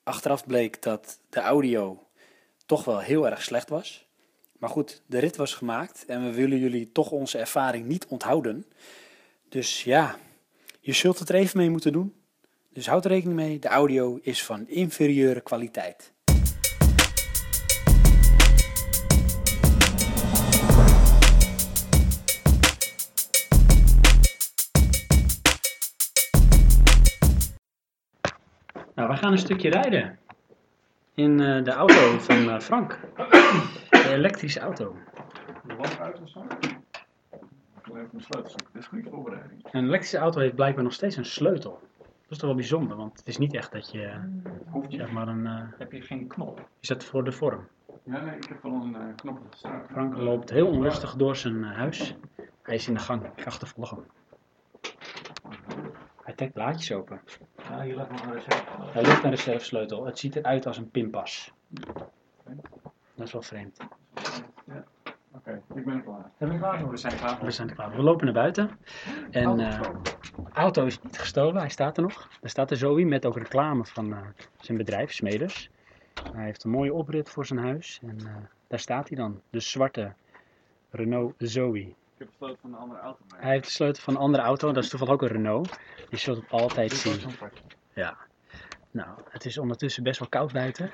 Achteraf bleek dat de audio toch wel heel erg slecht was. Maar goed, de rit was gemaakt en we willen jullie toch onze ervaring niet onthouden. Dus ja, je zult het er even mee moeten doen. Dus houd er rekening mee, de audio is van inferieure kwaliteit. Nou, we gaan een stukje rijden. In eh, de auto van eh, Frank. De elektrische auto. De lamp uit of zo? Ik even mijn sleutels op. Dit is goede voorbereiding. Een elektrische auto heeft blijkbaar nog steeds een sleutel. Dat is toch wel bijzonder, want het is niet echt dat je, Hoeft zeg maar, een... eh, Heb je geen knop? is dat voor de vorm? Ja, nee, ik heb wel een uh, knop. Frank loopt heel onrustig door zijn huis. Hij is in de gang. Ik ga achtervolgen. Hij trekt blaadjes open. Ja, hier ligt nog een recept. Hij ligt een reservesleutel. Het ziet eruit als een pinpas. Dat is wel vreemd. Oké, ik ben er klaar. Zijn we klaar voor? We zijn klaar. We zijn klaar. We lopen naar buiten. En eh, de auto is niet gestolen. Hij staat er nog. Er staat er Zoe met ook reclame van eh, zijn bedrijf, Smeders. Hij heeft een mooie oprit voor zijn huis. En eh, daar staat hij dan. De zwarte Renault Zoe. Ik heb de sleutel van een andere auto mee. Hij heeft de sleutel van een andere auto. Dat is toevallig ook een Renault. Die zult het altijd zien. Ja. Nou, het is ondertussen best wel koud buiten.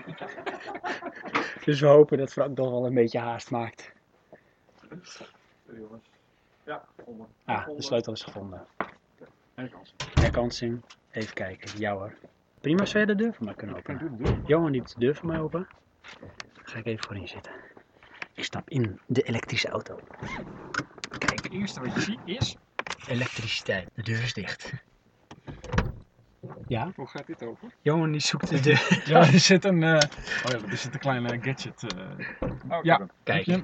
dus we hopen dat Frank toch wel een beetje haast maakt. Ja, onder. Ah, de sleutel is gevonden. En kans. Herkansing. Even kijken. Ja hoor. Prima, zou je de deur voor mij kunnen openen? Johan die de deur voor mij open. Ga ik even voorin zitten. Ik stap in de elektrische auto. Eerste wat je ziet is... elektriciteit. De deur is dicht. Ja, Hoe gaat dit over? Johan die zoekt de deur. Ja, er zit een. eh, Oh ja, er zit een kleine gadget. eh. Oh, Ja, kijk. Ja.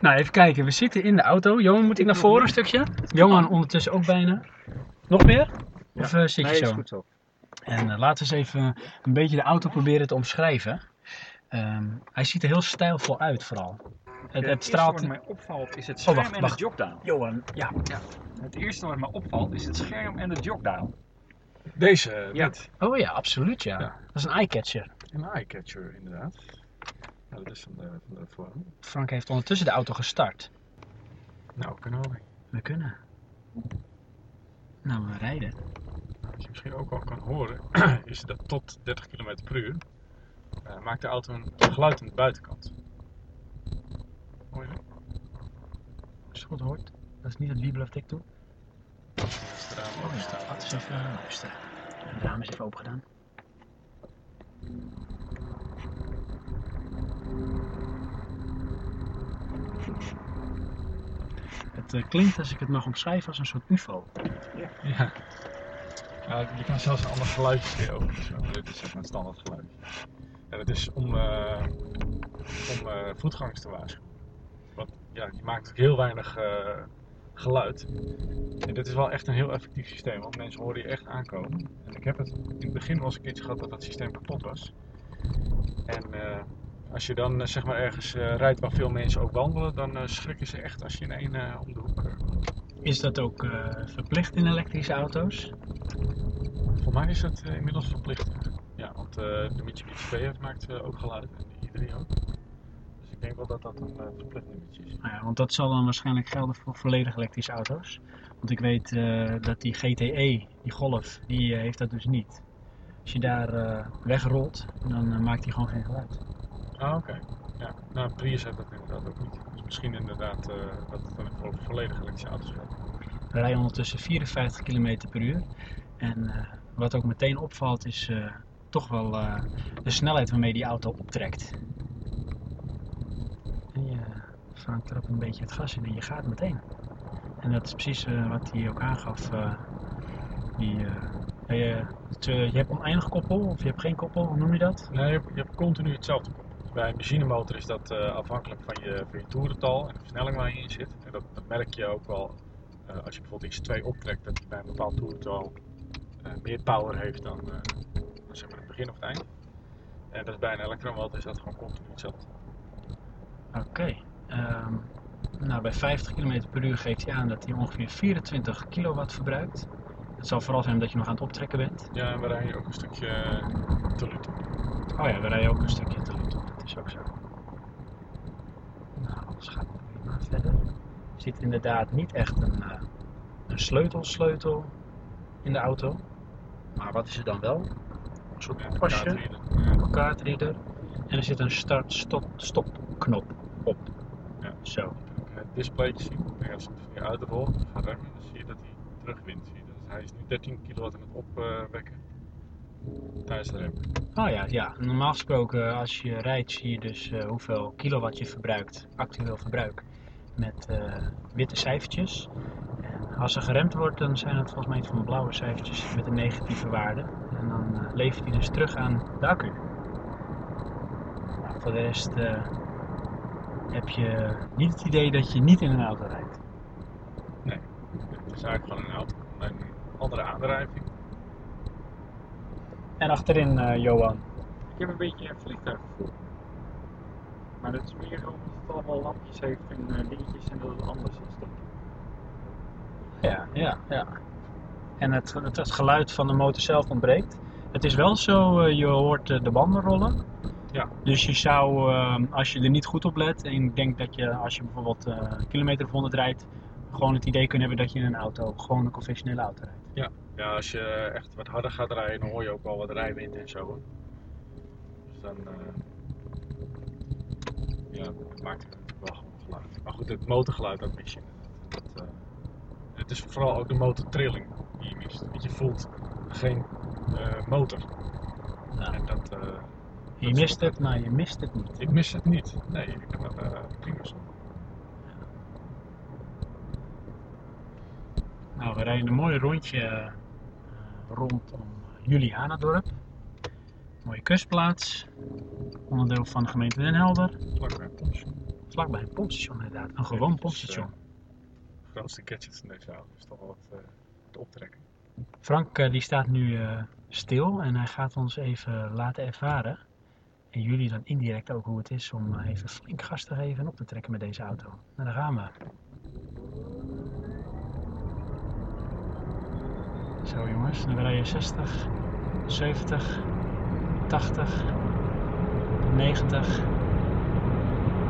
Nou, even kijken. We zitten in de auto. Johan, moet ik naar voren een stukje? Johan ondertussen ook bijna. Nog meer? Of eh, zit je Nee, zo? is goed zo. En laten we eens even een beetje de auto proberen te omschrijven. Ehm, hij ziet er heel stijlvol uit vooral. Het, het straalt... wat mij opvalt is het Oh, scherm wacht, en wacht. het jogdial. Johan, ja. Het eerste wat mij opvalt is het scherm en het jogdial. Deze, eh, Ja. dit. Oh ja, absoluut ja. Ja. Dat is een eyecatcher. Een eyecatcher, inderdaad. Ja, dat is van de, van de vorm. Frank heeft ondertussen de auto gestart. Nou, kunnen we. We kunnen. Nou, we rijden. Wat je misschien ook al kan horen, is dat tot 30 km per uur eh, maakt de auto een geluid aan de buitenkant. Hoor? Als je het goed hoort. Dat is niet het wiebelen of toe. Is de raam open staan. Laten we eens even luisteren. Het raam is even open gedaan. Het eh, klinkt, als ik het mag omschrijven, als een soort UFO. Ja. Ja, je kan zelfs een ander geluidje weer over. Dit is maar het standaard geluid. En het is om, eh, om eh, voetgangers te waarschuwen. Ja, die maakt heel weinig eh, geluid. En dit is wel echt een heel effectief systeem, want mensen horen je echt aankomen. En ik heb het in het begin wel eens een keertje gehad dat dat systeem kapot was. En eh, als je dan eh, zeg maar ergens rijdt waar veel mensen ook wandelen, dan schrikken ze echt als je in één om de hoek eh, Is dat ook verplicht in elektrische auto's? Voor mij is eh, inmiddels verplicht. Ja, want eh, de Mitsubishi VF maakt ook geluid en de i3 ook. Ik denk wel dat dat een verplicht nummertje is. Nou ja, want dat zal dan waarschijnlijk gelden voor volledig elektrische auto's. Want ik weet eh, dat die GTE, die Golf, die eh, heeft dat dus niet. Als je daar wegrolt, dan maakt hij gewoon geen geluid. Ah, oké. Ja, nou, Prius heeft dat inderdaad ook niet. Dus misschien inderdaad dat het dan voor volledig elektrische auto's geldt. We rijden ondertussen 54 km per uur. En wat ook meteen opvalt is toch wel de snelheid waarmee die auto optrekt. Je vangt erop een beetje het gas in en je gaat meteen. En dat is precies eh, wat hij ook aangaf. eh, die, eh, je, het, je hebt oneindig koppel of je hebt geen koppel, hoe noem je dat? Nee, je hebt, je hebt continu hetzelfde koppel. Bij een machinemotor is dat afhankelijk van je, van je toerental en de versnelling waar je in zit. En dat, dat merk je ook wel als je bijvoorbeeld X2 optrekt, dat hij bij een bepaald toerental meer power heeft dan, dan zeg maar het begin of het eind. En dat is bij een elektromotor is dat gewoon continu hetzelfde. Oké. Ehm, nou, bij 50 km per uur geeft hij aan dat hij ongeveer 24 kilowatt verbruikt. Het zal vooral zijn omdat je nog aan het optrekken bent. Ja, en we rijden ook een stukje lutte. Oh ja, we rijden ook een stukje op. Dat is ook zo. Nou, alles gaat prima verder. Er zit inderdaad niet echt een, eh, een sleutelsleutel in de auto. Maar wat is er dan wel? Een soort Ja, pasje, een kaartreader. En er zit een start-stop knop Zo. ook het displaytje zien. En als je uitrolt of gaat remmen, dan zie je dat hij terugwint. Zie je. Dus hij is nu 13 kilowatt aan het opwekken tijdens de rem. Oh ja, ja. Normaal gesproken als je rijdt zie je dus eh, hoeveel kilowatt je verbruikt, actueel verbruik, met eh, witte cijfertjes. En als er geremd wordt, dan zijn het volgens mij van blauwe cijfertjes met een negatieve waarde. En dan eh, levert hij dus terug aan de accu. Nou, voor de rest eh, heb je niet het idee dat je niet in een auto rijdt. Het is eigenlijk gewoon een auto met een andere aandrijving. En achterin, eh, Johan. Ik heb een beetje een vliegtuiggevoel. Maar dat is meer omdat het allemaal lampjes heeft en eh, dingetjes en dat het anders is. denk ik. Ja, ja, ja. En het, het, het geluid van de motor zelf ontbreekt. Het is wel zo, eh, je hoort de banden rollen. Ja. Dus je zou, eh, als je er niet goed op let, en ik denk dat je als je bijvoorbeeld eh, een kilometer of 100 rijdt, gewoon het idee kunnen hebben dat je in een auto, gewoon een conventionele auto rijdt. Ja, als je echt wat harder gaat rijden, dan hoor je ook wel wat rijwind en zo. hoor. Dus dan eh, ja, dat maakt het wel gewoon geluid. Maar goed, het motorgeluid dat mis je. Dat, eh, het is vooral ook de motortrilling die je mist. Want je voelt geen motor. Ja. En dat, Je mist het, maar je mist het niet. ik mis het niet. Nee, ik heb het eh, prima zo. Nou, we rijden een mooi rondje eh, rondom Julianadorp. Mooie kustplaats. Onderdeel van de gemeente Den Helder. Vlakbij een pompstation. Vlakbij een pompstation inderdaad. Een gewoon dus, pompstation. De grootste gadgets in deze auto is toch wel wat eh, te optrekken. Frank eh, die staat nu eh, stil en hij gaat ons even laten ervaren. En jullie dan indirect ook hoe het is om eh, even flink gas te geven en op te trekken met deze auto. Nou, daar gaan we. Zo jongens, dan rijden 60, 70, 80, 90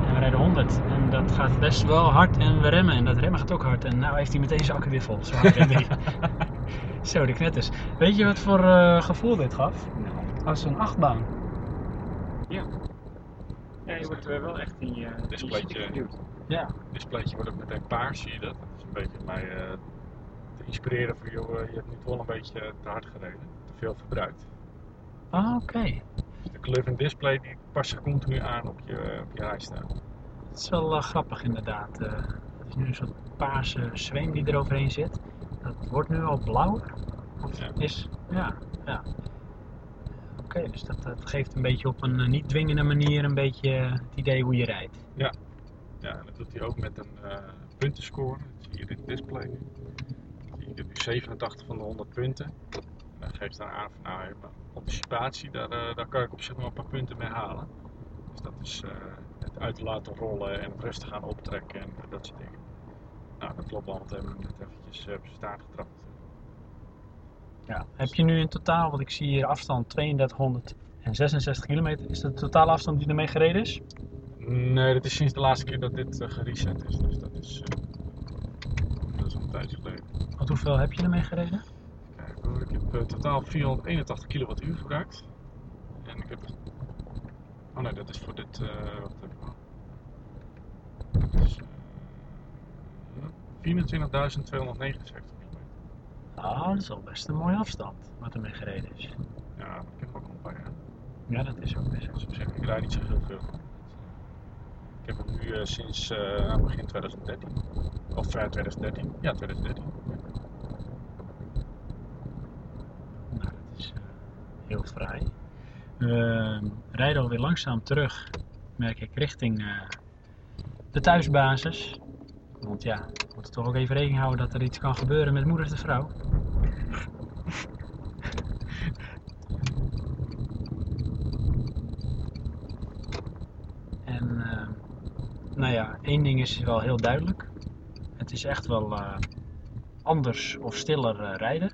en we rijden 100. En dat gaat best wel hard en we remmen en dat remmen gaat ook hard. En nou heeft hij meteen zijn accu weer vol. Zo hard. Zo, de knetters. Weet je wat voor eh, gevoel dit gaf? Als een achtbaan. Ja. Ja, je wordt er wel echt in je, Displaytje. geduwd. Ja. Het displaytje wordt ook meteen paars, zie je dat? Dat is een beetje om mij eh, te inspireren voor joh, eh, je hebt nu toch wel een beetje te hard gereden, te veel verbruikt. Ah, oké. Dus de kleur van het display die past zich continu aan op je, op je rijstijl. Dat is wel eh, grappig inderdaad. Eh, het is nu een soort paarse zweem die er overheen zit. Dat wordt nu al blauwer. Of Ja. is, ja, ja. Oké, dus dat, geeft een beetje op een eh, niet dwingende manier een beetje eh, het idee hoe je rijdt. Ja, en dat doet hij ook met een eh puntenscore. Dat zie je dit display nu. Zie je nu 87 van de 100 punten. En dat geeft dan aan van nou, anticipatie, daar, daar kan ik op zich nog een paar punten mee halen. Dus dat is het uit laten rollen en rustig gaan optrekken en dat soort dingen. Nou, dat klopt allemaal, dat hebben net eventjes op staart getrapt. Ja. Heb je nu in totaal, want ik zie hier afstand 3266 kilometer. Is dat de totale afstand die ermee gereden is? Nee, dat is sinds de laatste keer dat dit eh, gereset is. Dus dat is, eh, dat is al een tijdje geleden. Want hoeveel heb je ermee gereden? Kijk hoor, ik heb eh, totaal 481 kilowattuur gebruikt. En ik heb... Oh nee, dat is voor dit... wat heb ik nou? Dat is, 24.279 Ah, dat is al best een mooie afstand wat ermee gereden is. Ja, ik heb ook nog bij Ja, dat is ook best. Dus op zich, ik rijd niet zo heel veel. Ik heb hem nu eh, sinds eh, nou, begin 2013. Of eh, 2013. Ja, 2013. Nou, dat is heel fraai. We rijden alweer langzaam terug, merk ik, richting de thuisbasis. Want ja, we moeten toch ook even rekening houden dat er iets kan gebeuren met moeder de vrouw. En eh, nou ja, één ding is wel heel duidelijk. Het is echt wel eh, anders of stiller eh, rijden.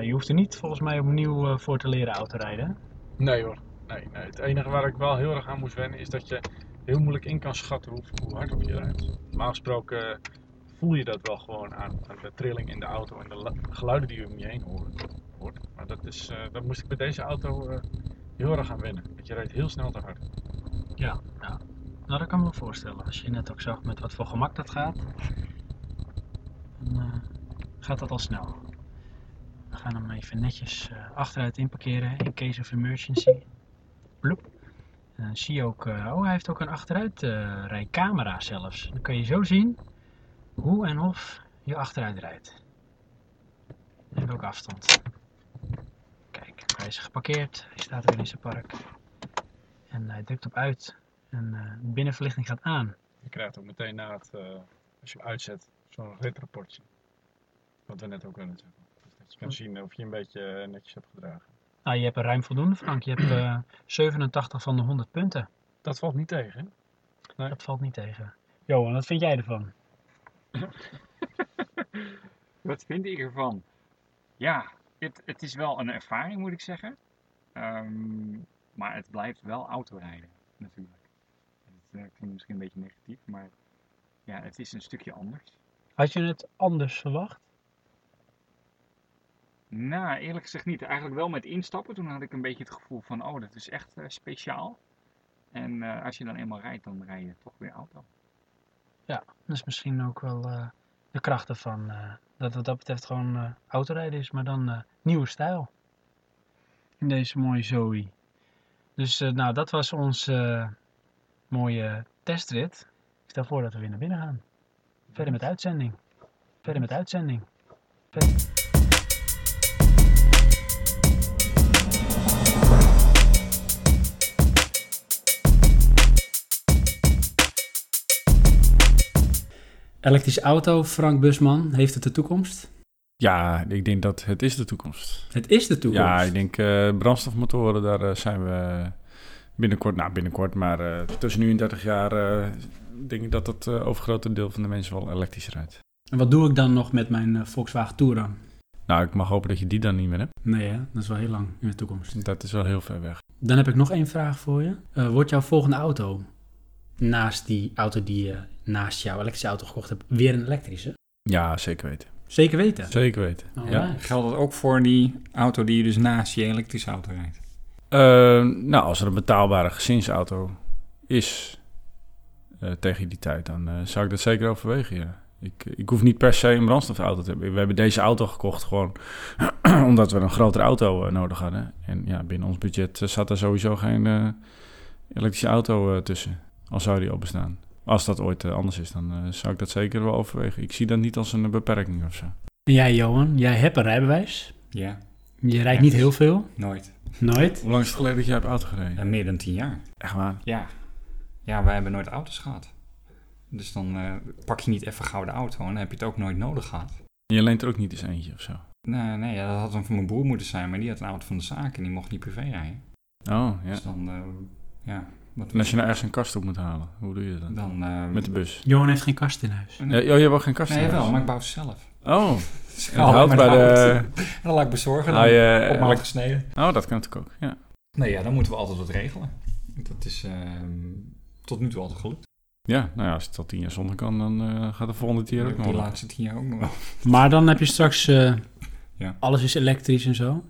Je hoeft er niet volgens mij opnieuw voor te leren autorijden. Nee hoor. Nee, nee. Het enige waar ik wel heel erg aan moest wennen is dat je heel moeilijk in kan schatten hoe, hoe hard je rijdt. Normaal gesproken eh, voel je dat wel gewoon aan, aan de trilling in de auto en de geluiden die je om je heen hoort. Maar dat, is, eh, dat moest ik bij deze auto eh, heel erg aan wennen. Want je rijdt heel snel te hard. Ja, ja. Nou, dat kan ik me voorstellen. Als je net ook zag met wat voor gemak dat gaat, dan gaat dat al snel. We gaan hem even netjes achteruit inparkeren in case of emergency. Bloep. Dan zie je ook, eh, oh hij heeft ook een achteruit eh, zelfs. Dan kan je zo zien hoe en of je achteruit rijdt. En welke afstand. Kijk, hij is geparkeerd, hij staat weer in zijn park. En hij drukt op uit en eh, de binnenverlichting gaat aan. Je krijgt ook meteen na het, eh, als je hem uitzet, zo'n ritrapportje. Wat we net ook hadden zeggen. Dus dat je kan zien of je een beetje eh, netjes hebt gedragen. Nou, je hebt er ruim voldoende, Frank. Je hebt eh, 87 van de 100 punten. Dat valt niet tegen, hè? Nee. Dat valt niet tegen. Johan, wat vind jij ervan? Wat vind ik ervan? Ja, het, het is wel een ervaring, moet ik zeggen. Ehm, maar het blijft wel autorijden, natuurlijk. Het eh, klinkt misschien een beetje negatief, maar ja, het is een stukje anders. Had je het anders verwacht? Nou, eerlijk gezegd niet. Eigenlijk wel met instappen. Toen had ik een beetje het gevoel van, oh, dat is echt eh, speciaal. En eh, als je dan eenmaal rijdt, dan rij je toch weer auto. Ja, dat is misschien ook wel eh, de kracht ervan. dat wat dat betreft gewoon autorijden is, maar dan nieuwe stijl. In deze mooie Zoe. Dus nou, dat was onze mooie testrit. Ik stel voor dat we weer naar binnen gaan. Verder met uitzending. Verder met uitzending. Verder. Elektrische auto, Frank Busman, heeft het de toekomst? Ja, ik denk dat het is de toekomst. Het is de toekomst. Ja, ik denk eh, brandstofmotoren, daar eh, zijn we binnenkort, nou binnenkort, maar eh, tussen nu en 30 jaar denk ik dat het overgrote deel van de mensen wel elektrisch rijdt. En wat doe ik dan nog met mijn Volkswagen Touran? Nou, ik mag hopen dat je die dan niet meer hebt. Nee, hè? dat is wel heel lang in de toekomst. Dat is wel heel ver weg. Dan heb ik nog één vraag voor je. Wordt jouw volgende auto, naast die auto die je naast jouw elektrische auto gekocht hebt, weer een elektrische? Ja, zeker weten. Zeker weten. Zeker weten. Ja. Geldt dat ook voor die auto die je dus naast je elektrische auto rijdt? Eh, nou, als er een betaalbare gezinsauto is eh, tegen die tijd, dan eh, zou ik dat zeker overwegen, ja. Ik, ik hoef niet per se een brandstofauto te hebben. We hebben deze auto gekocht gewoon omdat we een grotere auto eh, nodig hadden. En ja, binnen ons budget eh, zat er sowieso geen eh, elektrische auto eh, tussen. Al zou die al bestaan. Als dat ooit eh, anders is, dan eh, zou ik dat zeker wel overwegen. Ik zie dat niet als een beperking of zo. En jij, Johan, jij hebt een rijbewijs. Ja, Je rijdt niet heel veel. nooit. Nooit. Hoe lang is het geleden dat jij hebt auto gereden? Eh, meer dan tien jaar. Echt waar? Ja. Ja, wij hebben nooit auto's gehad. Dus dan eh, pak je niet even gauw de auto en dan heb je het ook nooit nodig gehad. Je leent er ook niet eens eentje of zo? Nee, nee ja, dat had dan van mijn broer moeten zijn, maar die had een auto van de zaak en die mocht niet privé rijden. Oh, ja. Dus dan, eh, ja, wat En als je nou ergens een kast op moet halen, hoe doe je dat? dan... eh, Met de bus? Johan heeft geen kast in huis. Ja, oh, je hebt ook geen kast Nee, in huis? wel, maar ik bouw ze zelf. Oh, Dus houdt maar bij dan de... houdt- En dan laat ik bezorgen, dan je op maat elek- gesneden. Oh, dat kan natuurlijk ook, ja. Nee, ja, dan moeten we altijd wat regelen. Dat is ehm, tot nu toe altijd gelukt. Ja, nou ja, als het al tien jaar zonder kan, dan eh, gaat de volgende keer ook nog Die wel. laatste tien jaar ook nog wel. Maar dan heb je straks, eh, Ja. alles is elektrisch en zo.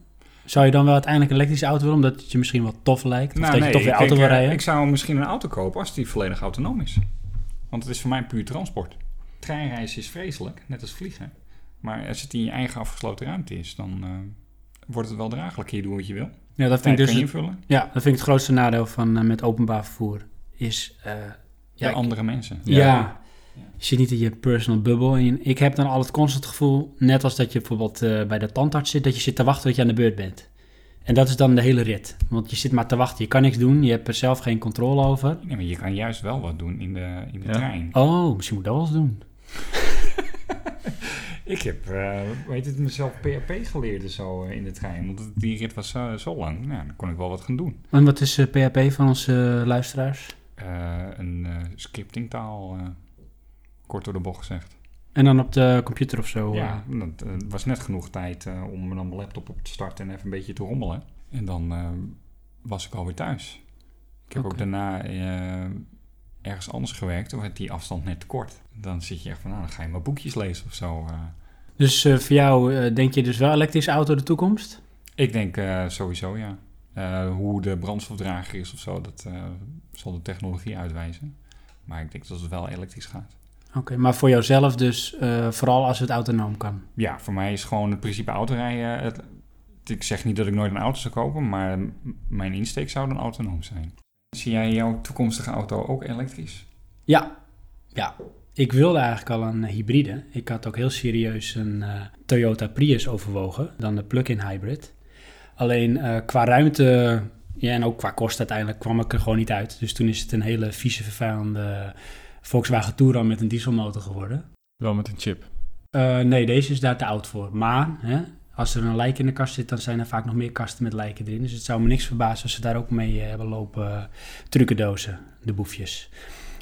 Zou je dan wel uiteindelijk een elektrische auto willen, omdat het je misschien wat tof lijkt? Of Nou, dat je nee, toch weer ik auto denk, wil eh, rijden? Ik zou misschien een auto kopen als die volledig autonoom is. Want het is voor mij puur transport. Treinreizen is vreselijk, net als vliegen. Maar als het in je eigen afgesloten ruimte is, dan... eh, wordt het wel draaglijk. Je doen wat je wil. Ja, dat vind ik kan je dus... invullen. Ja, dat vind ik het grootste nadeel van eh, met openbaar vervoer. Is... eh, Ja, ik- andere mensen. Ja. Je zit niet in je personal bubble. En ik heb dan altijd constant het gevoel, net als dat je bijvoorbeeld eh, bij de tandarts zit, dat je zit te wachten tot je aan de beurt bent. En dat is dan de hele rit. Want je zit maar te wachten. Je kan niks doen. Je hebt er zelf geen controle over. Nee, maar je kan juist wel wat doen in de, in de Ja. trein. Oh, misschien moet ik dat wel eens doen. Ik heb, eh weet het, mezelf PHP geleerd zo eh, in de trein. Want die rit was zo, zo lang. Nou, dan kon ik wel wat gaan doen. En wat is eh, PHP van onze eh, luisteraars? Eh, een eh, scriptingtaal, eh, kort door de bocht gezegd. En dan op de computer of zo? Ja, eh. dat eh, was net genoeg tijd eh, om dan mijn laptop op te starten en even een beetje te rommelen. En dan was ik alweer thuis. Ik heb ook daarna ergens anders gewerkt, toen werd die afstand net te kort. Dan zit je echt van, nou, dan ga je maar boekjes lezen of zo. Dus voor jou denk je dus wel elektrische auto de toekomst? Ik denk sowieso, ja. Hoe de brandstofdrager is of zo, dat zal de technologie uitwijzen. Maar ik denk dat het wel elektrisch gaat. Oké, maar voor jouzelf dus eh, vooral als het autonoom kan. Ja, voor mij is gewoon het principe autorijden... Het, ik zeg niet dat ik nooit een auto zou kopen, maar mijn insteek zou dan autonoom zijn. Zie jij jouw toekomstige auto ook elektrisch? Ja, ja. Ik wilde eigenlijk al een hybride. Ik had ook heel serieus een eh, Toyota Prius overwogen, dan de plug-in hybrid. Alleen eh, qua ruimte ja, en ook qua kost uiteindelijk kwam ik er gewoon niet uit. Dus toen is het een hele vieze, vervuilende Volkswagen Touran met een dieselmotor geworden. Wel met een chip. Eh, nee, deze is daar te oud voor. Maar hè, als er een lijk in de kast zit, dan zijn er vaak nog meer kasten met lijken erin. Dus het zou me niks verbazen als ze daar ook mee eh, hebben lopen trucendozen, de boefjes.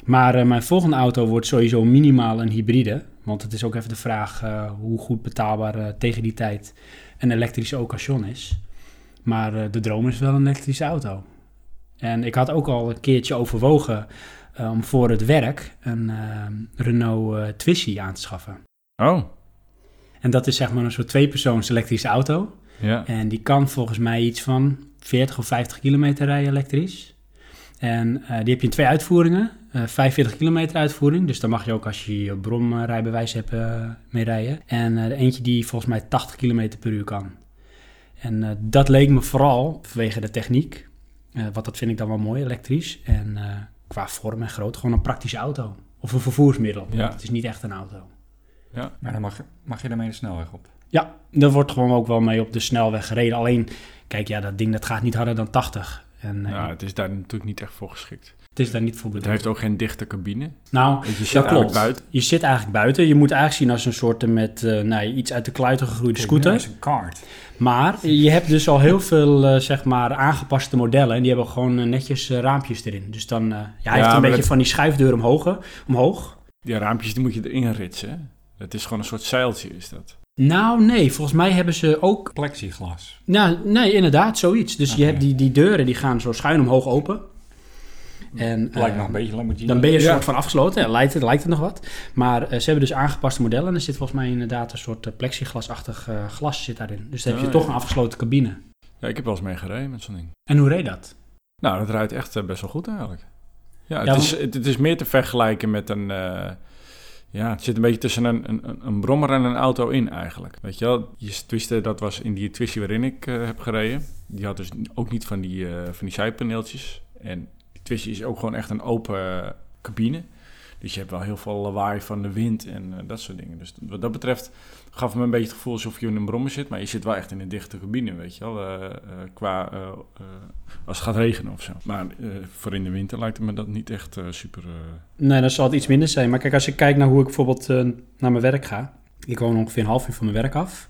Maar uh, mijn volgende auto wordt sowieso minimaal een hybride. Want het is ook even de vraag uh, hoe goed betaalbaar uh, tegen die tijd een elektrische occasion is. Maar de droom is wel een elektrische auto. En ik had ook al een keertje overwogen om voor het werk een uh, Renault uh, Twizy aan te schaffen. Oh. En dat is zeg maar een soort tweepersoons elektrische auto. Ja. En die kan volgens mij iets van 40 of 50 kilometer rijden elektrisch. En uh, die heb je in twee uitvoeringen. Uh, 45 kilometer uitvoering, dus dan mag je ook als je je bromrijbewijs hebt uh, mee rijden. En de eentje die volgens mij 80 kilometer per uur kan. En dat leek me vooral vanwege de techniek. Want dat vind ik dan wel mooi, elektrisch. En qua vorm en grootte gewoon een praktische auto. Of een vervoersmiddel. Ja. Het is niet echt een auto. Ja. Maar dan mag, mag je daarmee de snelweg op. Ja, daar wordt gewoon ook wel mee op de snelweg gereden. Alleen, kijk, ja, dat ding dat gaat niet harder dan 80. En, uh, ja, het is daar natuurlijk niet echt voor geschikt. Het is daar niet voor Het bedoeld. heeft ook geen dichte cabine. Nou, je zit dat klopt. buiten. Je zit eigenlijk buiten. Je moet eigenlijk zien als een soort met uh, nou, iets uit de kluiten gegroeide scooter. Ja, is een kart. Maar je hebt dus al heel veel uh, zeg maar aangepaste modellen. En die hebben gewoon uh, netjes raampjes erin. Dus dan, ja, hij ja, heeft een beetje het... van die schuifdeur omhoog. omhoog. Die raampjes die moet je erin ritsen. Hè? Het is gewoon een soort zeiltje is dat. Nou, nee. Volgens mij hebben ze ook... Plexiglas. Nou, nee, inderdaad, zoiets. Dus okay. je hebt die, die deuren, die gaan zo schuin omhoog open. En, lijkt uh, nog een beetje Lamborghini. Dan ben je een ja. soort van afgesloten. Ja, lijkt, het, lijkt het nog wat. Maar uh, ze hebben dus aangepaste modellen. En er zit volgens mij inderdaad een soort uh, plexiglasachtig glas zit daarin. Dus dan heb je ja, toch een afgesloten cabine. Ja, ik heb wel eens mee gereden met zo'n ding. En hoe reed dat? Nou, dat rijdt echt best wel goed eigenlijk. Ja, het, ja, is, het, het, is meer te vergelijken met een... Ja, het zit een beetje tussen een, een, een brommer en een auto in eigenlijk. Weet je wel, je Twister, dat was in die Twisty waarin ik uh, heb gereden. Die had dus ook niet van die, uh, van die zijpaneeltjes. En Twisty is ook gewoon echt een open cabine. Dus je hebt wel heel veel lawaai van de wind en dat soort dingen. Dus wat dat betreft gaf me een beetje het gevoel alsof je in een brommer zit. Maar je zit wel echt in een dichte cabine, weet je wel. qua als het gaat regenen of zo. Maar voor in de winter lijkt het me dat niet echt super... Nee, dan zal het iets minder zijn. Maar kijk, als ik kijk naar hoe ik bijvoorbeeld naar mijn werk ga. Ik woon ongeveer een half uur van mijn werk af.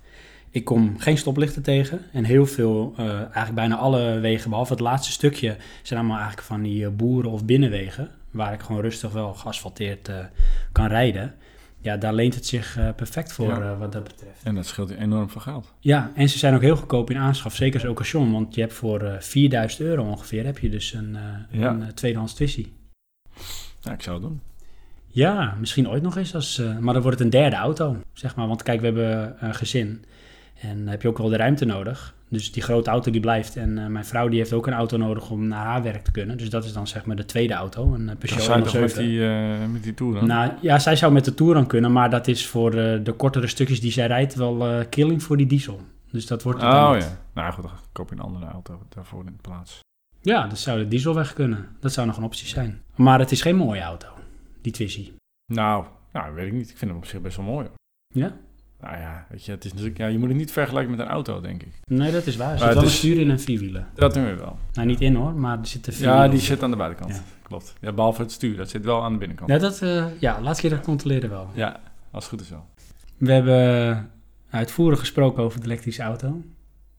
Ik kom geen stoplichten tegen. En heel veel, uh, eigenlijk bijna alle wegen, behalve het laatste stukje, zijn allemaal eigenlijk van die uh, boeren- of binnenwegen. Waar ik gewoon rustig wel geasfalteerd kan rijden. Ja, daar leent het zich perfect voor ja. wat dat betreft. En dat scheelt enorm veel geld. Ja, en ze zijn ook heel goedkoop in aanschaf. Zeker als occasion. Want je hebt voor 4000 euro ongeveer, heb je dus een, ja. een tweedehands Twisty. Ja, ik zou het doen. Ja, misschien ooit nog eens. Als, uh, maar dan wordt het een derde auto, zeg maar. Want kijk, we hebben een gezin. En dan heb je ook wel de ruimte nodig. Dus die grote auto die blijft. En uh, mijn vrouw die heeft ook een auto nodig om naar haar werk te kunnen. Dus dat is dan zeg maar de tweede auto, een uh, Peugeot dat zou met die, uh, met die Touran? Nou ja, zij zou met de Touran kunnen. Maar dat is voor de kortere stukjes die zij rijdt wel killing voor die diesel. Dus dat wordt het Oh niet. ja. Nou goed, dan koop je een andere auto daarvoor in plaats. Ja, dat zou de dieselweg kunnen. Dat zou nog een optie zijn. Maar het is geen mooie auto, die Twizy. Nou, nou, weet ik niet. Ik vind hem op zich best wel mooi. hoor. Ja? Nou ja, weet je, het is natuurlijk, ja, je moet het niet vergelijken met een auto, denk ik. Nee, dat is waar. Er zit wel een stuur in en vierwielen. Dat doen we wel. Nou, niet in hoor, maar er zitten vier Ja, die zit aan de buitenkant. Ja. Klopt. Ja, behalve het stuur, dat zit wel aan de binnenkant. Ja, dat, eh, ja, laatste keer dat controleren wel. Ja, als het goed is wel. We hebben uitvoerig gesproken over de elektrische auto.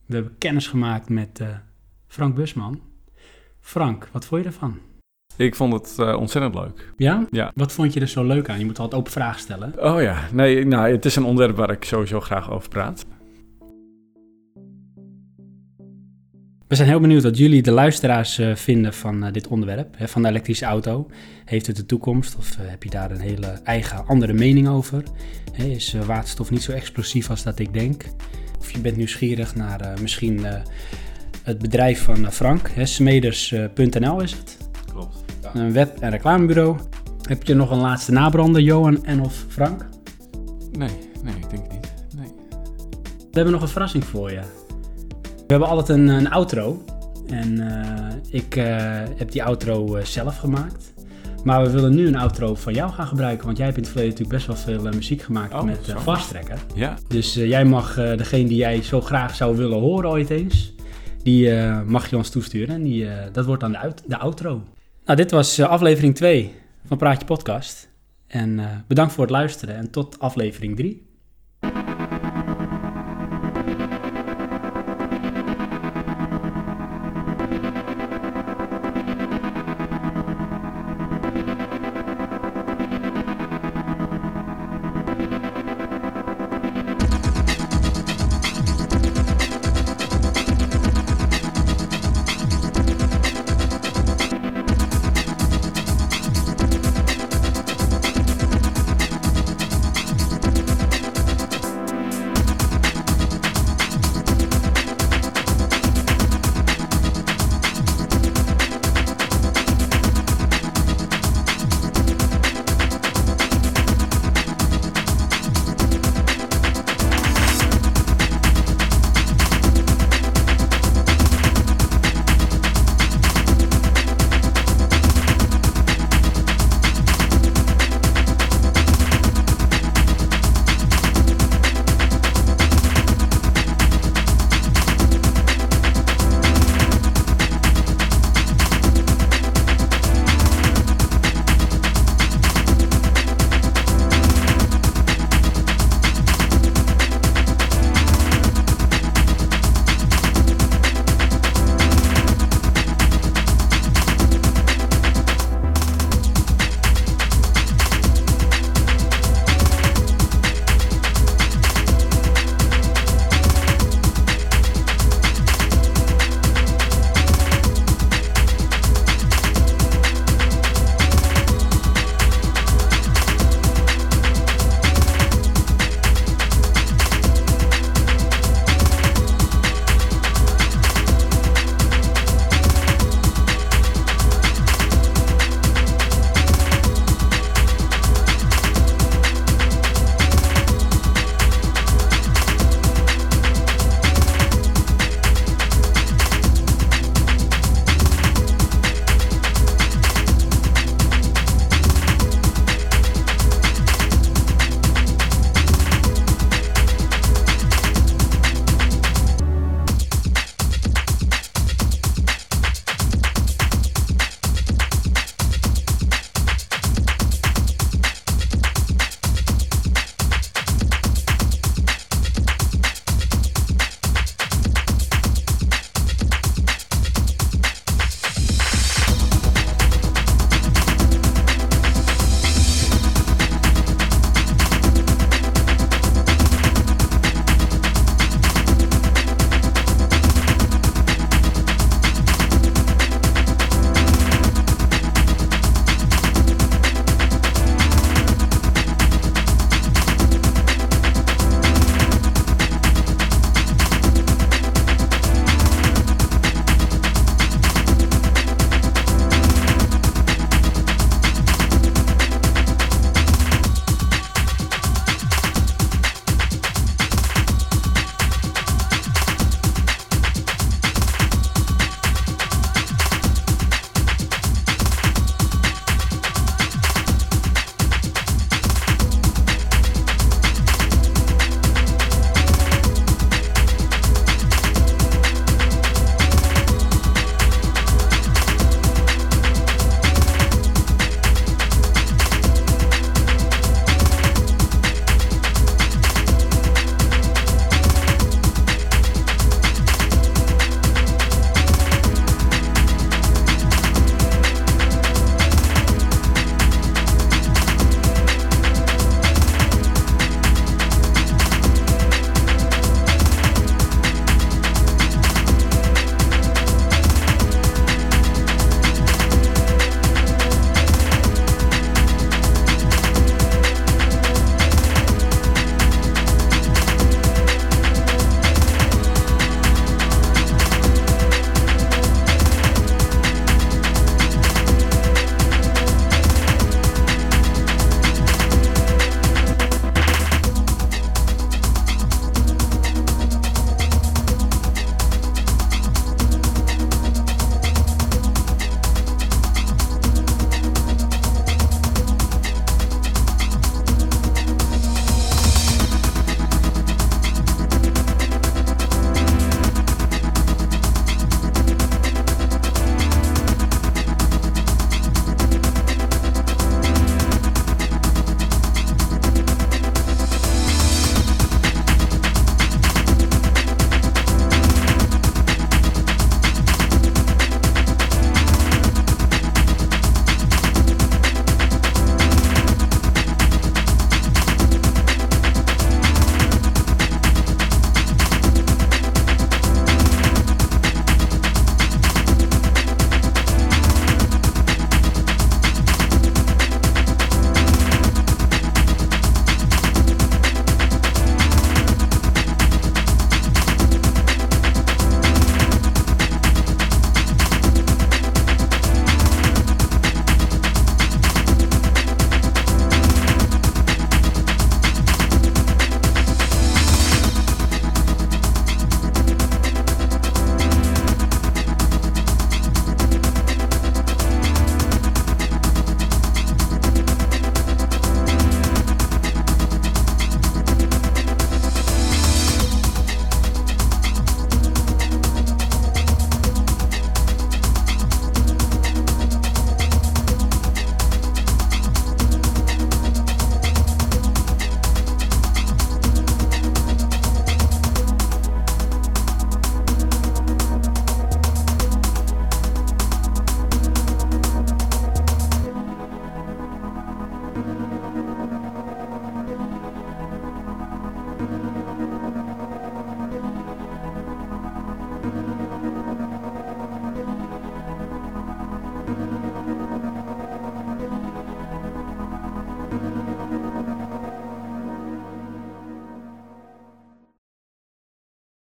We hebben kennis gemaakt met eh, Frank Busman. Frank, wat vond je ervan? Ik vond het eh, ontzettend leuk. Ja? Ja. Wat vond je er zo leuk aan? Je moet altijd open vragen stellen. Oh ja, nee, nou, het is een onderwerp waar ik sowieso graag over praat. We zijn heel benieuwd wat jullie, de luisteraars, eh, vinden van eh, dit onderwerp, hè, van de elektrische auto. Heeft het de toekomst of heb je daar een hele eigen andere mening over? Hè, is waterstof niet zo explosief als dat ik denk? Of je bent nieuwsgierig naar misschien het bedrijf van Frank, smeders.nl is het. Een web- en reclamebureau. Heb je nog een laatste nabrander, Johan en of Frank? Nee, nee, ik denk niet. Nee. We hebben nog een verrassing voor je. We hebben altijd een, een outro. En eh, ik eh, heb die outro eh, zelf gemaakt. Maar we willen nu een outro van jou gaan gebruiken. Want jij hebt in het verleden natuurlijk best wel veel muziek gemaakt Oh, met zo. vasttrekker. Ja, Dus jij mag degene die jij zo graag zou willen horen ooit eens. Die mag je ons toesturen. En die, dat wordt dan de, de outro. Nou, dit was eh, aflevering 2 van Praatje Podcast. En eh, bedankt voor het luisteren. En tot aflevering 3.